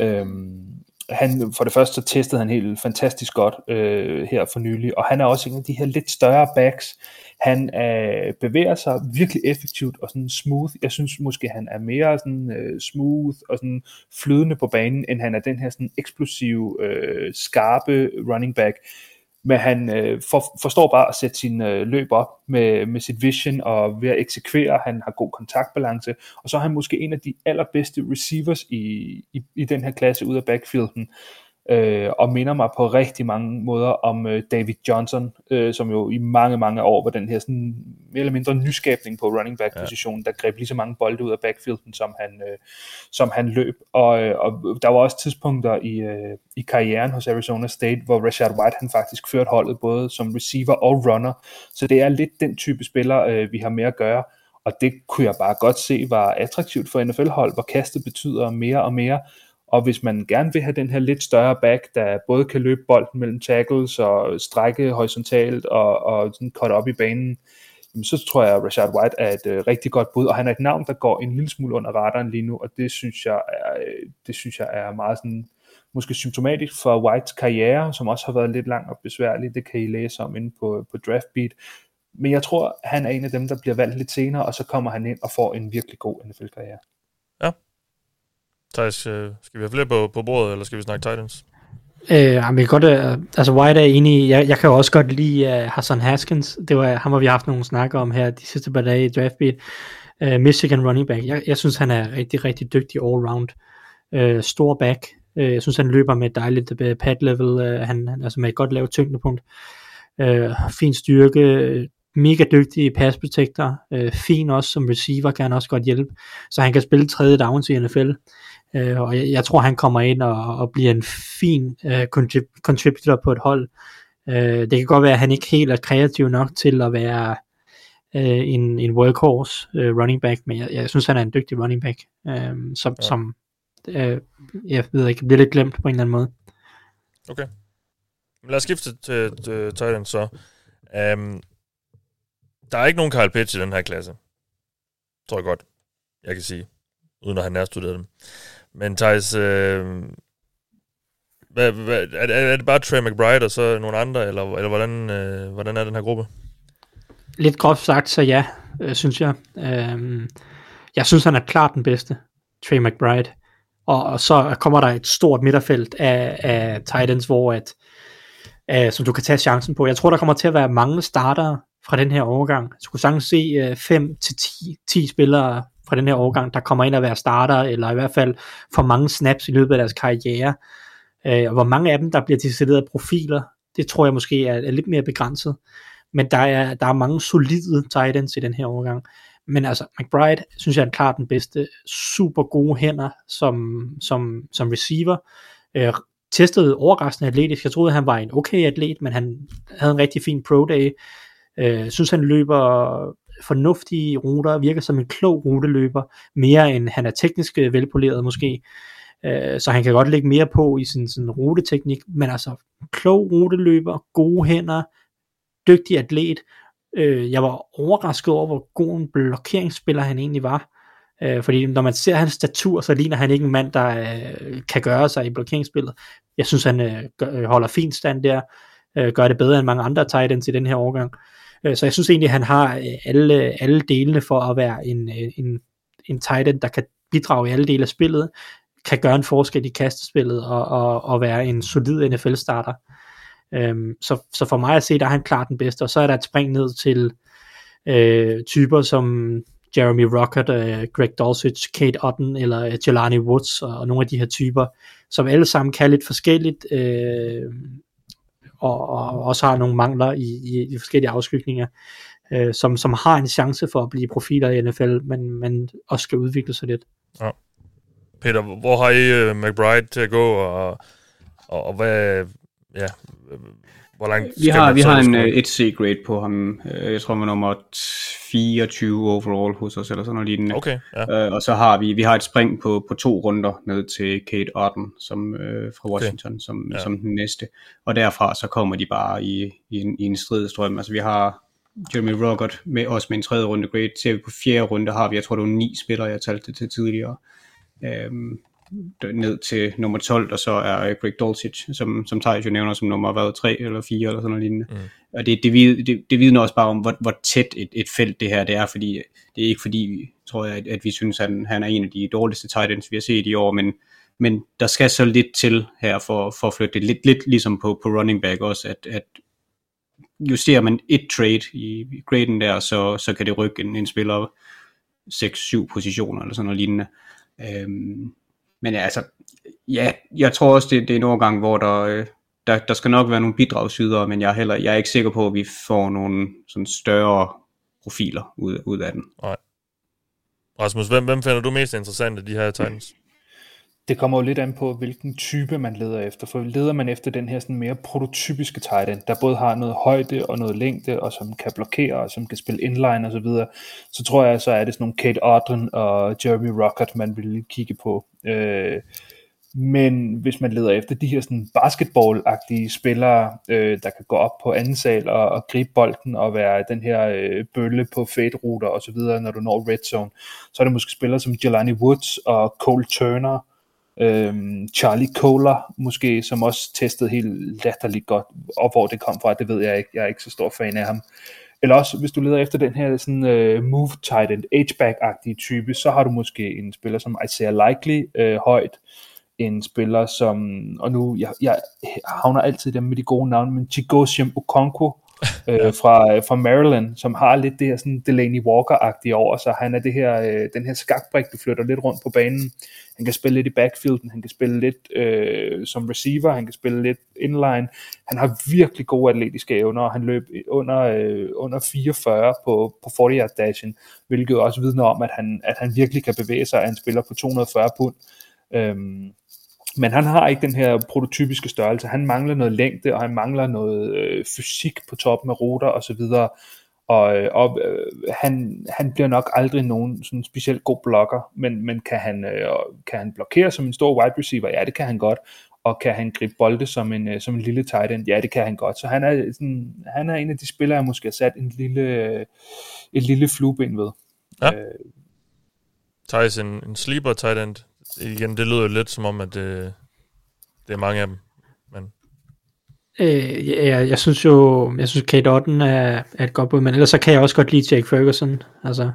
Øhm, han, for det første så testede han helt fantastisk godt øh, her for nylig, og han er også en af de her lidt større backs. Han øh, bevæger sig virkelig effektivt og sådan smooth. Jeg synes måske, han er mere sådan øh, smooth og sådan flydende på banen, end han er den her sådan eksplosive, øh, skarpe running back. Men han øh, for, forstår bare at sætte sin øh, løb op med, med sit vision og ved at eksekvere. Han har god kontaktbalance, og så er han måske en af de allerbedste receivers i, i, i den her klasse ud af backfielden øh, og minder mig på rigtig mange måder om øh, David Johnson, øh, som jo i mange, mange år var den her sådan, mere eller mindre nyskabning på running back positionen, ja. der greb lige så mange bolde ud af backfielden, som han, øh, som han løb. Og, øh, og der var også tidspunkter i, øh, i karrieren hos Arizona State, hvor Rashad White han faktisk førte holdet både som receiver og runner. Så det er lidt den type spiller, øh, vi har med at gøre. Og det kunne jeg bare godt se var attraktivt for NFL-hold, hvor kastet betyder mere og mere. Og hvis man gerne vil have den her lidt større back, der både kan løbe bolden mellem tackles og strække horisontalt og, og sådan cut op i banen, jamen så tror jeg, at Rashad White er et øh, rigtig godt bud, og han er et navn, der går en lille smule under radaren lige nu, og det synes jeg er, øh, det synes jeg er meget sådan, måske symptomatisk for Whites karriere, som også har været lidt lang og besværlig, det kan I læse om inde på, på Draftbeat, men jeg tror, han er en af dem, der bliver valgt lidt senere, og så kommer han ind og får en virkelig god NFL-karriere. Thijs, øh, skal vi have flere på, på bordet, eller skal vi snakke Titans? Øh, jeg kan godt, øh, altså White er enig. I, jeg, jeg kan jo også godt lide uh, Hassan Haskins, det var ham, har vi haft nogle snakker om her de sidste par dage i draftbeat, uh, Michigan running back, jeg, jeg synes han er rigtig, rigtig dygtig all-round, uh, stor back, uh, jeg synes han løber med et dejligt uh, pad level, uh, han, han, altså med et godt lavt tyngdepunkt, uh, fin styrke, mega dygtig pass protector, uh, fin også som receiver, kan han også godt hjælpe, så han kan spille tredje downs i NFL, Øh, og jeg, jeg tror, han kommer ind og, og bliver en fin øh, contrib- contributor på et hold. Øh, det kan godt være, at han ikke helt er kreativ nok til at være øh, en, en workhorse øh, running back, men jeg, jeg synes, han er en dygtig running back, øh, som, ja. som øh, jeg ved ikke, bliver lidt glemt på en eller anden måde. Okay. Lad os skifte til, til Titans så. Um, der er ikke nogen Kyle Pitts i den her klasse. Tror jeg godt, jeg kan sige, uden at have nærstuderet dem. Men Thijs, øh, hvad, hvad, er, er det bare Trey McBride og så nogle andre, eller, eller hvordan, øh, hvordan er den her gruppe? Lidt groft sagt, så ja, øh, synes jeg. Øh, jeg synes, han er klart den bedste, Trey McBride. Og, og så kommer der et stort midterfelt af, af Titans, hvor at, øh, som du kan tage chancen på. Jeg tror, der kommer til at være mange starter fra den her overgang. Jeg skulle sagtens se 5-10 øh, spillere fra den her årgang, der kommer ind og være starter, eller i hvert fald får mange snaps i løbet af deres karriere. Øh, og hvor mange af dem, der bliver decideret profiler, det tror jeg måske er, er lidt mere begrænset. Men der er, der er mange solide tight ends i den her overgang. Men altså, McBride, synes jeg er klart den bedste. Super gode hænder som, som, som receiver. Øh, testede overraskende atletisk. Jeg troede, han var en okay atlet, men han havde en rigtig fin pro day. Øh, synes, han løber fornuftige ruter, virker som en klog ruteløber, mere end han er teknisk øh, velpoleret måske. Øh, så han kan godt lægge mere på i sin, sin ruteteknik, men altså klog ruteløber, gode hænder, dygtig atlet. Øh, jeg var overrasket over, hvor god en blokeringsspiller han egentlig var. Øh, fordi når man ser hans statur, så ligner han ikke en mand, der øh, kan gøre sig i blokeringsspillet. Jeg synes, han øh, holder fint stand der, øh, gør det bedre end mange andre tight ends i den her årgang. Øh, Øh, så jeg synes egentlig, at han har øh, alle, alle delene for at være en, øh, en, en tight end, der kan bidrage i alle dele af spillet, kan gøre en forskel i kastespillet og, og, og være en solid NFL-starter. Øhm, så, så for mig at se, der er han klart den bedste, og så er der et spring ned til øh, typer som Jeremy Rockert, øh, Greg Dulcich, Kate Otten eller Jelani Woods og, og nogle af de her typer, som alle sammen kan lidt forskelligt, øh, og, og også har nogle mangler i, i, i forskellige afskygninger, øh, som, som har en chance for at blive profiler i NFL, men, men også skal udvikle sig lidt. Ja. Peter, hvor har I uh, McBride til at gå, og, og, og hvad, ja, hvor langt Vi har, vi har en skulle- øh, 1C-grade på ham. Øh, Jeg tror, er nummer 24 overall hos os, eller sådan noget lignende. Okay, ja. Øh, og så har vi, vi har et spring på, på to runder ned til Kate Otten som, fra Washington okay. som, Ja. som den næste. Og derfra så kommer de bare i, i, en, i en stridstrøm. Altså vi har Jeremy Rockert med os med en tredje runde grade. Ser vi på fjerde runde har vi, jeg tror det var ni spillere, jeg talte det til tidligere. Øhm, ned til nummer 12, og så er Greg Dulcich, som, som Thijs jo nævner som nummer hvad, 3 eller 4 eller sådan noget lignende. Mm. Og det, det, vid- det, det vidner også bare om, hvor, hvor tæt et, et felt det her det er, fordi det er ikke fordi, tror jeg, at, at vi synes, at han, han er en af de dårligste tight ends, vi har set i år, men, men der skal så lidt til her for, for at flytte det lidt, lidt ligesom på, på running back også, at, at justerer man et trade i graden der, så, så kan det rykke en, en spiller 6-7 positioner eller sådan noget lignende. Øhm, men ja, altså, ja, jeg tror også, det, det er en overgang, hvor der, øh, der, der skal nok være nogle bidragsydere, men jeg er, heller, jeg er ikke sikker på, at vi får nogle sådan større profiler ud, ud af den. Nej. Rasmus, hvem, hvem finder du mest interessant af de her Titans? Det kommer jo lidt an på, hvilken type man leder efter. For leder man efter den her sådan mere prototypiske tight end, der både har noget højde og noget længde, og som kan blokere, og som kan spille inline og så videre, så tror jeg, så er det sådan nogle Kate Audren og Jeremy Rockert, man vil kigge på. Øh, men hvis man leder efter de her sådan basketball-agtige spillere, øh, der kan gå op på anden sal og, og gribe bolden og være den her øh, bølle på fade-ruter og så videre, når du når red zone, så er det måske spillere som Jelani Woods og Cole Turner, øhm, Charlie Kohler måske, som også testede helt latterligt godt, og hvor det kom fra, det ved jeg ikke, jeg er ikke så stor fan af ham. Eller også, hvis du leder efter den her sådan, uh, move tight end, H-back-agtige type, så har du måske en spiller som Isaiah Likely uh, højt, en spiller som, og nu, jeg, jeg havner altid dem med de gode navne, men Chigosium Okonkwo, *laughs* øh, fra, fra Maryland, som har lidt det her sådan Delaney Walker-agtige over sig. Han er det her, øh, den her skakbrik, du flytter lidt rundt på banen. Han kan spille lidt i backfielden, han kan spille lidt øh, som receiver, han kan spille lidt inline. Han har virkelig gode atletiske evner, og han løb under, øh, under 44 på, på 40 yard dashen, hvilket også vidner om, at han, at han virkelig kan bevæge sig at han spiller på 240 pund. Øhm, men han har ikke den her prototypiske størrelse. Han mangler noget længde, og han mangler noget øh, fysik på toppen af ruter og så videre. Og, øh, og øh, han, han bliver nok aldrig nogen sådan specielt god blokker, men, men kan, han, øh, kan han blokere som en stor wide receiver? Ja, det kan han godt. Og kan han gribe bolde som en, øh, som en lille tight end? Ja, det kan han godt. Så han er, sådan, han er en af de spillere, jeg måske har sat en lille, øh, et lille flueben ved. Ja. Øh, Thijs, en, en sleeper tight end. Igen, det lyder lidt som om, at det, det er mange af dem. Men Øh, ja, jeg synes jo, jeg synes Kate Otten er, er et godt bud, men ellers så kan jeg også godt lide Jake Ferguson, altså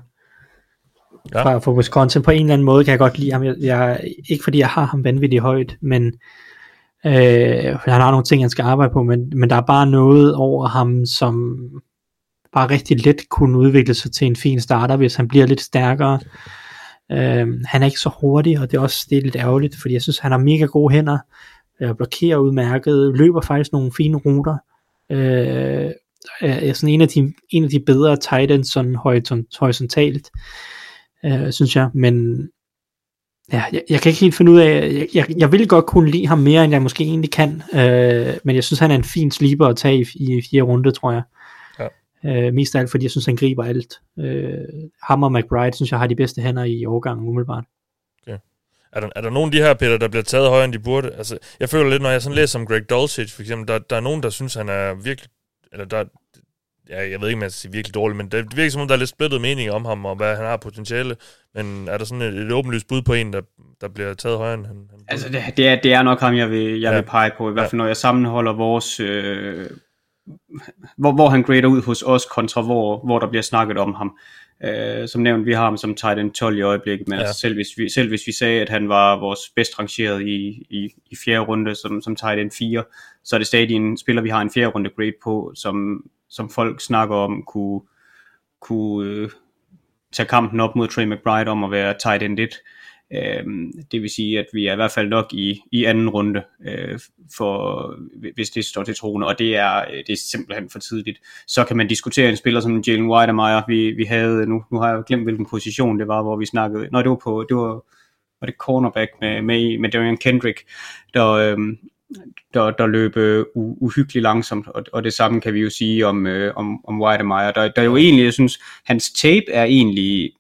Ja. fra, fra Wisconsin. På en eller anden måde kan jeg godt lide ham. Jeg, jeg, ikke fordi jeg har ham vanvittigt højt, men øh, han har nogle ting, han skal arbejde på, men, men der er bare noget over ham, som bare rigtig let kunne udvikle sig til en fin starter, hvis han bliver lidt stærkere. Øh, han er ikke så hurtig, og det er også det er lidt ærgerligt, fordi jeg synes, han har mega gode hænder, øh, blokerer udmærket, løber faktisk nogle fine ruter. Øh, er sådan en af de, en af de bedre tight ends sådan horisontalt, øh, synes jeg, men ja, jeg, jeg kan ikke helt finde ud af, jeg, jeg, jeg vil godt kunne lide ham mere, end jeg måske egentlig kan, øh, men jeg synes, han er en fin sleeper at tage i, i fire runde, tror jeg. Øh, mest af alt, fordi jeg synes, han griber alt. Øh, ham og McBride, synes jeg, har de bedste hænder i årgangen, umiddelbart. er der, er der nogen af de her, Peter, der bliver taget højere, end de burde? Altså, jeg føler lidt, når jeg sådan læser om Greg Dulcich, for eksempel, der, der er nogen, der synes, han er virkelig... Eller der, ja, jeg ved ikke, om jeg skal sige virkelig dårlig, men det virker som om, der er lidt splittet mening om ham, og hvad han har potentiale. Men er der sådan et, et åbenlyst bud på en, der, der bliver taget højere, end han, han? Altså, det, det, er, det er nok ham, jeg vil, jeg Ja. ja. vil pege på, i hvert fald når jeg sammenholder vores... Øh, hvor, hvor han grader ud hos os, kontra hvor, hvor der bliver snakket om ham. Øh, som nævnt, vi har ham som tight end 12 i øjeblikket, men Ja. altså, selv, hvis vi, selv hvis vi sagde, at han var vores bedst rangeret i, i, i fjerde runde som, som tight end 4, så er det stadig en spiller, vi har en fjerde runde grade på, som, som folk snakker om kunne, kunne øh, tage kampen op mod Trey McBride om at være tight end 1. Øh, det vil sige, at vi er i hvert fald nok i, i anden runde, øh, for, hvis det står til troende, og det er, øh, det er simpelthen for tidligt. Så kan man diskutere en spiller som Jalen Whitemeyer, vi, vi havde, nu, nu har jeg glemt hvilken position det var, hvor vi snakkede, når det var på, det var, var det cornerback med, med, med Darian Kendrick, der, øh, der, der løb øh, uhyggeligt langsomt, og, og det samme kan vi jo sige om, øh, om, om Weidemeyer, der, der jo egentlig, jeg synes, hans tape er egentlig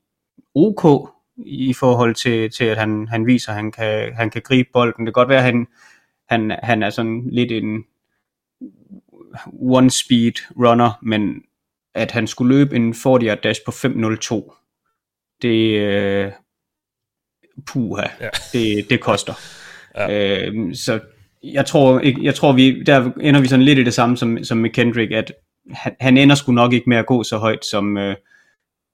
ok i forhold til, til at han, han viser, at han kan, han kan gribe bolden. Det kan godt være, at han, han, han er sådan lidt en one-speed runner, men at han skulle løbe en 40 dash på 5.02, det, øh, puha, ja. det, det koster. Ja. Øh, så jeg tror, jeg tror vi, der ender vi sådan lidt i det samme som, som med Kendrick, at han, han ender sgu nok ikke med at gå så højt, som, øh,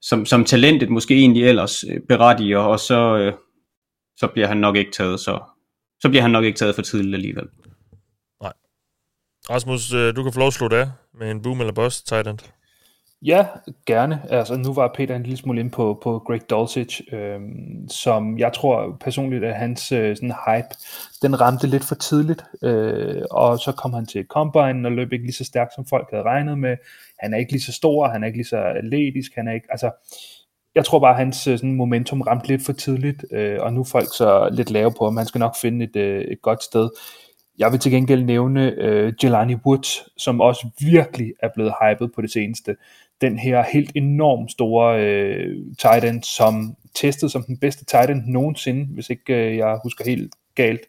som, som talentet måske egentlig ellers øh, berettiger, og så, øh, så bliver han nok ikke taget så, så bliver han nok ikke taget for tidligt alligevel. Nej. Rasmus, øh, du kan få lov at slutte det med en boom eller bust tight end. Ja, gerne. Altså, nu var Peter en lille smule inde på, på Greg Dulcich, øhm, som jeg tror personligt, at hans øh, sådan hype, den ramte lidt for tidligt, øh, og så kom han til Combine og løb ikke lige så stærkt, som folk havde regnet med. Han er ikke lige så stor, han er ikke lige så atletisk, han er ikke, altså, jeg tror bare, at hans øh, sådan, momentum ramte lidt for tidligt, øh, og nu er folk så lidt lave på, at han skal nok finde et, øh, et godt sted. Jeg vil til gengæld nævne øh, Jelani Woods, som også virkelig er blevet hypet på det seneste den her helt enormt store øh, tight end, som testet som den bedste tight end nogensinde, hvis ikke øh, jeg husker helt galt.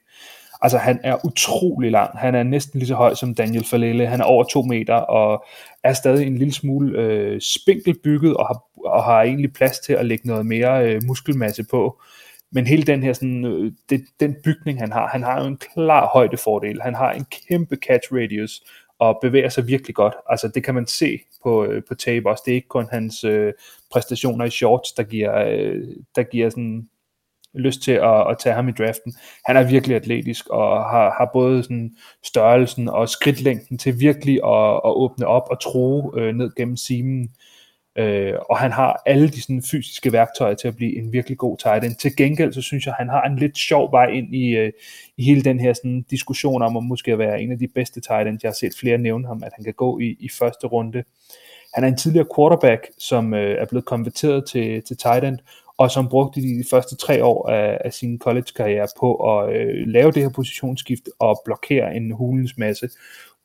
Altså han er utrolig lang. Han er næsten lige så høj som Daniel Falele. Han er over to meter og er stadig en lille smule øh, spinkelbygget og har, og har egentlig plads til at lægge noget mere øh, muskelmasse på. Men hele den her sådan, øh, det, den bygning han har, han har jo en klar højdefordel. Han har en kæmpe catch radius og bevæger sig virkelig godt. Altså det kan man se på, øh, på tape også. Det er ikke kun hans øh, præstationer i shorts, der giver, øh, der giver sådan lyst til at, at tage ham i draften. Han er virkelig atletisk og har, har både sådan størrelsen og skridtlængden til virkelig at, at åbne op og tro øh, ned gennem simen. Øh, Øh, og han har alle de sådan, fysiske værktøjer til at blive en virkelig god tight end. Til gengæld så synes jeg, at han har en lidt sjov vej ind i, øh, i hele den her sådan, diskussion om at måske være en af de bedste tight ends. Jeg har set flere nævne ham, at han kan gå i, i første runde. Han er en tidligere quarterback, som øh, er blevet konverteret til, til tight end, og som brugte de første tre år af, af sin college-karriere på at øh, lave det her positionsskift og blokere en hulens masse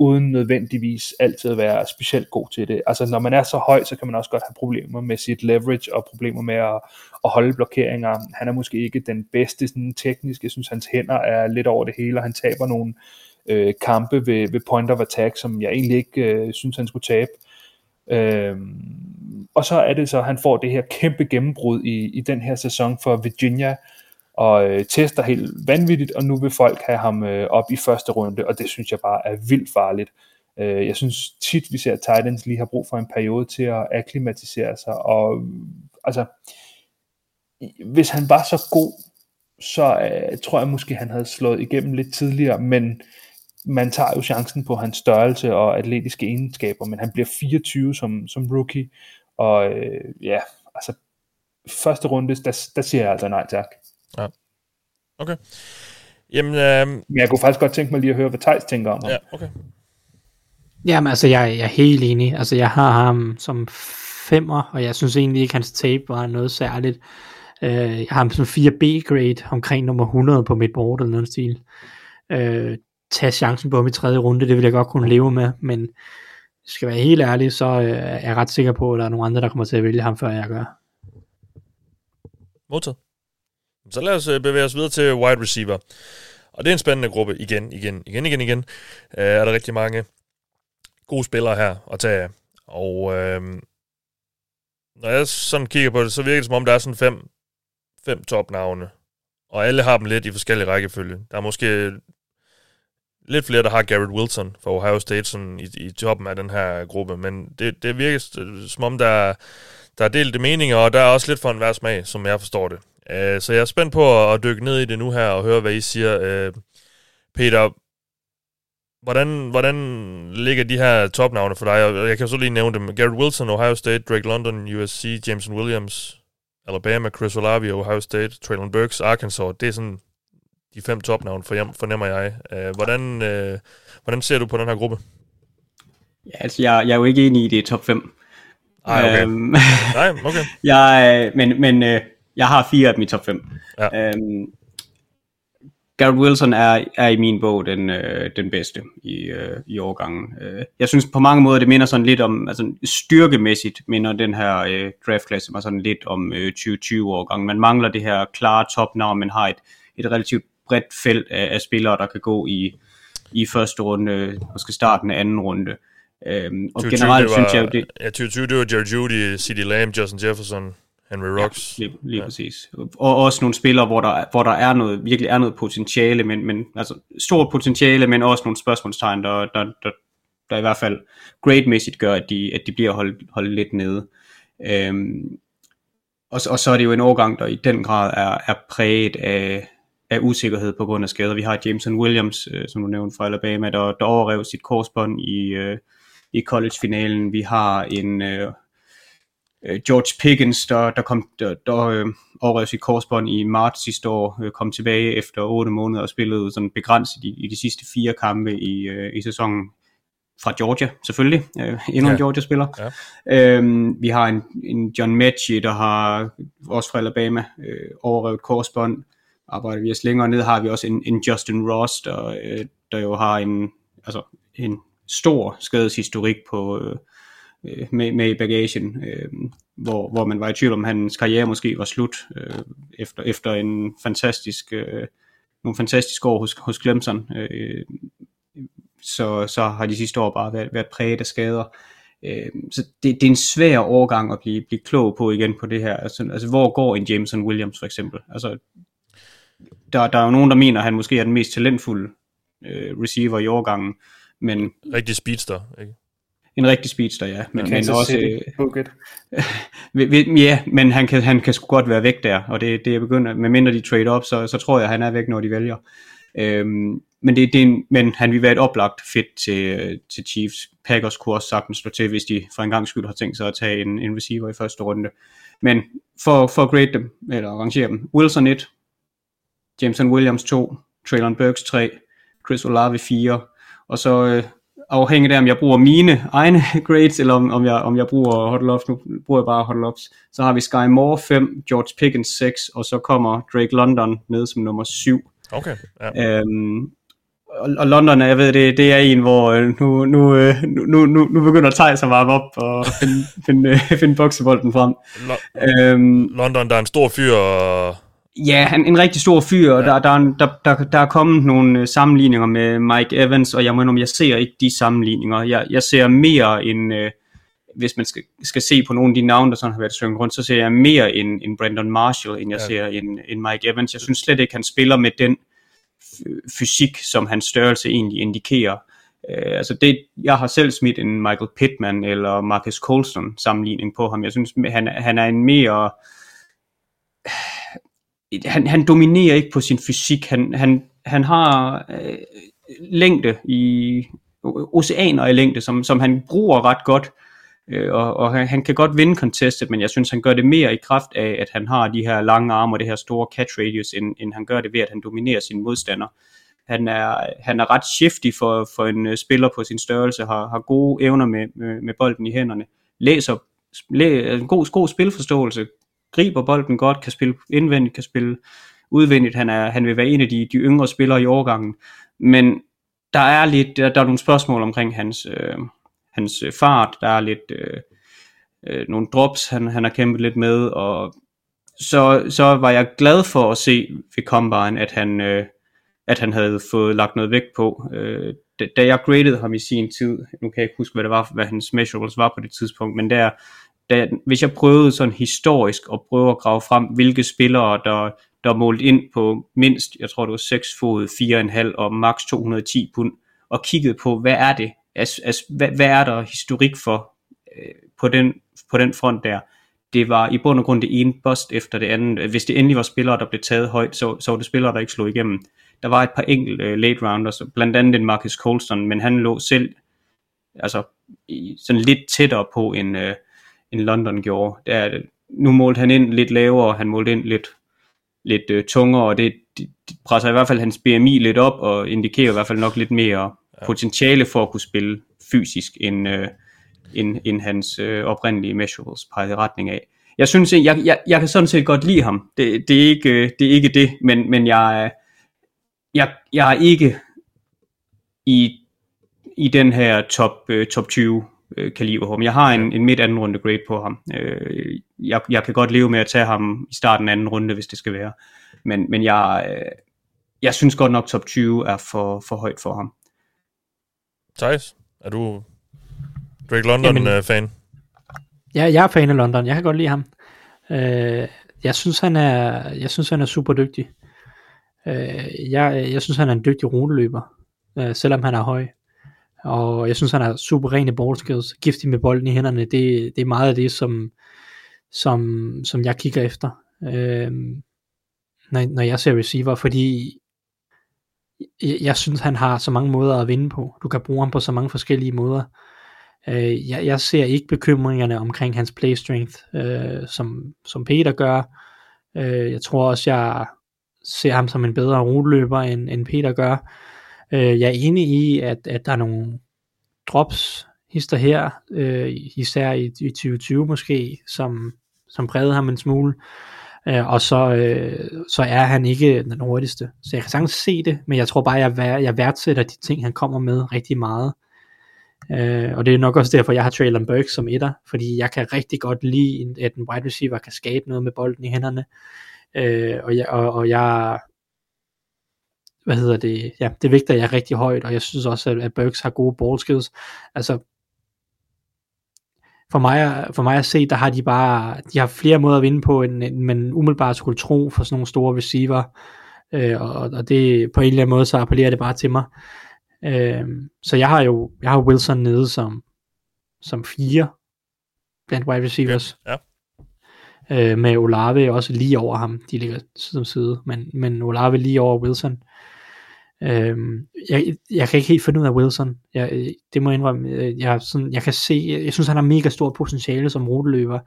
uden nødvendigvis altid at være specielt god til det. Altså når man er så høj, så kan man også godt have problemer med sit leverage og problemer med at, at holde blokeringer. Han er måske ikke den bedste sådan, teknisk. Jeg synes, hans hænder er lidt over det hele, og han taber nogle øh, kampe ved, ved point of attack, som jeg egentlig ikke øh, synes, han skulle tabe. Øhm, og så er det så, at han får det her kæmpe gennembrud i, i den her sæson for Virginia, og øh, tester helt vanvittigt, og nu vil folk have ham øh, op i første runde, og det synes jeg bare er vildt farligt. Øh, jeg synes tit, vi ser, at Titans lige har brug for en periode til at akklimatisere sig, og øh, altså, hvis han var så god, så øh, tror jeg måske, han havde slået igennem lidt tidligere, men man tager jo chancen på hans størrelse og atletiske egenskaber, men han bliver 24 som, som rookie, og øh, ja, altså første runde, der, der siger jeg altså nej tak. Ja. Okay. Jamen, øh... Men jeg kunne faktisk godt tænke mig lige at høre, hvad Thijs tænker om ham. Ja, okay. Jamen, altså, jeg, jeg er helt enig. Altså, jeg har ham som femmer, og jeg synes egentlig ikke, hans tape var noget særligt. Uh, jeg har ham som 4B-grade, omkring nummer 100 på mit board, eller noget stil. Uh, tag chancen på ham i tredje runde, det vil jeg godt kunne leve med, men skal være helt ærlig, så uh, er jeg ret sikker på, at der er nogle andre, der kommer til at vælge ham, før jeg gør. Modtaget. Så lad os øh, bevæge os videre til wide receiver. Og det er en spændende gruppe igen, igen, igen, igen, igen. Øh, er der rigtig mange gode spillere her at tage af. Og øh, når jeg sådan kigger på det, så virker det som om, der er sådan fem, fem topnavne. Og alle har dem lidt i forskellige rækkefølge. Der er måske lidt flere, der har Garrett Wilson for Ohio State sådan i, i toppen af den her gruppe. Men det, det virker som om, der, der er delte meninger, og der er også lidt for en hver smag, som jeg forstår det. Uh, så jeg er spændt på at dykke ned i det nu her og høre, hvad I siger. Uh, Peter, hvordan, hvordan ligger de her topnavne for dig? Jeg kan så lige nævne dem. Garrett Wilson, Ohio State, Drake London, USC, Jameson Williams, Alabama, Chris Olave, Ohio State, Traylon Burks, Arkansas. Det er sådan de fem topnavne, for, fornemmer jeg. Uh, hvordan, uh, hvordan ser du på den her gruppe? Ja, altså, jeg, jeg er jo ikke enig i det top 5. Ej, okay. Um, Nej, okay. *laughs* jeg, men men uh, jeg har fire af dem i top 5. Ja. Um, Garrett Wilson er, er i min bog den, øh, den bedste i, øh, i årgangen. Øh, jeg synes på mange måder, det minder sådan lidt om, altså styrkemæssigt minder den her øh, draftklasse mig sådan lidt om øh, 2020-årgangen. Man mangler det her klare topnavn, men har et, et relativt bredt felt af, af spillere, der kan gå i, i første runde, måske starten af anden runde. Øhm, og 2020, generelt var, synes jeg, det, Ja, 2020, det var Jerry Judy, C.D. Lamb, Justin Jefferson, Henry Rocks. Lige, lige ja. præcis. Og også nogle spillere, hvor der, hvor der er noget, virkelig er noget potentiale, men, men altså stort potentiale, men også nogle spørgsmålstegn, der, der, der, der i hvert fald grademæssigt gør, at de, at de bliver holdt, holdt lidt nede. Øhm, og, og så er det jo en overgang, der i den grad er, er præget af, af usikkerhed på grund af skader. Vi har Jameson Williams, øh, som du nævnte fra Alabama, der, der overrev sit korsbånd i, øh, i college-finalen. Vi har en øh, øh, George Pickens, der, der, kom, der, der øh, overrev sit korsbånd i marts sidste år, øh, kom tilbage efter 8 måneder og spillede sådan begrænset i, i de sidste fire kampe i, øh, i sæsonen fra Georgia, selvfølgelig. Øh, endnu ja. en Georgia-spiller. Ja. Øhm, vi har en, en John Mechie, der har også fra Alabama øh, overrevet korsbånd. Arbejder vi os længere ned, har vi også en, en Justin Ross, der, øh, der jo har en, altså, en stor skadeshistorik på, øh, øh, med, med i bagagen, øh, hvor, hvor man var i tvivl om, hans karriere måske var slut øh, efter, efter en fantastisk, øh, nogle fantastiske år hos, hos Clemson. Øh, så, så har de sidste år bare været, været præget af skader. Øh, så det, det er en svær overgang at blive, blive klog på igen på det her. Altså, altså hvor går en Jameson Williams for eksempel? Altså, der, der er jo nogen, der mener, at han måske er den mest talentfulde øh, receiver i årgangen, men... Rigtig speedster, ikke? En rigtig speedster, ja. Men, men også... Øh, *laughs* ja, men han kan, han kan sgu godt være væk der, og det, det er begyndt, med mindre de trade op, så, så tror jeg, at han er væk, når de vælger. Øhm, men, det, det er en, men han vil være et oplagt fedt til, til Chiefs. Packers kunne også sagtens slå til, hvis de for en gang skyld har tænkt sig at tage en, en receiver i første runde. Men for, for at grade dem, eller arrangere dem, Wilson 1, Jameson Williams 2, Traylon Burks 3, Chris Olave 4, og så øh, afhængig af, om jeg bruger mine egne *laughs* grades, eller om, om, jeg, om jeg bruger huddle ups, nu bruger jeg bare huddle ups, så har vi Sky Moore 5, George Pickens 6, og så kommer Drake London ned som nummer 7. Okay, ja. Øhm, og, og London, jeg ved, det, det er en, hvor øh, nu, nu, øh, nu, nu, nu begynder Thijs at varme op og *laughs* finde, finde, finde boksebolden frem. Lo- øhm, London, der er en stor fyr, og Ja, han en rigtig stor fyr, og ja. der, der, der, der, der er kommet nogle øh, sammenligninger med Mike Evans, og jeg må jeg ser ikke de sammenligninger. Jeg, jeg ser mere end, øh, hvis man skal, skal se på nogle af de navne, der sådan har været synget rundt, så ser jeg mere end, end Brandon Marshall, end jeg ja. ser en, en Mike Evans. Jeg synes slet ikke, han spiller med den fysik, som hans størrelse egentlig indikerer. Uh, altså det, jeg har selv smidt en Michael Pittman eller Marcus Colston sammenligning på ham. Jeg synes, han, han er en mere han, han dominerer ikke på sin fysik. Han, han, han har øh, længde i oceaner i længde, som, som han bruger ret godt. Øh, og, og han, han kan godt vinde contestet, men jeg synes, han gør det mere i kraft af, at han har de her lange arme og det her store catch radius, end, end han gør det ved, at han dominerer sin modstander. Han er, han er ret shifty for, for en uh, spiller på sin størrelse, har, har gode evner med, med, med bolden i hænderne, læser læ, en god, god spilforståelse, griber bolden godt, kan spille indvendigt, kan spille udvendigt. Han, er, han vil være en af de, de yngre spillere i årgangen. Men der er lidt, der, der er nogle spørgsmål omkring hans, øh, hans øh, fart. Der er lidt øh, øh, nogle drops, han, han har kæmpet lidt med. Og så, så var jeg glad for at se ved Combine, at han, øh, at han havde fået lagt noget vægt på. Øh, da jeg graded ham i sin tid, nu kan jeg ikke huske, hvad det var, hvad hans measurables var på det tidspunkt, men der, da, hvis jeg prøvede sådan historisk at prøve at grave frem, hvilke spillere, der, der målt ind på mindst, jeg tror det var 6 fod, 4,5 og maks 210 pund, og kiggede på, hvad er det? Altså, altså, hvad, hvad er der historik for øh, på, den, på den front der? Det var i bund og grund det ene bust efter det andet. Hvis det endelig var spillere, der blev taget højt, så, så var det spillere, der ikke slog igennem. Der var et par enkelte uh, late rounders, blandt andet en Marcus Colston, men han lå selv altså, i, sådan lidt tættere på en, uh, end London gjorde. Det er, nu målte han ind lidt lavere, han målte ind lidt, lidt uh, tungere, og det, det, presser i hvert fald hans BMI lidt op, og indikerer i hvert fald nok lidt mere ja. potentiale for at kunne spille fysisk, end, uh, end, end hans uh, oprindelige measurables peger i retning af. Jeg synes, jeg, jeg, jeg kan sådan set godt lide ham. Det, det, er, ikke, det er ikke det, men, men jeg, jeg, jeg er ikke i, i den her top, uh, top 20 uh, kaliber ham. Jeg har en, en midt anden runde grade på ham. Uh, jeg, jeg kan godt leve med at tage ham i starten af anden runde, hvis det skal være. Men, men jeg, uh, jeg synes godt nok top 20 er for, for højt for ham. Thijs, er du Drake London-fan? Ja, jeg er fan af London. Jeg kan godt lide ham. Øh, jeg synes, han er, jeg synes, han er super dygtig. Øh, jeg, jeg synes, han er en dygtig ruteløber, øh, selvom han er høj. Og jeg synes, han er super rene ball ballskills, giftig med bolden i hænderne. Det, det er meget af det, som, som, som jeg kigger efter, øh, når, når jeg ser receiver, fordi jeg, jeg synes, han har så mange måder at vinde på. Du kan bruge ham på så mange forskellige måder. Øh, jeg, jeg ser ikke bekymringerne omkring hans play strength, øh, som, som Peter gør. Øh, jeg tror også, jeg ser ham som en bedre ruteløber, end, end Peter gør. Øh, jeg er enig i, at, at der er nogle drops hister her, øh, især i, i 2020 måske, som, som prægede ham en smule. Øh, og så, øh, så er han ikke den hurtigste. Så jeg kan sagtens se det, men jeg tror bare, jeg, jeg værdsætter de ting, han kommer med rigtig meget. Øh, og det er nok også derfor, jeg har Traylon Burke som etter, fordi jeg kan rigtig godt lide, at en wide receiver kan skabe noget med bolden i hænderne. Øh, og, jeg, og, og jeg, hvad hedder det, ja, det vægter jeg rigtig højt, og jeg synes også, at, at Burks har gode ball skills. Altså, for mig, for mig at se, der har de bare, de har flere måder at vinde på, end, end man umiddelbart skulle tro for sådan nogle store receiver, øh, og, og det på en eller anden måde, så appellerer det bare til mig. Øh, så jeg har jo, jeg har Wilson nede som, som fire blandt wide receivers. Ja. Øh, med Olave også lige over ham. De ligger side om side, men, men Olave lige over Wilson. Øhm, jeg, jeg kan ikke helt finde ud af Wilson. Jeg, øh, det må jeg indrømme. Øh, jeg, sådan, jeg kan se, jeg synes han har mega stort potentiale som ruteløber,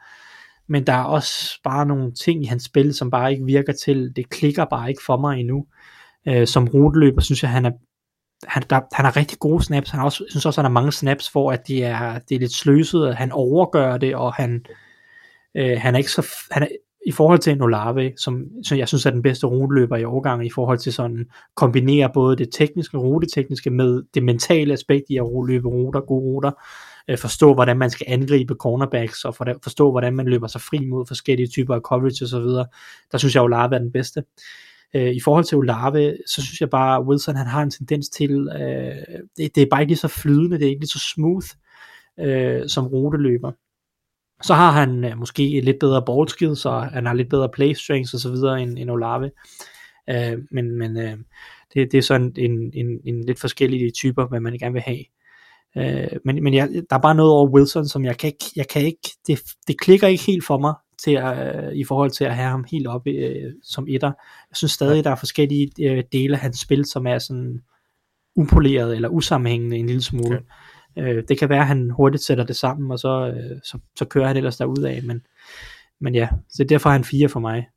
men der er også bare nogle ting i hans spil, som bare ikke virker til, det klikker bare ikke for mig endnu. Øh, som ruteløber synes jeg, han er han, der, han har rigtig gode snaps. Han har også, synes også, han har mange snaps, hvor at det er, det er lidt sløset, at han overgør det, og han, øh, han er ikke så, han er, i forhold til en Olave, som, som jeg synes er den bedste ruteløber i årgangen, i forhold til sådan, kombinere både det tekniske, rutetekniske med det mentale aspekt i at løbe ruter, gode ruter, øh, forstå hvordan man skal angribe cornerbacks, og forstå hvordan man løber sig fri mod forskellige typer af coverage osv. Der synes jeg, Olave er den bedste. Øh, I forhold til Olave, så synes jeg bare, at Wilson han har en tendens til, øh, det, det er bare ikke lige så flydende, det er ikke lige så smooth øh, som ruteløber. Så har han øh, måske lidt bedre ball skills, og han har lidt bedre play strengths og så videre end, end Olave. Øh, men men øh, det, det er sådan en, en, en lidt forskellige typer, hvad man gerne vil have. Øh, men men jeg, der er bare noget over Wilson, som jeg kan ikke, jeg kan ikke det, det klikker ikke helt for mig til at, øh, i forhold til at have ham helt oppe øh, som etter. Jeg synes stadig, der er forskellige øh, dele af hans spil, som er sådan upoleret eller usammenhængende en lille smule. Okay. Øh, det kan være, at han hurtigt sætter det sammen, og så, øh, så, så kører han ellers af. Men, men ja, så derfor er han fire for mig.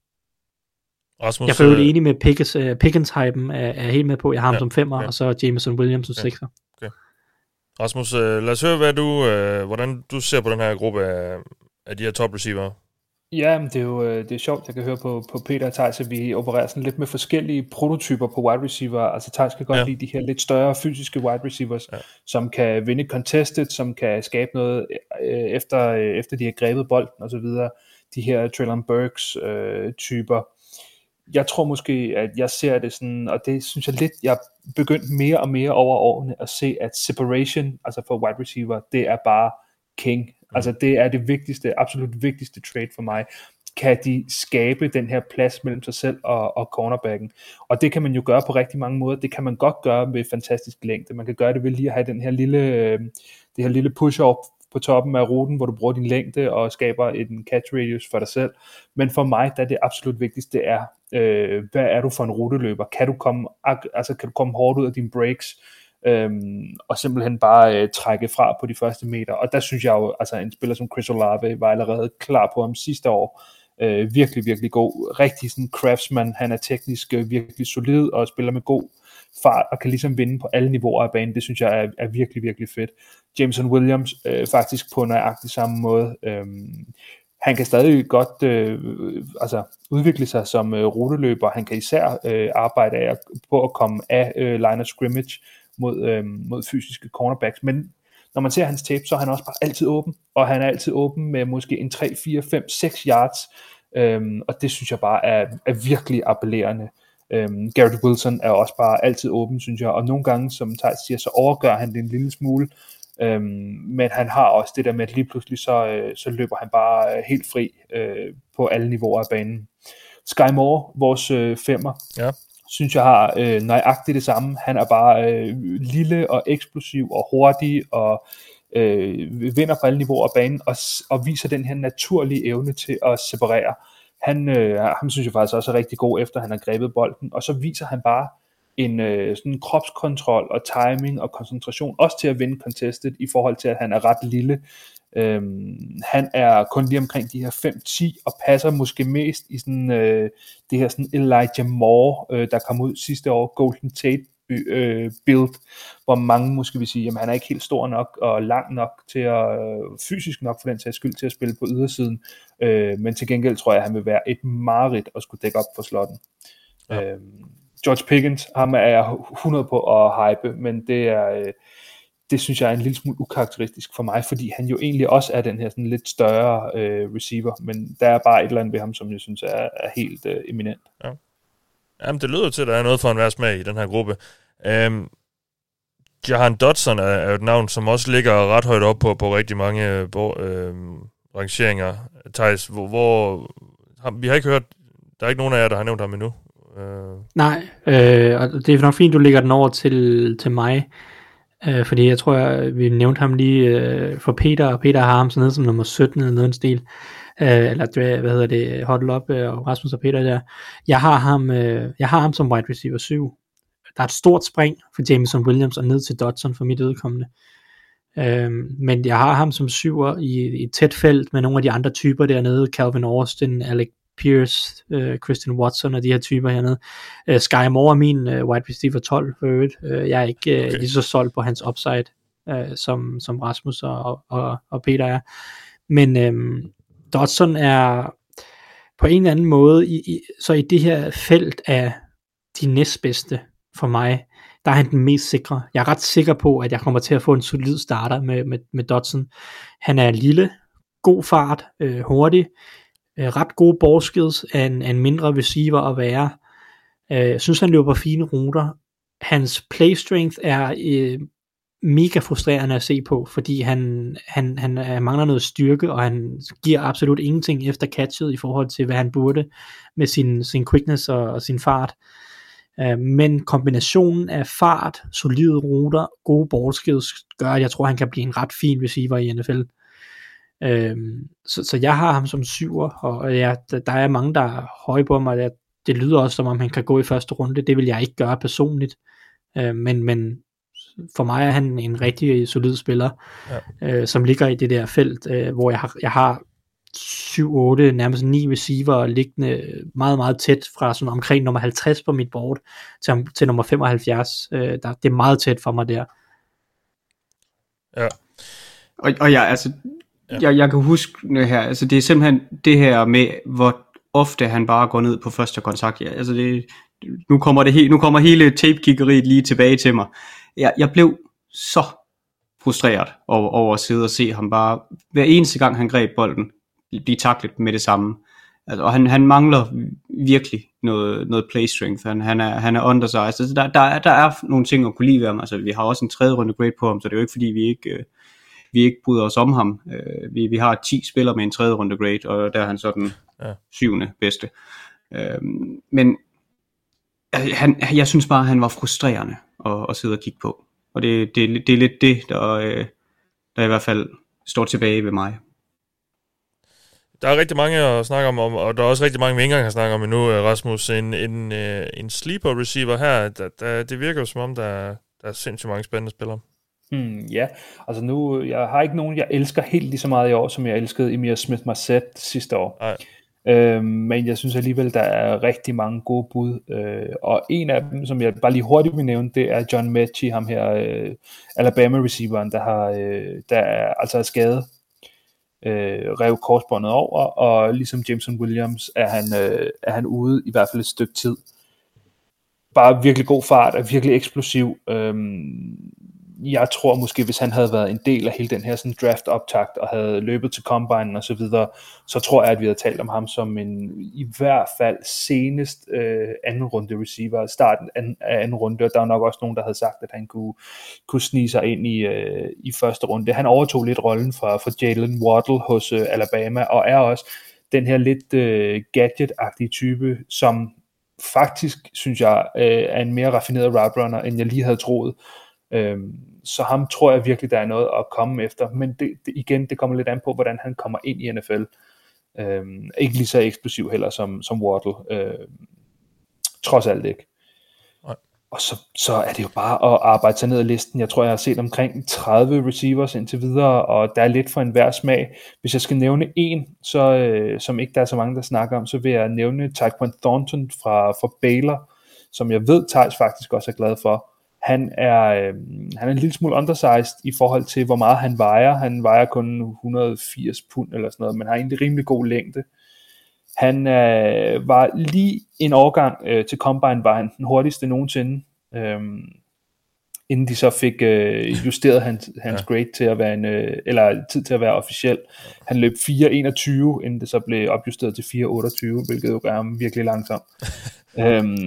Rasmus, jeg er øh... enig med Pickens, uh, Pickens-hypen, er, er helt med på. Jeg har ham ja, som femmer, ja. og så Jameson Williams som ja. sekser. Okay. Rasmus, uh, lad os høre, hvad du, uh, hvordan du ser på den her gruppe af, af de her top receiver. Ja, men det er jo det er sjovt, jeg kan høre på, på Peter og Thijs, at vi opererer sådan lidt med forskellige prototyper på wide receiver. Altså Thijs kan godt ja. lide de her lidt større fysiske wide receivers, ja. som kan vinde contested, som kan skabe noget øh, efter, øh, efter de har grebet bolden og så videre. De her Traylon Burks øh, typer. Jeg tror måske, at jeg ser det sådan, og det synes jeg lidt, jeg er begyndt mere og mere over årene at se, at separation, altså for wide receiver, det er bare king Mm. Altså det er det vigtigste, absolut vigtigste trade for mig. Kan de skabe den her plads mellem sig selv og, og cornerbacken? Og det kan man jo gøre på rigtig mange måder. Det kan man godt gøre med fantastisk længde. Man kan gøre det ved lige at have den her lille, øh, det her lille push-up på toppen af ruten, hvor du bruger din længde og skaber en catch radius for dig selv. Men for mig, der er det absolut vigtigste er, øh, hvad er du for en ruteløber? Kan du komme, altså, kan du komme hårdt ud af dine breaks? Øhm, og simpelthen bare øh, trække fra på de første meter. Og der synes jeg jo, altså en spiller som Chris Olave var allerede klar på ham sidste år. Øh, virkelig, virkelig god. Rigtig sådan craftsman. Han er teknisk øh, virkelig solid og spiller med god fart og kan ligesom vinde på alle niveauer af banen. Det synes jeg er, er virkelig, virkelig fedt. Jameson Williams øh, faktisk på nøjagtig samme måde. Øh, han kan stadig godt øh, altså, udvikle sig som øh, ruteløber. Han kan især øh, arbejde af, på at komme af øh, line of scrimmage mod, øh, mod fysiske cornerbacks. Men når man ser hans tape, så er han også bare altid åben, og han er altid åben med måske en 3, 4, 5, 6 yards, øhm, og det synes jeg bare er, er virkelig appellerende. Øhm, Garrett Wilson er også bare altid åben, synes jeg, og nogle gange, som Thijs siger, så overgør han det en lille smule, øhm, men han har også det der med, at lige pludselig så, øh, så løber han bare øh, helt fri øh, på alle niveauer af banen. Sky Moore, vores øh, femmer, Ja synes jeg har øh, nøjagtigt det samme. Han er bare øh, lille og eksplosiv og hurtig og øh, vinder på alle niveauer af banen og, og viser den her naturlige evne til at separere. Han, øh, ham synes jeg faktisk også er rigtig god efter han har grebet bolden, og så viser han bare en øh, sådan kropskontrol og timing og koncentration, også til at vinde contestet i forhold til, at han er ret lille. Øhm, han er kun lige omkring de her 5-10 og passer måske mest i sådan, øh, det her sådan Elijah Moore, øh, der kom ud sidste år, Golden Tate øh, build, hvor mange måske vil sige, at han er ikke helt stor nok og lang nok til at, øh, fysisk nok for den sags skyld til at spille på ydersiden, øh, men til gengæld tror jeg, at han vil være et mareridt at skulle dække op for slotten. Ja. Øh, George Pickens, ham er jeg 100 på at hype, men det er, øh, det synes jeg er en lille smule ukarakteristisk for mig, fordi han jo egentlig også er den her sådan lidt større øh, receiver, men der er bare et eller andet ved ham, som jeg synes er, er helt øh, eminent. Jamen, det lyder til, at der er noget for en værts med i den her gruppe. Øhm, Jahan Dodson er, er et navn, som også ligger ret højt op på, på rigtig mange øh, bo, øh, rangeringer. Thijs, hvor, hvor har, vi har ikke hørt, der er ikke nogen af jer, der har nævnt ham endnu. Øh, Nej, øh, og det er nok fint, du lægger den over til, til mig, øh, fordi jeg tror, jeg, vi nævnte ham lige øh, for Peter, og Peter har ham sådan noget som nummer 17 eller noget i den stil, øh, eller hvad hedder det, Huddle Up øh, og Rasmus og Peter der. Jeg har ham, øh, jeg har ham som wide receiver 7. Der er et stort spring for Jameson Williams og ned til Dodson for mit udkommende. Øh, men jeg har ham som syver i, i et tæt felt med nogle af de andre typer dernede, Calvin Austin, Alec Pierce, øh, Christian Watson og de her typer hernede. Øh, Sky Moore er min øh, wide receiver 12 for øvrigt. Øh, jeg er ikke øh, Okay. lige så solgt på hans upside, øh, som, som Rasmus og, og, og Peter er. Men øh, Dodson er på en eller anden måde, i, i, så i det her felt af de næstbedste for mig, der er han den mest sikre. Jeg er ret sikker på, at jeg kommer til at få en solid starter med, med, med Dodson. Han er lille, god fart, øh, hurtig, øh, ret gode ballskills af en, af en mindre receiver at være. Øh, jeg synes, han løber fine ruter. Hans play strength er øh, mega frustrerende at se på, fordi han, han, han øh, mangler noget styrke, og han giver absolut ingenting efter catchet i forhold til, hvad han burde med sin, sin quickness og, og sin fart. Øh, men kombinationen af fart, solide ruter, gode ballskills, gør, at jeg tror, han kan blive en ret fin receiver i NFL. Øhm, så, så jeg har ham som syver, og jeg, der, er mange, der er høje på mig, at det lyder også som om han kan gå i første runde, det vil jeg ikke gøre personligt, øh, men, men for mig er han en rigtig solid spiller, ja. øh, som ligger i det der felt, øh, hvor jeg har, jeg har 7-8, nærmest 9 receiver liggende meget, meget tæt fra sådan omkring nummer 50 på mit board til, til nummer 75. Øh, der, det er meget tæt for mig der. ja. Og, og jeg, altså, Ja. ja. jeg, jeg kan huske det her, altså det er simpelthen det her med, hvor ofte han bare går ned på første kontakt. Ja, altså det, nu kommer det he, nu kommer hele tapekiggeriet lige tilbage til mig. Jeg, jeg blev så frustreret over, over at sidde og se ham bare, hver eneste gang han greb bolden, blive taklet med det samme. Altså, og han, han mangler virkelig noget, noget play strength. Han, han, er, han er undersized. Altså, der, der, er, der er nogle ting at kunne lide ved ham. Altså, vi har også en tredje runde grade på ham, så det er jo ikke fordi, vi ikke, øh, vi ikke bryder os om ham. Øh, vi, vi har 10 spillere med en tredje runde grade, og der er han så den Ja. syvende bedste. Øh, men øh, han, jeg synes bare, han var frustrerende at, at sidde og kigge på. Og det, det, det er lidt det, der, øh, der i hvert fald står tilbage ved mig. Der er rigtig mange at snakke om, og der er også rigtig mange, vi ikke engang har snakket om endnu, øh, Rasmus. En, en, en sleeper receiver her, der, der, det virker jo som om, der, der er sindssygt mange spændende spillere. Hmm, ja, altså nu, jeg har ikke nogen, jeg elsker helt lige så meget i år, som jeg elskede Emir Smith Marset sidste år. Nej. Øhm, men jeg synes alligevel, der er rigtig mange gode bud. Øh, og en af dem, som jeg bare lige hurtigt vil nævne, det er John Mechie, ham her, øh, Alabama receiveren, der, har, øh, der er, altså er skadet. øh, rev korsbåndet over, og ligesom Jameson Williams er han, øh, er han ude i hvert fald et stykke tid. Bare virkelig god fart, er virkelig eksplosiv. Øhm, jeg tror måske, hvis han havde været en del af hele den her sådan draft-optakt, og havde løbet til combine og så videre, så tror jeg, at vi havde talt om ham som en i hvert fald senest øh, anden runde receiver, starten af anden runde, og der var nok også nogen, der havde sagt, at han kunne, kunne snige sig ind i, øh, i første runde. Han overtog lidt rollen fra, fra Jalen Waddle hos øh, Alabama, og er også den her lidt øh, gadget-agtige type, som faktisk, synes jeg, øh, er en mere raffineret route runner, end jeg lige havde troet. Øhm, så ham tror jeg virkelig, der er noget at komme efter. Men det, det, igen, det kommer lidt an på, hvordan han kommer ind i NFL. Øhm, ikke lige så eksplosiv heller som, som Waddle. Øhm, trods alt ikke. Nej. Og så, så er det jo bare at arbejde sig ned ad listen. Jeg tror, jeg har set omkring 30 receivers indtil videre, og der er lidt for enhver smag. Hvis jeg skal nævne en, så, øh, som ikke der er så mange, der snakker om, så vil jeg nævne Tyquan Thornton fra, fra Baylor, som jeg ved, Thijs faktisk også er glad for han er, øh, han er en lille smule undersized i forhold til, hvor meget han vejer. Han vejer kun 180 pund eller sådan noget, men har egentlig rimelig god længde. Han øh, var lige en overgang øh, til Combine, var han den hurtigste nogensinde. Øh, inden de så fik øh, justeret hans, hans ja. grade til at være en, øh, eller tid til at være officiel. Han løb 4.21, inden det så blev opjusteret til 4.28, hvilket jo gør ham virkelig langsom. *laughs* øhm,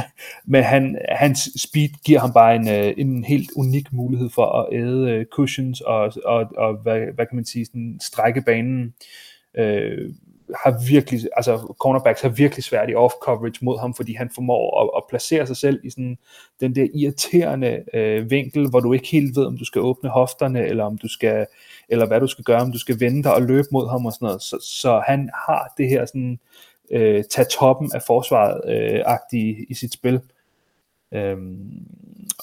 *laughs* men han, hans speed giver ham bare en, øh, en helt unik mulighed for at æde øh, cushions og, og, og hvad, hvad kan man sige, sådan strække banen. Øh, har virkelig, altså cornerbacks har virkelig svært i off coverage mod ham, fordi han formår at, at placere sig selv i sådan den der irriterende øh, vinkel, hvor du ikke helt ved, om du skal åbne hofterne, eller om du skal, eller hvad du skal gøre, om du skal vende dig og løbe mod ham og sådan noget. Så, så han har det her sådan, øh, tage toppen af forsvaret øh, agtige i sit spil. Øhm,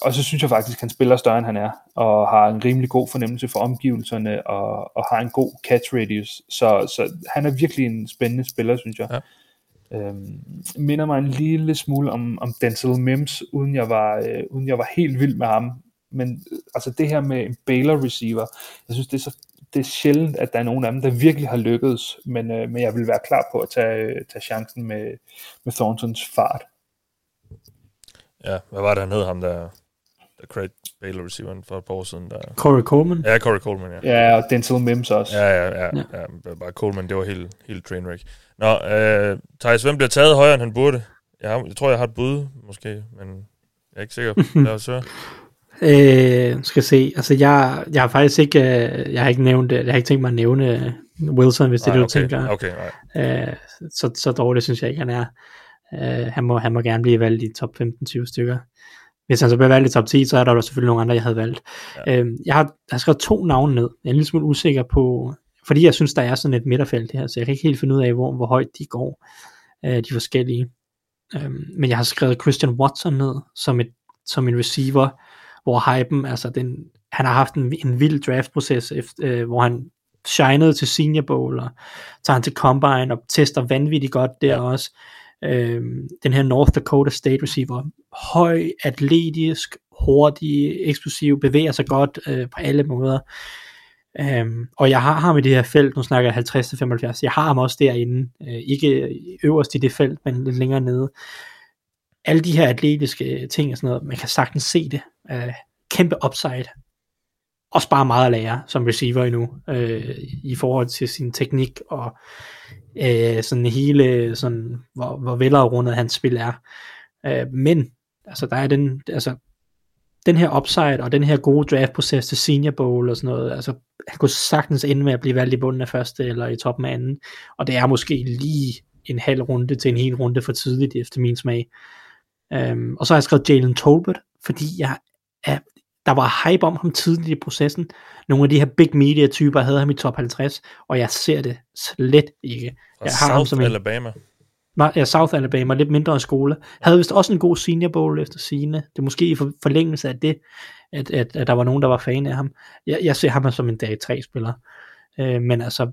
og så synes jeg faktisk, at han spiller større end han er, og har en rimelig god fornemmelse for omgivelserne, og, og har en god catch radius. Så, så han er virkelig en spændende spiller, synes jeg. Ja. Øhm, minder mig en lille smule om, om Denzel Mims, uden jeg, var, øh, uden jeg var helt vild med ham. Men øh, altså det her med en Baylor receiver, jeg synes det er så det er sjældent, at der er nogen af dem, der virkelig har lykkedes, men, øh, men jeg vil være klar på at tage, tage chancen med, med Thorntons fart. Ja, hvad var det, han hed ham der, der Craig Baylor receiveren for et par år siden? Der... Corey Coleman? Ja, Corey Coleman, ja. Ja, og Denzel Mims også. Ja, ja, ja. ja. ja bare Coleman, det var helt, helt trainwreck. Nå, øh, Thijs, hvem bliver taget højere, end han burde? Jeg, har, jeg tror, jeg har et bud, måske, men jeg er ikke sikker. Lad os høre. *laughs* Øh, skal se, altså jeg, jeg har faktisk ikke, øh, jeg har ikke nævnt, jeg har ikke tænkt mig at nævne øh, Wilson, hvis det er det, du okay. tænker. Okay, nej. Øh, så, så dårligt synes jeg ikke, han er. Øh, han, må, han må gerne blive valgt i top 15-20 stykker. Hvis han så bliver valgt i top 10, så er der jo selvfølgelig nogle andre, jeg havde valgt. Ja. Øh, jeg, har, jeg har skrevet to navne ned. Jeg er en lille smule usikker på, fordi jeg synes, der er sådan et midterfelt her, så jeg kan ikke helt finde ud af, hvor, hvor højt de går, øh, de forskellige. Øh, men jeg har skrevet Christian Watson ned som, et, som en receiver, hvor hypen, altså den, han har haft en, en vild draftproces, øh, hvor han shinede til Senior Bowl, og tager han til Combine, og tester vanvittigt godt der ja. også øh, den her North Dakota State receiver, høj, atletisk, hurtig, eksplosiv, bevæger sig godt øh, på alle måder. Øhm, og jeg har ham i det her felt, nu snakker jeg 50-75, jeg har ham også derinde, øh, ikke øverst i det felt, men lidt længere nede. Alle de her atletiske øh, ting og sådan noget, man kan sagtens se det. Øh, kæmpe upside. Også bare meget at lære som receiver endnu, øh, i forhold til sin teknik og øh, sådan hele, sådan, hvor, hvor velafrundet hans spil er. Øh, men, altså der er den, altså den her upside og den her gode draftproces til Senior Bowl og sådan noget, altså han kunne sagtens ende med at blive valgt i bunden af første eller i toppen af anden, og det er måske lige en halv runde til en hel runde for tidligt efter min smag. Øhm, og så har jeg skrevet Jalen Tolbert, fordi jeg er, der var hype om ham tidligt i processen. Nogle af de her big media typer havde ham i top 50, og jeg ser det slet ikke. Fra jeg har South ham som en, Alabama. Ja, South Alabama, lidt mindre skole. Havde vist også en god senior bowl efter sine. Det er måske i forlængelse af det, at, at, at der var nogen, der var fan af ham. Jeg, jeg ser ham som en dag 3 spiller. Øh, men altså,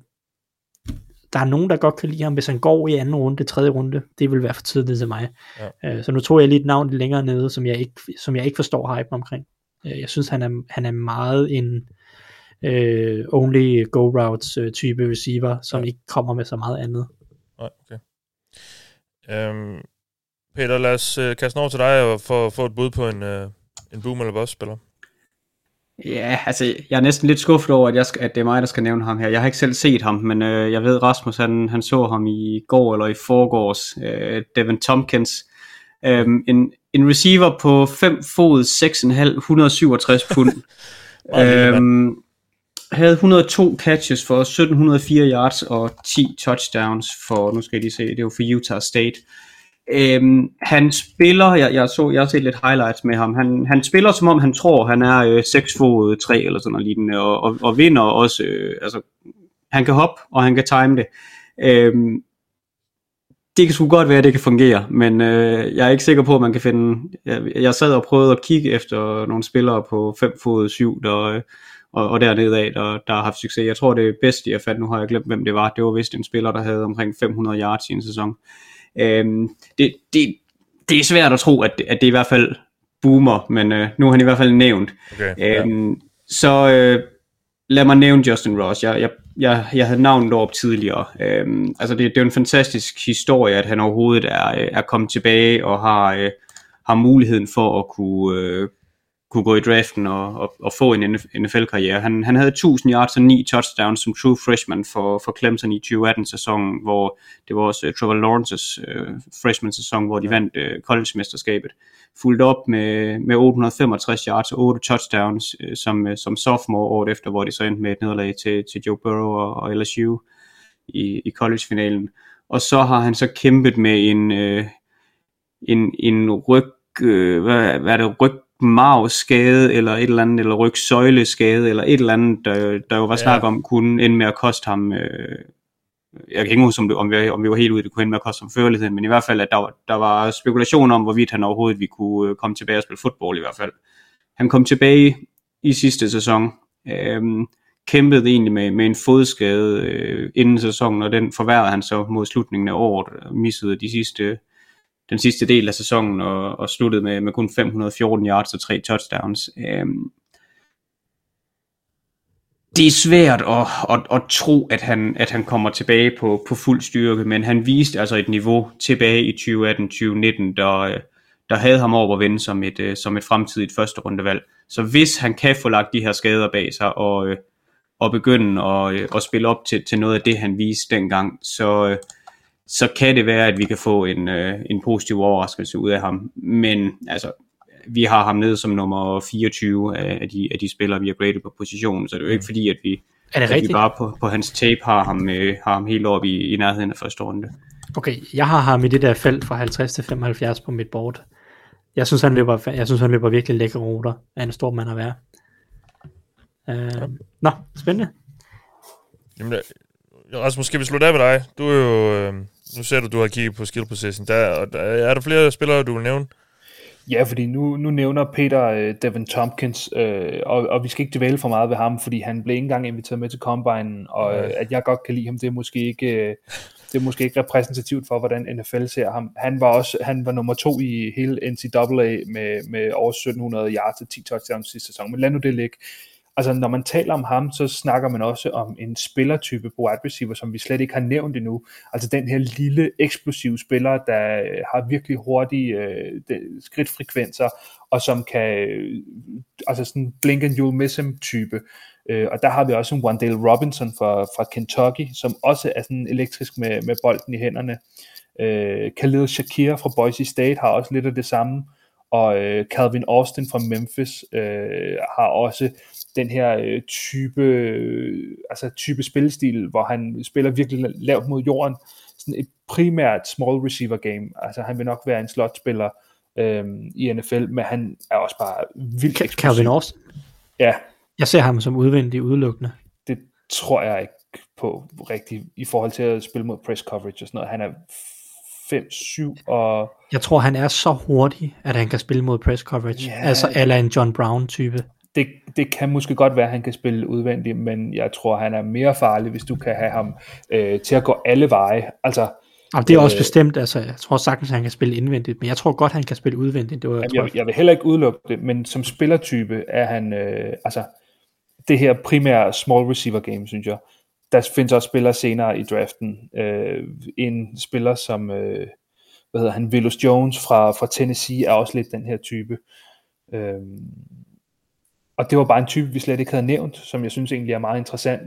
der er nogen, der godt kan lide ham, hvis han går i anden runde, tredje runde. Det vil være for tidligt til mig. Ja. Øh, så nu tror jeg lige et navn længere nede, som jeg ikke, som jeg ikke forstår hype omkring. Øh, jeg synes, han er, han er meget en øh, only go routes øh, type receiver, som ja. ikke kommer med så meget andet. Nej, okay. Øhm, Peter, lad os øh, kaste over til dig og få, få et bud på en, øh, en boom eller boss spiller. Ja, altså jeg er næsten lidt skuffet over, at, jeg skal, at det er mig, der skal nævne ham her. Jeg har ikke selv set ham, men øh, jeg ved, Rasmus han, han så ham i går eller i forgårs. Øh, Devin Tompkins. Øh, en, en receiver på 5 fod, 6,5, 167 pund. *laughs* øhm, havde 102 catches for 1704 yards og 10 touchdowns for, nu skal jeg lige se, det var for Utah State. Øhm, han spiller, jeg, jeg, så, jeg har set lidt highlights med ham, han, han spiller som om han tror, han er øh, 6 fod 3 eller sådan noget lignende, og, og, og vinder også, øh, altså han kan hoppe, og han kan time det. Øhm, det kan sgu godt være, at det kan fungere, men øh, jeg er ikke sikker på, at man kan finde... Jeg, jeg sad og prøvede at kigge efter nogle spillere på 5 fod 7, der, øh, og, og dernede af, der, der har haft succes. Jeg tror, det bedste, jeg fandt, nu har jeg glemt, hvem det var, det var vist en spiller, der havde omkring 500 yards i en sæson. Øhm, det, det, det er svært at tro, at, at det i hvert fald boomer, men øh, nu har han i hvert fald nævnt. Okay, ja. øhm, så øh, lad mig nævne Justin Ross. Jeg, jeg, jeg, jeg havde navnet op tidligere. Øhm, altså det, det er jo en fantastisk historie, at han overhovedet er, øh, er kommet tilbage og har, øh, har muligheden for at kunne, øh, kunne gå i draften og, og, og få en NFL-karriere. Han, han havde 1000 yards og 9 touchdowns som true freshman for, for Clemson i 2018-sæsonen, hvor det var også uh, Trevor Lawrences uh, freshman-sæson, hvor de ja. vandt uh, college-mesterskabet. Fuldt op med, med 865 yards og 8 touchdowns uh, som, uh, som sophomore året efter, hvor de så endte med et nederlag til, til Joe Burrow og, og LSU i, i college-finalen. Og så har han så kæmpet med en, uh, en, en ryg, uh, hvad, hvad er det, ryg marvskade, eller et eller andet, eller rygsøjleskade, eller et eller andet, der, der jo var snak om, kunne ende med at koste ham, øh, jeg kan ikke huske, om, det, om, vi, om vi var helt ude, det kunne ende med at koste ham førligheden, men i hvert fald, at der, var, der var spekulation om, hvorvidt han overhovedet vi kunne øh, komme tilbage og spille fodbold i hvert fald. Han kom tilbage i sidste sæson, øh, kæmpede egentlig med, med en fodskade øh, inden sæsonen, og den forværrede han så mod slutningen af året, missede de sidste den sidste del af sæsonen og, og sluttede med, med kun 514 yards og tre touchdowns. Øhm, det er svært at, at, at tro, at han, at han kommer tilbage på, på fuld styrke, men han viste altså et niveau tilbage i 2018-2019, der, der havde ham over at vinde som et, øh, som et fremtidigt første rundevalg. Så hvis han kan få lagt de her skader bag sig og, øh, og begynde at, øh, at spille op til, til noget af det, han viste dengang, så, så kan det være, at vi kan få en, øh, en positiv overraskelse ud af ham. Men altså, vi har ham ned som nummer 24 af, de, af de spillere, vi har graded på positionen, så det er jo ikke fordi, at vi, er det at vi bare på, på hans tape har ham, øh, har ham helt oppe i, i nærheden af første runde. Okay, jeg har ham i det der felt fra 50 til 75 på mit board. Jeg synes, han løber, jeg synes, han løber virkelig lækre ruter af en stor mand at være. Uh, Nå, spændende. Jamen, Rasmus, skal vi slutte af med dig? Du er jo, øh, nu ser du, du har kigget på skill position. Der, og der, er der flere spillere, du vil nævne? Ja, fordi nu, nu nævner Peter uh, Devin Tompkins, uh, og, og vi skal ikke dvæle for meget ved ham, fordi han blev ikke engang inviteret med til Combine, og uh, at jeg godt kan lide ham, det er måske ikke... Uh, det er måske ikke repræsentativt for, hvordan NFL ser ham. Han var også han var nummer to i hele NCAA med, med over 1700 yards og 10 touchdowns sidste sæson. Men lad nu det ligge altså når man taler om ham, så snakker man også om en spillertype på wide receiver, som vi slet ikke har nævnt endnu. Altså den her lille eksplosive spiller, der øh, har virkelig hurtige øh, skridtfrekvenser, og som kan, øh, altså sådan blink and you'll miss him type. Øh, og der har vi også en Wandale Robinson fra, fra Kentucky, som også er sådan elektrisk med, med bolden i hænderne. Øh, Khalil Shakir fra Boise State har også lidt af det samme og øh, Calvin Austin fra Memphis øh, har også den her øh, type, øh, altså type spillestil, hvor han spiller virkelig lavt mod jorden, sådan et primært small receiver game, altså han vil nok være en slotspiller øh, i NFL, men han er også bare vildt eksplosiv. Calvin Austin? Ja. Jeg ser ham som udvendig udelukkende. Det tror jeg ikke på rigtigt, i forhold til at spille mod press coverage og sådan noget. Han er 5-7 og... Jeg tror, han er så hurtig, at han kan spille mod press coverage. Ja, altså eller en John Brown type. Det, det kan måske godt være, at han kan spille udvendigt, men jeg tror, han er mere farlig, hvis du kan have ham øh, til at gå alle veje. Altså, og det er også øh, bestemt, altså jeg tror sagtens, at han kan spille indvendigt, men jeg tror godt, han kan spille udvendigt. Det var, jeg, jeg, jeg vil heller ikke udelukke det, men som spillertype er han, øh, altså det her primære small receiver game, synes jeg. Der findes også spillere senere i draften. Øh, en spiller som, øh, hvad hedder han, Willis Jones fra, fra Tennessee er også lidt den her type. Øh, og det var bare en type, vi slet ikke havde nævnt, som jeg synes egentlig er meget interessant,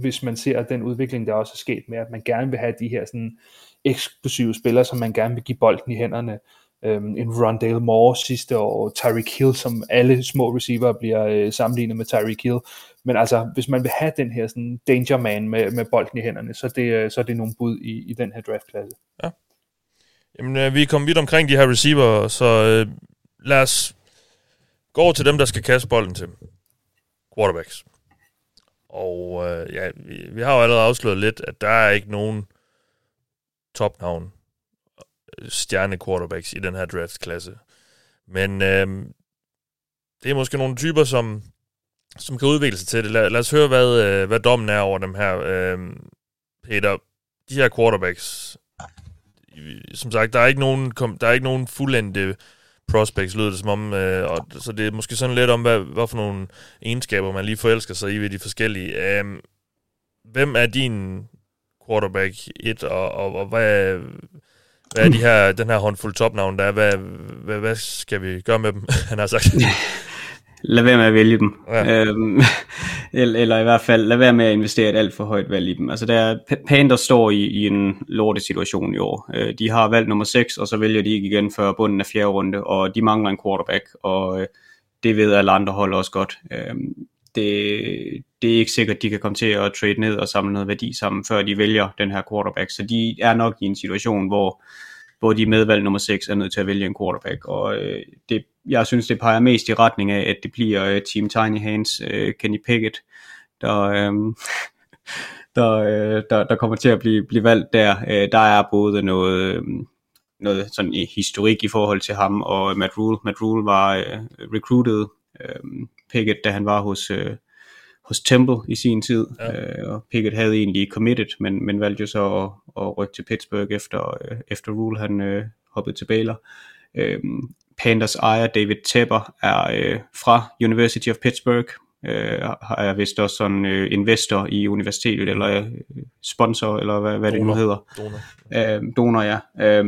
hvis man ser den udvikling, der også er sket med, at man gerne vil have de her sådan eksplosive spillere, som man gerne vil give bolden i hænderne. Øhm, en Rondale Moore sidste år, Tyreek Hill, som alle små receiver bliver øh, sammenlignet med Tyreek Hill. Men altså, hvis man vil have den her sådan danger man med, med bolden i hænderne, så det, øh, så er det nogle bud i, i den her draftklasse. Ja. Jamen, øh, vi er kommet vidt omkring de her receiver, så øh, lad os gå til dem, der skal kaste bolden til quarterbacks. Og øh, ja, vi, vi har jo allerede afsløret lidt, at der er ikke nogen topnavn øh, stjerne quarterbacks i den her draftklasse. Men øh, det er måske nogle typer, som, som kan udvikle sig til det. Lad, lad os høre, hvad, øh, hvad dommen er over dem her. Øh, Peter, de her quarterbacks, som sagt, der er ikke nogen, der er ikke nogen fuldendte prospects, lyder det som om. Øh, og, så det er måske sådan lidt om, hvad, hvad for nogle egenskaber, man lige forelsker sig i ved de forskellige. Øh, hvem er din quarterback 1, og, og, og hvad, hvad er de her, den her håndfuld topnavn, der er? Hvad, hvad, hvad skal vi gøre med dem, *laughs* han har sagt? *laughs* lad være med at vælge dem. Ja. Øhm, *laughs* eller, eller i hvert fald, lad være med at investere et alt for højt valg i dem. Altså der, Panthers står i, i en lortet situation i år. Øh, de har valgt nummer 6, og så vælger de ikke igen før bunden af fjerde runde, og de mangler en quarterback, og øh, det ved alle andre hold også godt. Øh, det, det er ikke sikkert, at de kan komme til at trade ned og samle noget værdi sammen, før de vælger den her quarterback. Så de er nok i en situation, hvor, hvor de medvalg nummer 6 er nødt til at vælge en quarterback. Og øh, det, jeg synes, det peger mest i retning af, at det bliver øh, Team Tiny Hands, øh, Kenny Pickett, der, øh, *laughs* der, øh, der, der kommer til at blive, blive valgt der. Øh, der er både noget... Øh, noget sådan i historik i forhold til ham og Matt Rule. Matt Rule var øh, recruited øh, Pickett, da han var hos, øh, hos Temple i sin tid, ja. øh, og Pickett havde egentlig committed, men, men valgte jo så at, at rykke til Pittsburgh efter, øh, efter Rule han øh, hoppede til Baylor. Øh, Panthers ejer David Tepper er øh, fra University of Pittsburgh, øh, er vist også sådan øh, investor i universitetet, eller øh, sponsor, eller hvad, hvad det nu hedder. Donor. Øh, donor, ja. Øh,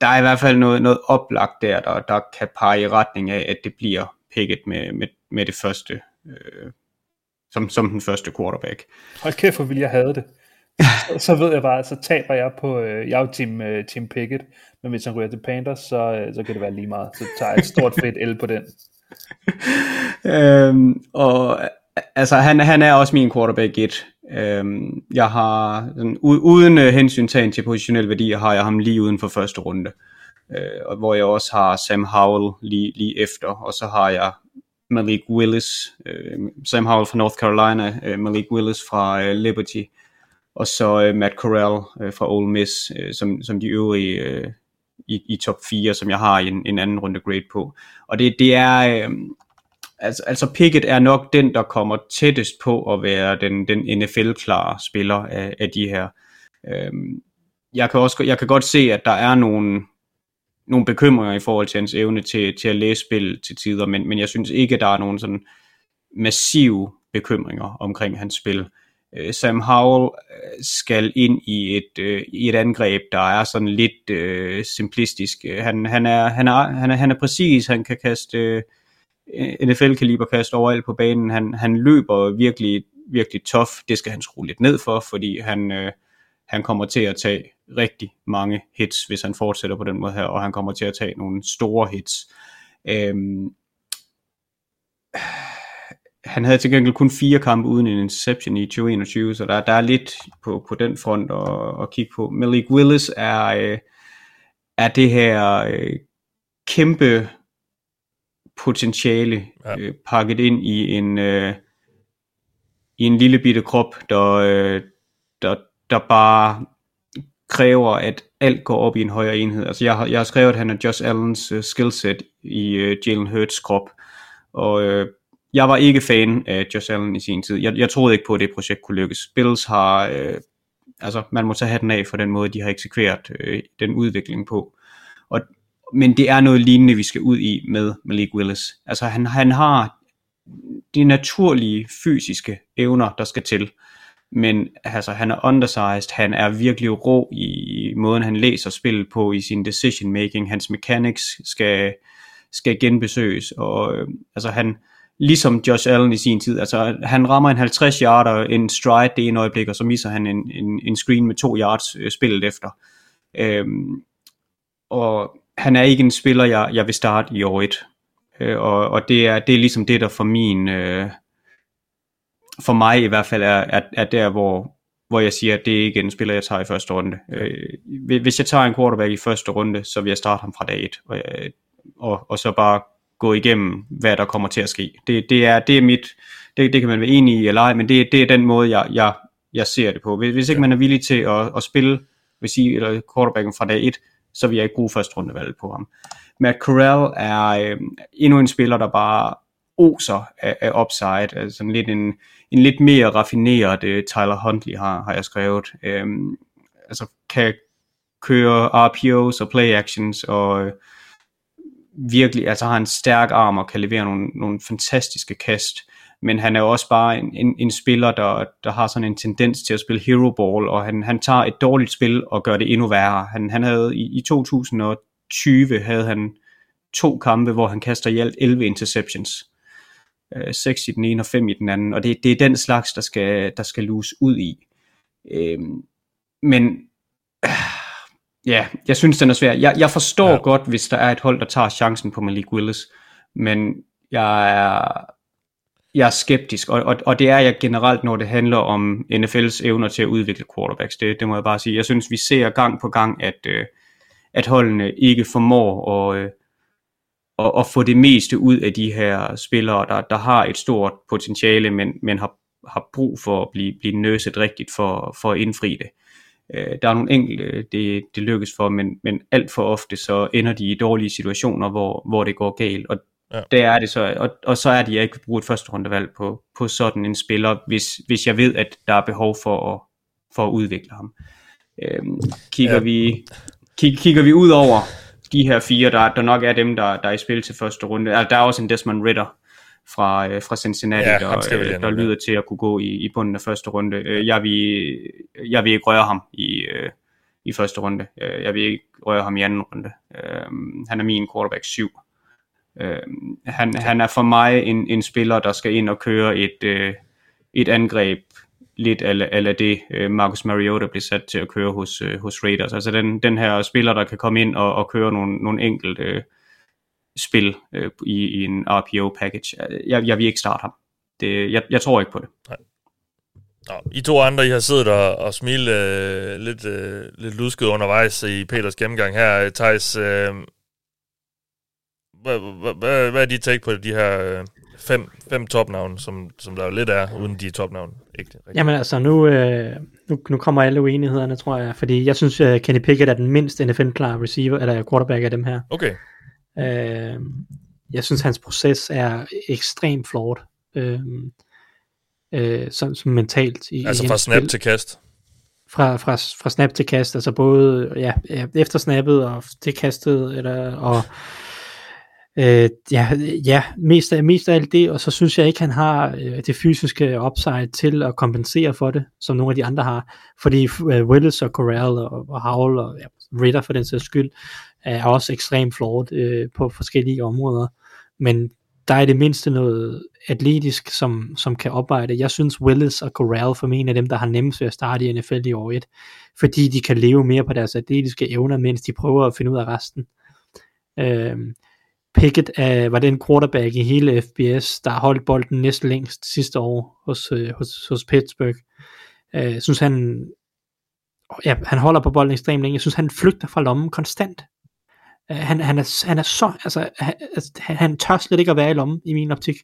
der er i hvert fald noget, noget oplagt der, der, der kan pege i retning af, at det bliver Pickett med, med, med det første, øh, som, som den første quarterback. Hold kæft, hvor vil jeg have det. så, så ved jeg bare, så taber jeg på, øh, jeg er jo team, øh, team Pickett, men hvis han ryger til Panthers, så, øh, så kan det være lige meget. Så tager jeg et stort *laughs* fedt el på den. øhm, og altså, han, han er også min quarterback 1. Øhm, jeg har, sådan, uden øh, hensyn tagen til positionelle værdier, har jeg ham lige uden for første runde øh, og hvor jeg også har Sam Howell lige, lige efter, og så har jeg Malik Willis, øh, Sam Howell fra North Carolina, øh, Malik Willis fra øh, Liberty, og så øh, Matt Corral øh, fra Ole Miss, øh, som, som de øvrige øh, i, i top 4, som jeg har en, en anden runde grade på. Og det, det er, øh, altså, altså Pickett er nok den, der kommer tættest på at være den, den NFL-klare spiller af, af de her. Øh, jeg kan også jeg kan godt se, at der er nogle nogle bekymringer i forhold til hans evne til, til at læse spil til tider, men, men jeg synes ikke, at der er nogen sådan massive bekymringer omkring hans spil. Øh, Sam Howell øh, skal ind i et, øh, i et angreb, der er sådan lidt øh, simplistisk. Han, han, er, han, er, han, er, han er præcis, han kan kaste øh, NFL-kaliber kast overalt på banen. Han, han løber virkelig, virkelig tof. Det skal han skrue lidt ned for, fordi han, øh, han kommer til at tage rigtig mange hits, hvis han fortsætter på den måde her, og han kommer til at tage nogle store hits. Øhm, han havde til gengæld kun fire kampe uden en interception i 2021, så der, der er lidt på, på den front at, at kigge på. Malik Willis er, øh, er det her øh, kæmpe potentiale ja. øh, pakket ind i en øh, i en lille bitte krop, der, øh, der, der bare kræver, at alt går op i en højere enhed. Altså jeg har, jeg har skrevet, at han er Josh Allens uh, skillset i uh, Jalen Hurts krop, og uh, jeg var ikke fan af Josh Allen i sin tid. Jeg, jeg troede ikke på, at det projekt kunne lykkes. Bills har, uh, altså man må tage hatten af for den måde, de har eksekveret uh, den udvikling på. Og, men det er noget lignende, vi skal ud i med Malik Willis. Altså han, han har de naturlige fysiske evner, der skal til. Men altså, han er undersized, han er virkelig rå i måden, han læser spillet på, i sin decision making, hans mechanics skal, skal genbesøges, og øh, altså han, ligesom Josh Allen i sin tid, altså han rammer en 50 yarder, en stride det ene øjeblik, og så misser han en, en, en screen med to yards øh, spillet efter. Øhm, og han er ikke en spiller, jeg, jeg vil starte i år 1. Øh, og, og det er, det er ligesom det, der for min, øh, for mig i hvert fald er, er, er der, hvor, hvor jeg siger, at det er ikke en spiller, jeg tager i første runde. Øh, hvis jeg tager en quarterback i første runde, så vil jeg starte ham fra dag 1, og, og, og så bare gå igennem, hvad der kommer til at ske. Det, det, er, det er mit, det, det kan man være enig i eller ej, men det, det er den måde, jeg, jeg, jeg ser det på. Hvis, hvis ikke man er villig til at, at spille, vil sige, eller quarterbacken fra dag 1, så vil jeg ikke bruge første rundevalg på ham. Matt Corral er øh, endnu en spiller, der bare oser af, af upside, altså en lidt, en, en lidt mere raffineret uh, Tyler Huntley har, har jeg skrevet. Um, altså kan køre RPOs og play actions og uh, virkelig, altså har en stærk arm og kan levere nogle, nogle fantastiske kast, men han er jo også bare en, en, en spiller, der, der har sådan en tendens til at spille hero ball, og han, han tager et dårligt spil og gør det endnu værre. Han, han havde i, i 2020 havde han to kampe, hvor han kaster i alt 11 interceptions. Øh, 6 i den ene og 5 i den anden, og det, det er den slags, der skal, der skal luse ud i. Øh, men øh, *clears throat* ja, jeg synes, den er svær. Jeg, jeg forstår ja. godt, hvis der er et hold, der tager chancen på Malik Willis, men jeg er, jeg er skeptisk, og, og, og det er jeg generelt, når det handler om NFL's evner til at udvikle quarterbacks. Det, det må jeg bare sige. Jeg synes, vi ser gang på gang, at, øh, at holdene ikke formår at, øh, at, at få det meste ud af de her spillere, der, der har et stort potentiale, men, men har, har brug for at blive, blive nøset rigtigt for, for at indfri det. Øh, der er nogle enkelte, det, det lykkes for, men, men alt for ofte så ender de i dårlige situationer, hvor, hvor det går galt, og ja. der er det så, og, og så er det, jeg ikke vil bruge et første rundevalg på, på sådan en spiller, hvis, hvis jeg ved, at der er behov for at, for at udvikle ham. Øhm, kigger, ja. vi, kig, kigger vi ud over de her fire, der, der nok er dem, der, der er i spil til første runde, altså, der er også en Desmond Ritter, fra, øh, fra Cincinnati, ja, der, øh, der lyder til at kunne gå i, i bunden af første runde. Øh, jeg, vil, jeg vil ikke røre ham i, øh, i første runde. Øh, jeg vil ikke røre ham i anden runde. Øh, han er min quarterback 7. Øh, han, han er for mig en, en spiller, der skal ind og køre et, øh, et angreb lidt af det øh, Marcus Mariota blev sat til at køre hos, øh, hos Raiders. Altså den, den her spiller, der kan komme ind og, og køre nogle, nogle enkelte øh, spil øh, i, i en RPO-package. Jeg, jeg vil ikke starte ham. Det, jeg, jeg tror ikke på det. Nej. Nå, I to andre, I har siddet og, og smilet øh, lidt, øh, lidt lusket undervejs i Peters gennemgang her. Øh, Thijs, øh, hvad, hvad, hvad, hvad er dit take på de her øh, fem, fem topnavne, som, som der jo lidt er, uden de topnavne? Ikke, rigtig. Jamen altså, nu, øh, nu, nu kommer alle uenighederne, tror jeg, fordi jeg synes, at Kenny Pickett er den mindst NFL-klare receiver, eller quarterback af dem her. Okay. Øh, jeg synes, hans proces er ekstremt flot. Øh, øh, som, som mentalt. I, altså fra snap spil. til kast? Fra, fra, fra snap til kast, altså både ja, efter snappet og til kastet, eller, og øh, ja, ja mest, af, mest af alt det, og så synes jeg ikke, han har øh, det fysiske upside til at kompensere for det, som nogle af de andre har, fordi øh, Willis og Corral og, og Howell og ja, Ritter for den sags skyld, er også ekstremt flot øh, på forskellige områder, men der er det mindste noget atletisk, som, som kan opveje det. Jeg synes Willis og Corral for mig er dem, der har nemmest ved at starte i NFL i år 1, fordi de kan leve mere på deres atletiske evner, mens de prøver at finde ud af resten. Øh, Pickett er, var den quarterback i hele FBS, der holdt bolden næsten længst sidste år hos, øh, hos, hos Pittsburgh. Øh, jeg synes han, ja, han holder på bolden ekstremt længe. Jeg synes han flygter fra lommen konstant. Øh, han, han, er, han er så, altså, han, altså, han tør slet ikke at være i lommen, i min optik.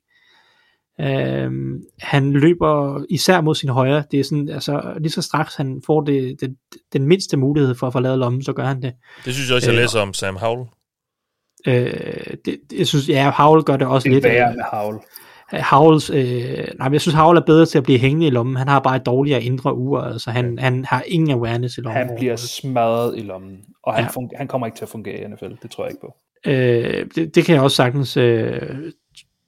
Uh, han løber især mod sin højre. Det er sådan, altså, lige så straks han får det, det, den mindste mulighed for at forlade lommen, så gør han det. Det synes jeg også, jeg læser om Sam Howell. Uh, det, jeg synes, ja, Howell gør det også det lidt. Det er med Howell. Havls, øh, nej, jeg synes, Havl er bedre til at blive hængende i lommen. Han har bare et dårligere indre ur, altså han, han har ingen awareness i lommen. Han bliver smadret i lommen, og han, ja. han kommer ikke til at fungere i NFL, det tror jeg ikke på. Øh, det, det kan jeg også sagtens øh,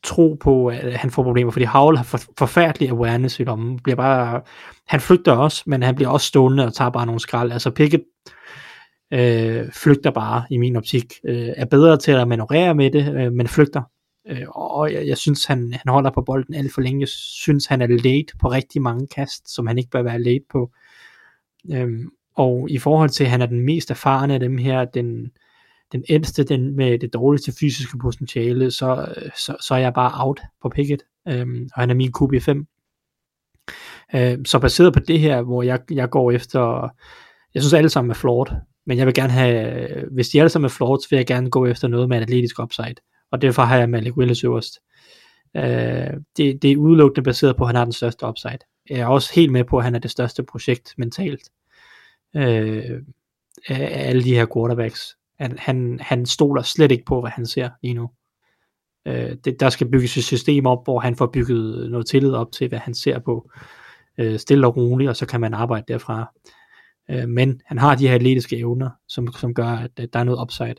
tro på, at han får problemer, fordi Howell har for, forfærdelig awareness i lommen. Bliver bare, han flygter også, men han bliver også stående og tager bare nogle skrald. Altså Pickett øh, flygter bare i min optik. Øh, er bedre til at manøvrere med det, øh, men flygter. Øh, og jeg, jeg synes, han, han holder på bolden alt for længe. Jeg synes, han er late på rigtig mange kast, som han ikke bør være late på. Øh, og i forhold til, at han er den mest erfarne af dem her, den, den ældste, den med det dårligste fysiske potentiale, så, så, så er jeg bare out på picket. øhm, og han er min QB5. Øhm, så baseret på det her, hvor jeg, jeg går efter, jeg synes alle sammen er flot, men jeg vil gerne have, hvis de alle sammen er flawed, så vil jeg gerne gå efter noget med en atletisk upside, og derfor har jeg Malik Willis øverst. Øh, det, det er udelukkende baseret på, at han har den største upside. Jeg er også helt med på, at han er det største projekt mentalt øh, af alle de her quarterbacks. Han, han, han stoler slet ikke på, hvad han ser lige nu. Øh, det, der skal bygges et system op, hvor han får bygget noget tillid op til, hvad han ser på. Øh, stille og roligt, og så kan man arbejde derfra. Øh, men han har de her atletiske evner, som, som gør, at, at der er noget upside.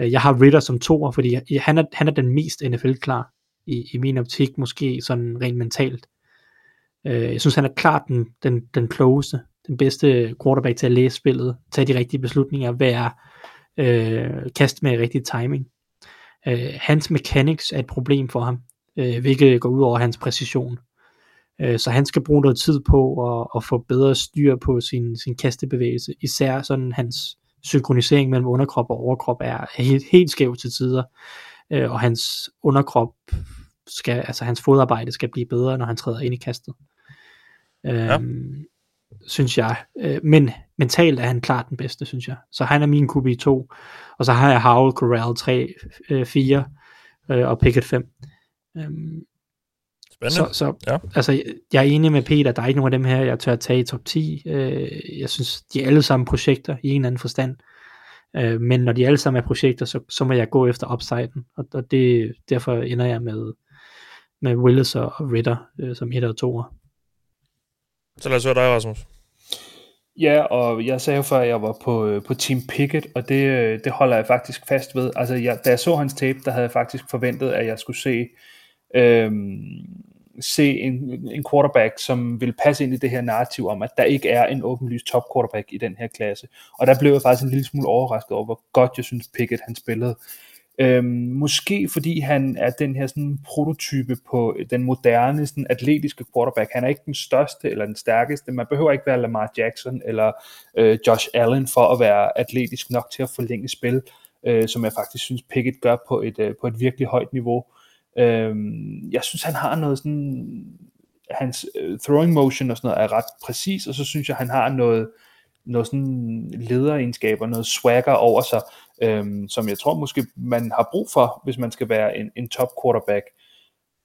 Øh, jeg har Ritter som toer, fordi han er, han er den mest NFL-klar i, i min optik, måske sådan rent mentalt. Øh, jeg synes, han er klart den, den, den klogeste, den bedste quarterback til at læse spillet, tage de rigtige beslutninger, være øh, kast med rigtig timing. Øh, hans mechanics er et problem for ham, øh, hvilket går ud over hans præcision. Øh, så han skal bruge noget tid på at, at få bedre styr på sin, sin kastebevægelse. Især sådan hans synkronisering mellem underkrop og overkrop er helt, helt skæv til tider. Øh, og hans underkrop skal, altså hans fodarbejde skal blive bedre, når han træder ind i kastet. Ja. Øhm, synes jeg. Øh, men mentalt er han klart den bedste, synes jeg. Så han er min QB2, og så har jeg Howell, Corral 3, øh, 4 øh, og Pickett 5. Øhm, Spændende. Så, så ja. altså, jeg er enig med Peter, der er ikke nogen af dem her, jeg tør at tage i top 10. Øh, jeg synes, de er alle sammen projekter i en eller anden forstand. Øh, men når de alle sammen er projekter, så, så må jeg gå efter upsiden, og, og det, derfor ender jeg med, med Willis og Ritter øh, som 1 og 2. Så lad os høre dig, Rasmus. Ja, og jeg sagde jo før, at jeg var på, øh, på Team Pickett, og det, øh, det holder jeg faktisk fast ved. Altså, jeg, da jeg så hans tape, der havde jeg faktisk forventet, at jeg skulle se, øhm, se en, en quarterback, som vil passe ind i det her narrativ om, at der ikke er en åbenlyst top quarterback i den her klasse. Og der blev jeg faktisk en lille smule overrasket over, hvor godt jeg synes Pickett han spillede. Øhm, måske fordi han er den her sådan prototype på den moderne sådan atletiske quarterback. Han er ikke den største eller den stærkeste. Man behøver ikke være Lamar Jackson eller øh, Josh Allen for at være atletisk nok til at forlænge spil, øh, som jeg faktisk synes Pickett gør på et, øh, på et virkelig højt niveau. Øh, jeg synes han har noget sådan hans øh, throwing motion og sådan noget er ret præcis, og så synes jeg han har noget noget sådan lederegenskaber, noget swagger over sig, øhm, som jeg tror måske man har brug for, hvis man skal være en, en top quarterback.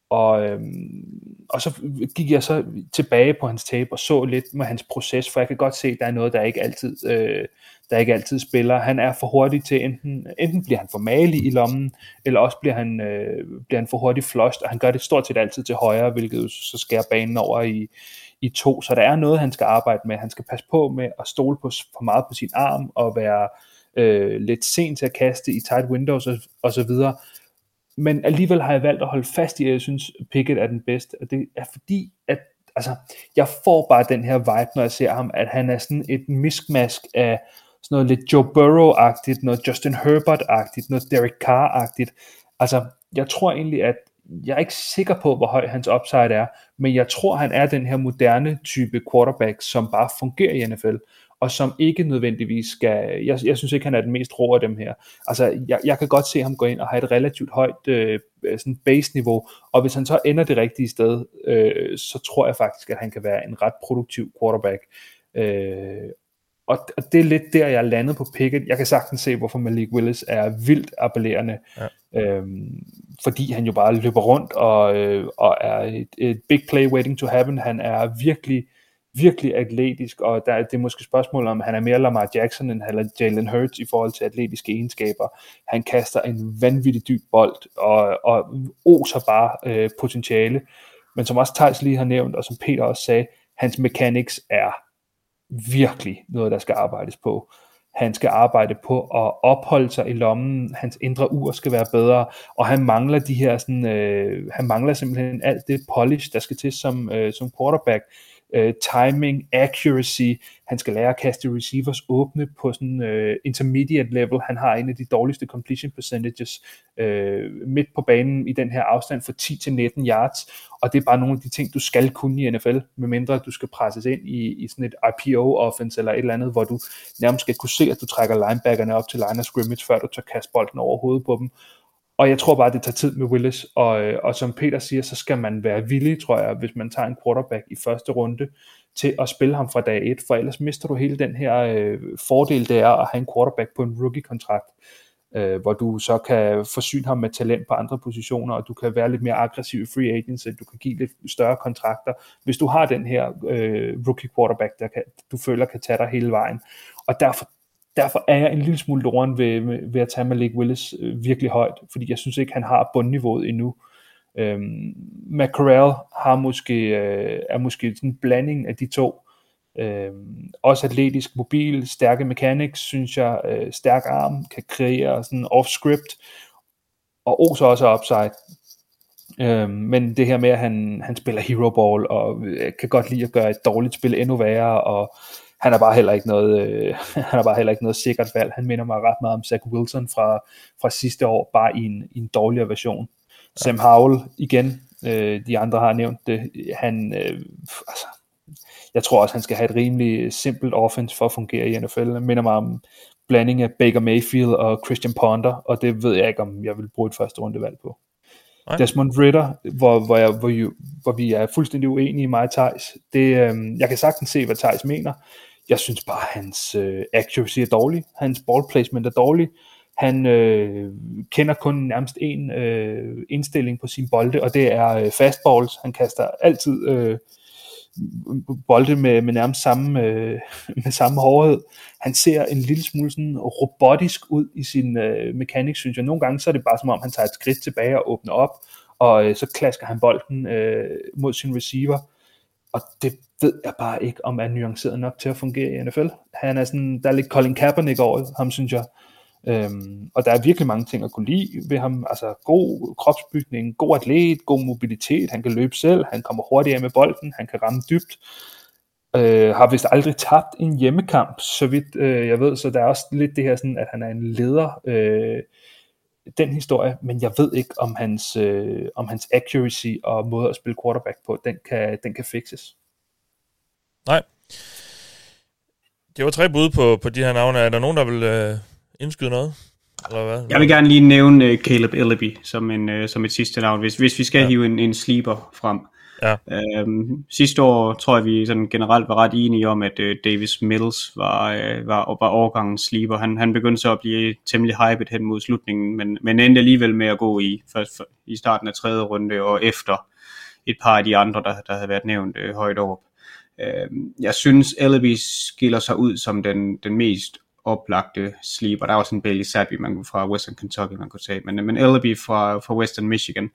Og, øhm, og så gik jeg så tilbage på hans tape og så lidt med hans proces, for jeg kan godt se, at der er noget, der ikke altid, øh, der ikke altid spiller. Han er for hurtig til, enten, enten bliver han for malig i lommen, eller også bliver han, øh, bliver han for hurtig flushed, og han gør det stort set altid til højre, hvilket så skærer banen over i, i to. Så der er noget, han skal arbejde med. Han skal passe på med at stole på, for meget på sin arm og være øh, lidt sent til at kaste i tight windows og, og så videre. Men alligevel har jeg valgt at holde fast i, at jeg synes, Pickett er den bedste. Og det er fordi, at altså, jeg får bare den her vibe, når jeg ser ham, at han er sådan et miskmask af sådan noget lidt Joe Burrow-agtigt, noget Justin Herbert-agtigt, noget Derek Carr-agtigt. Altså, jeg tror egentlig, at jeg er ikke sikker på, hvor høj hans upside er, men jeg tror, han er den her moderne type quarterback, som bare fungerer i NFL og som ikke nødvendigvis skal, jeg, jeg synes ikke, han er den mest rå af dem her. Altså, jeg, jeg kan godt se ham gå ind og have et relativt højt øh, øh sådan base-niveau, og hvis han så ender det rigtige sted, øh, så tror jeg faktisk, at han kan være en ret produktiv quarterback. Øh, og, og det er lidt der, jeg er landet på Pickett. Jeg kan sagtens se, hvorfor Malik Willis er vildt appellerende, ja. øhm, fordi han jo bare løber rundt og, øh, og er et, et big play waiting to happen. Han er virkelig virkelig atletisk, og der, det er måske spørgsmål om, han er mere Lamar Jackson end Jalen Hurts i forhold til atletiske egenskaber. Han kaster en vanvittig dyb bold, og, og oser bare øh, potentiale. Men som også Thijs lige har nævnt, og som Peter også sagde, hans mechanics er virkelig noget, der skal arbejdes på. Han skal arbejde på at opholde sig i lommen. Hans indre ur skal være bedre. Og han mangler de her sådan, øh, han mangler simpelthen alt det polish, der skal til som, øh, som quarterback øh, Øh, timing, accuracy, han skal lære at kaste receivers åbne på sådan øh, intermediate level, han har en af de dårligste completion percentages øh, midt på banen i den her afstand fra 10 til 19 yards, og det er bare nogle af de ting, du skal kunne i NFL, medmindre du skal presses ind i, i sådan et IPO-offense eller et eller andet, hvor du nærmest skal kunne se, at du trækker linebackerne op til line of scrimmage, før du tager kaste bolden over hovedet på dem, og jeg tror bare, det tager tid med Willis, og, øh, og som Peter siger, så skal man være villig, tror jeg, hvis man tager en quarterback i første runde, til at spille ham fra dag 1, for ellers mister du hele den her øh, fordel, det er at have en quarterback på en rookie-kontrakt, øh, hvor du så kan forsyne ham med talent på andre positioner, og du kan være lidt mere aggressiv i free agency, du kan give lidt større kontrakter, hvis du har den her øh, rookie quarterback, der kan, du føler kan tage dig hele vejen. Og derfor derfor er jeg en lille smule loren ved, ved at tage Malik Willis øh, virkelig højt, fordi jeg synes ikke, han har bundniveauet endnu. Øhm, McCarell har måske, øh, er måske sådan en blanding af de to. Øhm, også atletisk, mobil, stærke mechanics, synes jeg, øh, stærk arm, kan kreere sådan off-script, og oser også upside. Øhm, men det her med, at han, han spiller hero ball, og øh, kan godt lide at gøre et dårligt spil endnu værre, og han er bare heller ikke noget, øh, *laughs* han er bare heller ikke noget sikkert valg. Han minder mig ret meget om Zach Wilson fra, fra sidste år, bare i en, i en dårligere version. Ja. Sam Howell igen, øh, de andre har nævnt det, han, øh, altså, jeg tror også, han skal have et rimelig simpelt offense for at fungere i NFL. Han minder mig om blanding af Baker Mayfield og Christian Ponder, og det ved jeg ikke, om jeg vil bruge et første rundevalg på. Nej. Desmond Ritter, hvor, hvor, jeg, hvor, hvor vi er fuldstændig uenige i mig og Thijs, det, øh, jeg kan sagtens se, hvad Thijs mener, jeg synes bare, at hans øh, accuracy er dårlig. Hans ball placement er dårlig. Han øh, kender kun nærmest en øh, indstilling på sin bolde, og det er øh, fastballs. Han kaster altid øh, bolde med, med nærmest samme, øh, *laughs* med samme hårdhed. Han ser en lille smule sådan robotisk ud i sin øh, mekanik, synes jeg. Nogle gange så er det bare som om, han tager et skridt tilbage og åbner op, og øh, så klasker han bolden øh, mod sin receiver. Og det ved jeg bare ikke, om er nuanceret nok til at fungere i NFL. Han er sådan, der er lidt Colin Kaepernick over ham, synes jeg. Øhm, og der er virkelig mange ting at kunne lide ved ham. Altså god kropsbygning, god atlet, god mobilitet, han kan løbe selv, han kommer hurtigt af med bolden, han kan ramme dybt. Øh, har vist aldrig tabt en hjemmekamp, så vidt øh, jeg ved, så der er også lidt det her sådan, at han er en leder, øh, den historie, men jeg ved ikke, om hans, øh, om hans accuracy og måde at spille quarterback på, den kan, den kan fixes. Nej. Det var tre bud på, på de her navne. Er der nogen, der vil øh, indskyde noget? Eller hvad? Jeg vil gerne lige nævne uh, Caleb Ellaby som, en, uh, som et sidste navn, hvis, hvis vi skal ja. hive en, en sleeper frem. Ja. Øhm, sidste år tror jeg, vi sådan generelt var ret enige om, at uh, Davis Mills var, uh, var, var overgangens sleeper. Han, han begyndte så at blive temmelig hyped hen mod slutningen, men, men endte alligevel med at gå i, først, for, i starten af tredje runde og efter et par af de andre, der, der havde været nævnt uh, højt op. Øh, jeg synes, Ellaby skiller sig ud som den, den mest oplagte sleeper. Der er også en Bailey Zappi man, fra Western Kentucky, man kunne tage. Men, men Ellaby fra, fra Western Michigan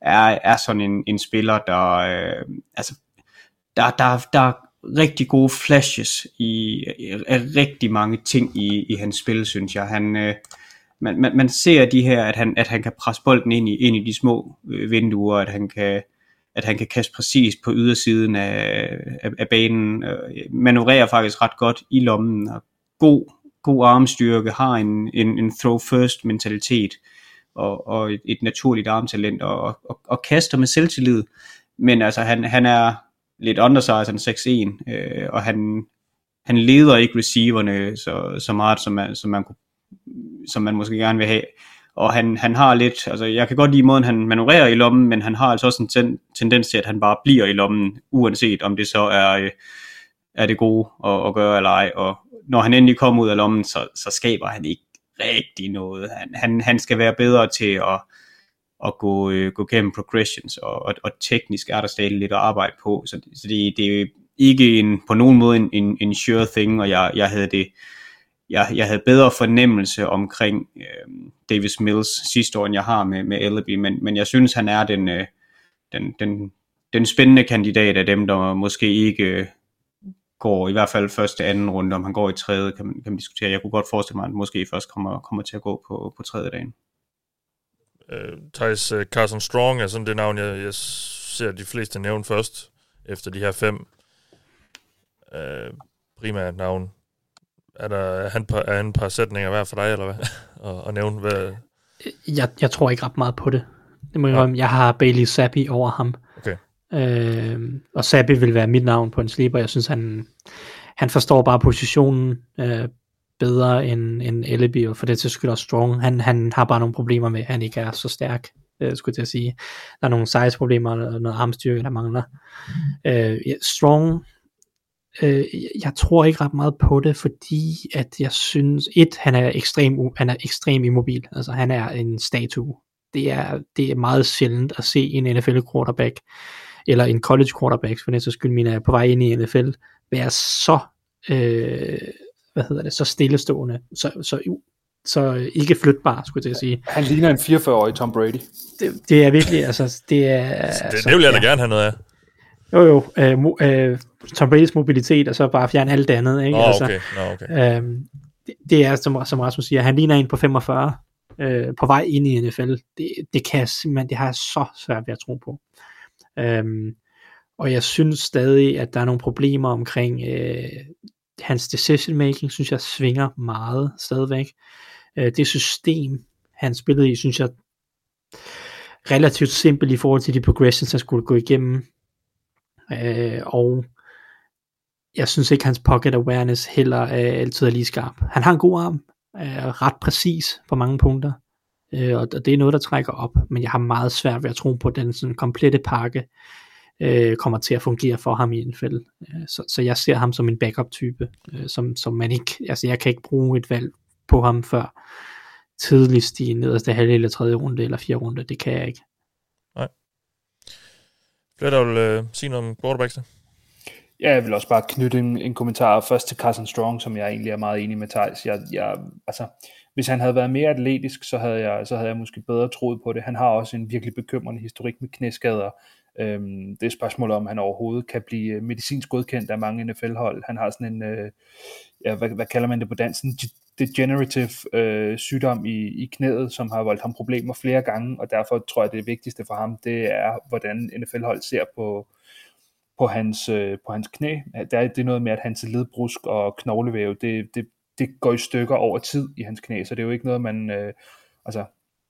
er, er sådan en, en spiller, der, øh, altså, der, der, der er rigtig gode flashes i, af rigtig mange ting i, i hans spil, synes jeg. Han, øh, man, man, man ser de her, at han, at han kan presse bolden ind i, ind i de små øh, vinduer, at han kan at han kan kaste præcis på ydersiden af, af, af banen, øh, manøvrerer faktisk ret godt i lommen, og god, god armstyrke, har en, en, en throw first mentalitet, og, og et, et naturligt armtalent, og, og, og kaster med selvtillid, men altså han, han er lidt undersized, han 6'1, øh, og han, han leder ikke receiverne så, så meget, som man, som man, kunne, som man måske gerne vil have og han, han har lidt, altså jeg kan godt lide måden, han manøvrerer i lommen, men han har altså også en ten, tendens til, at han bare bliver i lommen, uanset om det så er, øh, er det gode at, at gøre eller ej, og når han endelig kommer ud af lommen, så, så skaber han ikke rigtig noget. Han, han, han skal være bedre til at, at gå, øh, gå gennem progressions, og, og, og teknisk er der stadig lidt at arbejde på, så, så det, det er ikke en, på nogen måde en, en, en sure thing, og jeg, jeg havde det jeg, jeg havde bedre fornemmelse omkring øh, Davis Mills sidste år, end jeg har med, med Ellaby, men, men jeg synes, han er den, øh, den, den, den spændende kandidat af dem, der måske ikke øh, går i hvert fald første anden runde, om han går i tredje, kan man, kan man diskutere. Jeg kunne godt forestille mig, at han måske først kommer, kommer til at gå på, på tredje dagen. Uh, Thijs uh, Carson Strong er sådan det navn, jeg, jeg ser de fleste nævne først, efter de her fem øh, uh, primære navn. Er, der, er, han, er han et par sætninger værd for dig, eller hvad? *laughs* at, at nævne, hvad... Jeg, jeg tror ikke ret meget på det. Det må jeg, ja. jeg har Bailey Zappi over ham. Okay. Øh, og Sabbi vil være mit navn på en sleeper. Jeg synes, han, han forstår bare positionen øh, bedre end, end Eleby, og for det til skyld også Strong. Han, han har bare nogle problemer med, at han ikke er så stærk, øh, skulle jeg sige. Der er nogle size-problemer, og noget armstyrke, der mangler. Øh, Strong, øh, jeg tror ikke ret meget på det, fordi at jeg synes, et, han er ekstrem, han er ekstrem immobil. Altså, han er en statue. Det er, det er meget sjældent at se en NFL quarterback eller en college quarterback, for den så skyld, min er på vej ind i NFL, være så, øh, hvad hedder det, så stillestående, så, så, så ikke flytbar, skulle jeg sige. Han ligner en 44-årig Tom Brady. Det, det er virkelig, altså, det er... Det, altså, det vil jeg da ja. gerne have noget af. Jo jo, øh, mo, øh, Tom Brady's mobilitet, og så bare fjerne alt det andet, ikke? Oh, altså, okay. No, okay. Øh, det, det er, som, som Rasmus siger, han ligner en på 45, øh, på vej ind i NFL. Det, det kan jeg simpelthen, det har jeg så svært ved at tro på. Øhm, og jeg synes stadig, at der er nogle problemer omkring øh, hans decision making, synes jeg svinger meget stadigvæk. Øh, det system, han spillede i, synes jeg relativt simpelt i forhold til de progressions, han skulle gå igennem. Øh, og jeg synes ikke, hans pocket awareness heller er altid er lige skarp. Han har en god arm, er ret præcis på mange punkter, øh, og det er noget, der trækker op, men jeg har meget svært ved at tro på, at den sådan komplette pakke øh, kommer til at fungere for ham i NFL. fælde. Øh, så, så jeg ser ham som en backup-type, øh, som, som man ikke, altså jeg kan ikke bruge et valg på ham før tidligst i nederste halvdel eller tredje runde eller fjerde runde, det kan jeg ikke. Flere der vil øh, sige noget om quarterbacks? Ja, jeg vil også bare knytte en, en kommentar først til Carson Strong, som jeg egentlig er meget enig med Thijs. Jeg, jeg, altså, hvis han havde været mere atletisk, så havde, jeg, så havde jeg måske bedre troet på det. Han har også en virkelig bekymrende historik med knæskader. Øhm, det er spørgsmålet, om han overhovedet kan blive øh, medicinsk godkendt af mange NFL-hold. Han har sådan en, øh, ja, hvad, hvad kalder man det på dansen, degenerative øh, sygdom i, i knæet, som har voldt ham problemer flere gange, og derfor tror jeg, det vigtigste for ham, det er, hvordan NFL-hold ser på, på hans, øh, på hans knæ. Der er, det er noget med, at hans ledbrusk og knoglevæv, det, det, det går i stykker over tid i hans knæ, så det er jo ikke noget, man, øh, altså,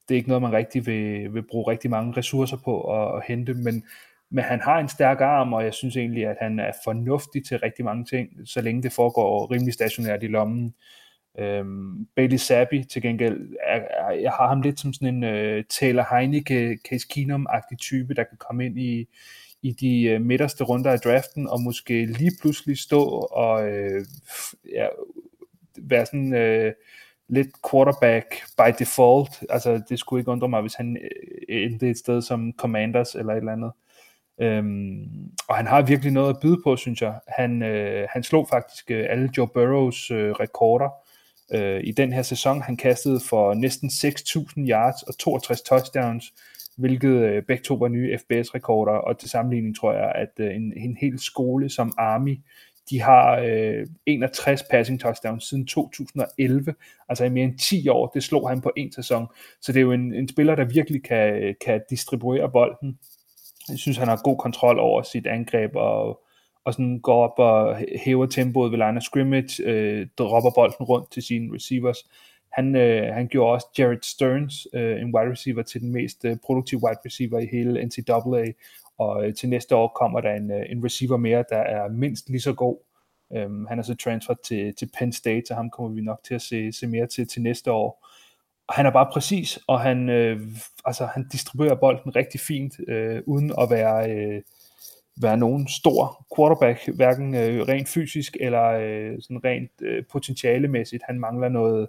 det er ikke noget, man rigtig vil, vil bruge rigtig mange ressourcer på at, at hente, men, men han har en stærk arm, og jeg synes egentlig, at han er fornuftig til rigtig mange ting, så længe det foregår rimelig stationært i lommen. Øhm, Bailey Zappi til gengæld, er, er, jeg har ham lidt som sådan en øh, Taylor Heineke, Case Keenum-agtig type, der kan komme ind i, i de øh, midterste runder af draften, og måske lige pludselig stå og øh, ja, være sådan øh, lidt quarterback by default. Altså, det skulle ikke undre mig, hvis han øh, endte et sted som Commanders eller et eller andet. Øhm, og han har virkelig noget at byde på, synes jeg. Han, øh, han slog faktisk øh, alle Joe Burrows øh, rekorder øh, i den her sæson. Han kastede for næsten 6.000 yards og 62 touchdowns, hvilket øh, begge to var nye FBS-rekorder, og til sammenligning tror jeg, at øh, en, en hel skole som Army, de har øh, 61 passing touchdowns siden 2011, altså i mere end 10 år, det slog han på en sæson, så det er jo en, en spiller, der virkelig kan, kan distribuere bolden. Jeg synes, han har god kontrol over sit angreb, og, og sådan går op og hæver tempoet ved line of scrimmage, øh, dropper bolden rundt til sine receivers. Han, øh, han gjorde også Jared Stearns, øh, en wide receiver, til den mest øh, produktive wide receiver i hele NCAA, og øh, til næste år kommer der en, øh, en receiver mere, der er mindst lige så god. Um, han er så transferet til, til Penn State, så ham kommer vi nok til at se, se mere til til næste år. Og han er bare præcis, og han, øh, altså, han distribuerer bolden rigtig fint, øh, uden at være, øh, være nogen stor quarterback, hverken øh, rent fysisk eller øh, sådan rent øh, potentialemæssigt. Han mangler noget,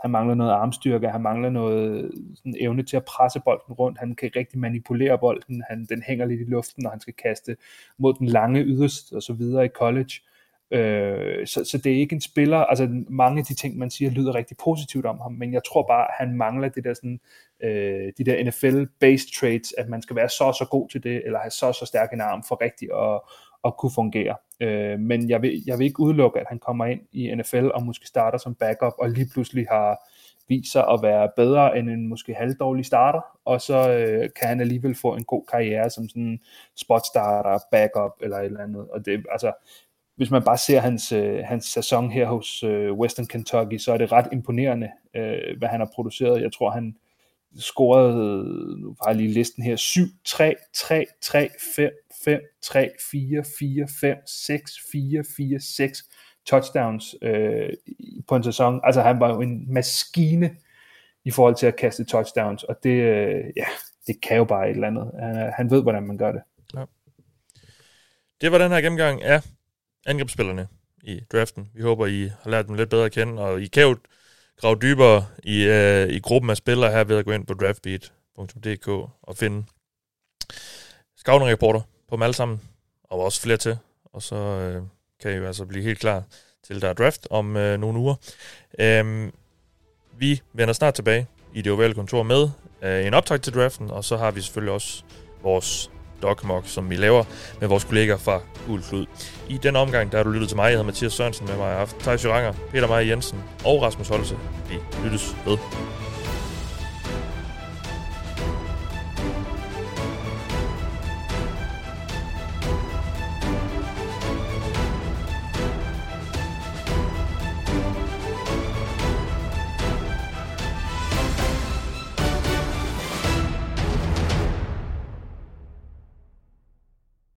han mangler noget armstyrke, han mangler noget sådan evne til at presse bolden rundt, han kan rigtig manipulere bolden, han, den hænger lidt i luften, når han skal kaste mod den lange yderst og så videre i college. Øh, Øh, så, så det er ikke en spiller, altså mange af de ting, man siger, lyder rigtig positivt om ham, men jeg tror bare, at han mangler det der sådan, øh, de der NFL-based traits, at man skal være så så god til det, eller have så så stærk en arm for rigtigt at, at kunne fungere. Øh, men jeg vil, jeg vil ikke udelukke, at han kommer ind i NFL og måske starter som backup, og lige pludselig har vist sig at være bedre end en måske halvdårlig starter, og så øh, kan han alligevel få en god karriere som sådan en spot starter, backup eller et eller andet. Og det, altså, hvis man bare ser hans, øh, hans sæson her hos øh, Western Kentucky, så er det ret imponerende, øh, hvad han har produceret. Jeg tror, han scorede, nu har jeg lige listen her, 7, 3, 3, 3, 5, 5, 3, 4, 4, 5, 6, 4, 4, 6 touchdowns øh, på en sæson. Altså han var jo en maskine i forhold til at kaste touchdowns, og det, øh, ja, det kan jo bare et eller andet. Han, han ved, hvordan man gør det. Ja. Det var den her gennemgang af angrebsspillerne i draften. Vi håber, I har lært dem lidt bedre at kende, og I kan jo grave dybere i, øh, i gruppen af spillere her ved at gå ind på draftbeat.dk og finde scouting-reporter på dem alle sammen, og også flere til. Og så øh, kan I jo altså blive helt klar til der er draft om øh, nogle uger. Øhm, vi vender snart tilbage i det ovale kontor med øh, en optag til draften, og så har vi selvfølgelig også vores DocMock, som vi laver med vores kolleger fra Gul Klud. I den omgang, der har du lyttet til mig. Jeg hedder Mathias Sørensen med mig i aften. Thijs Joranger, Peter Maja Jensen og Rasmus Holse. Vi lyttes ved.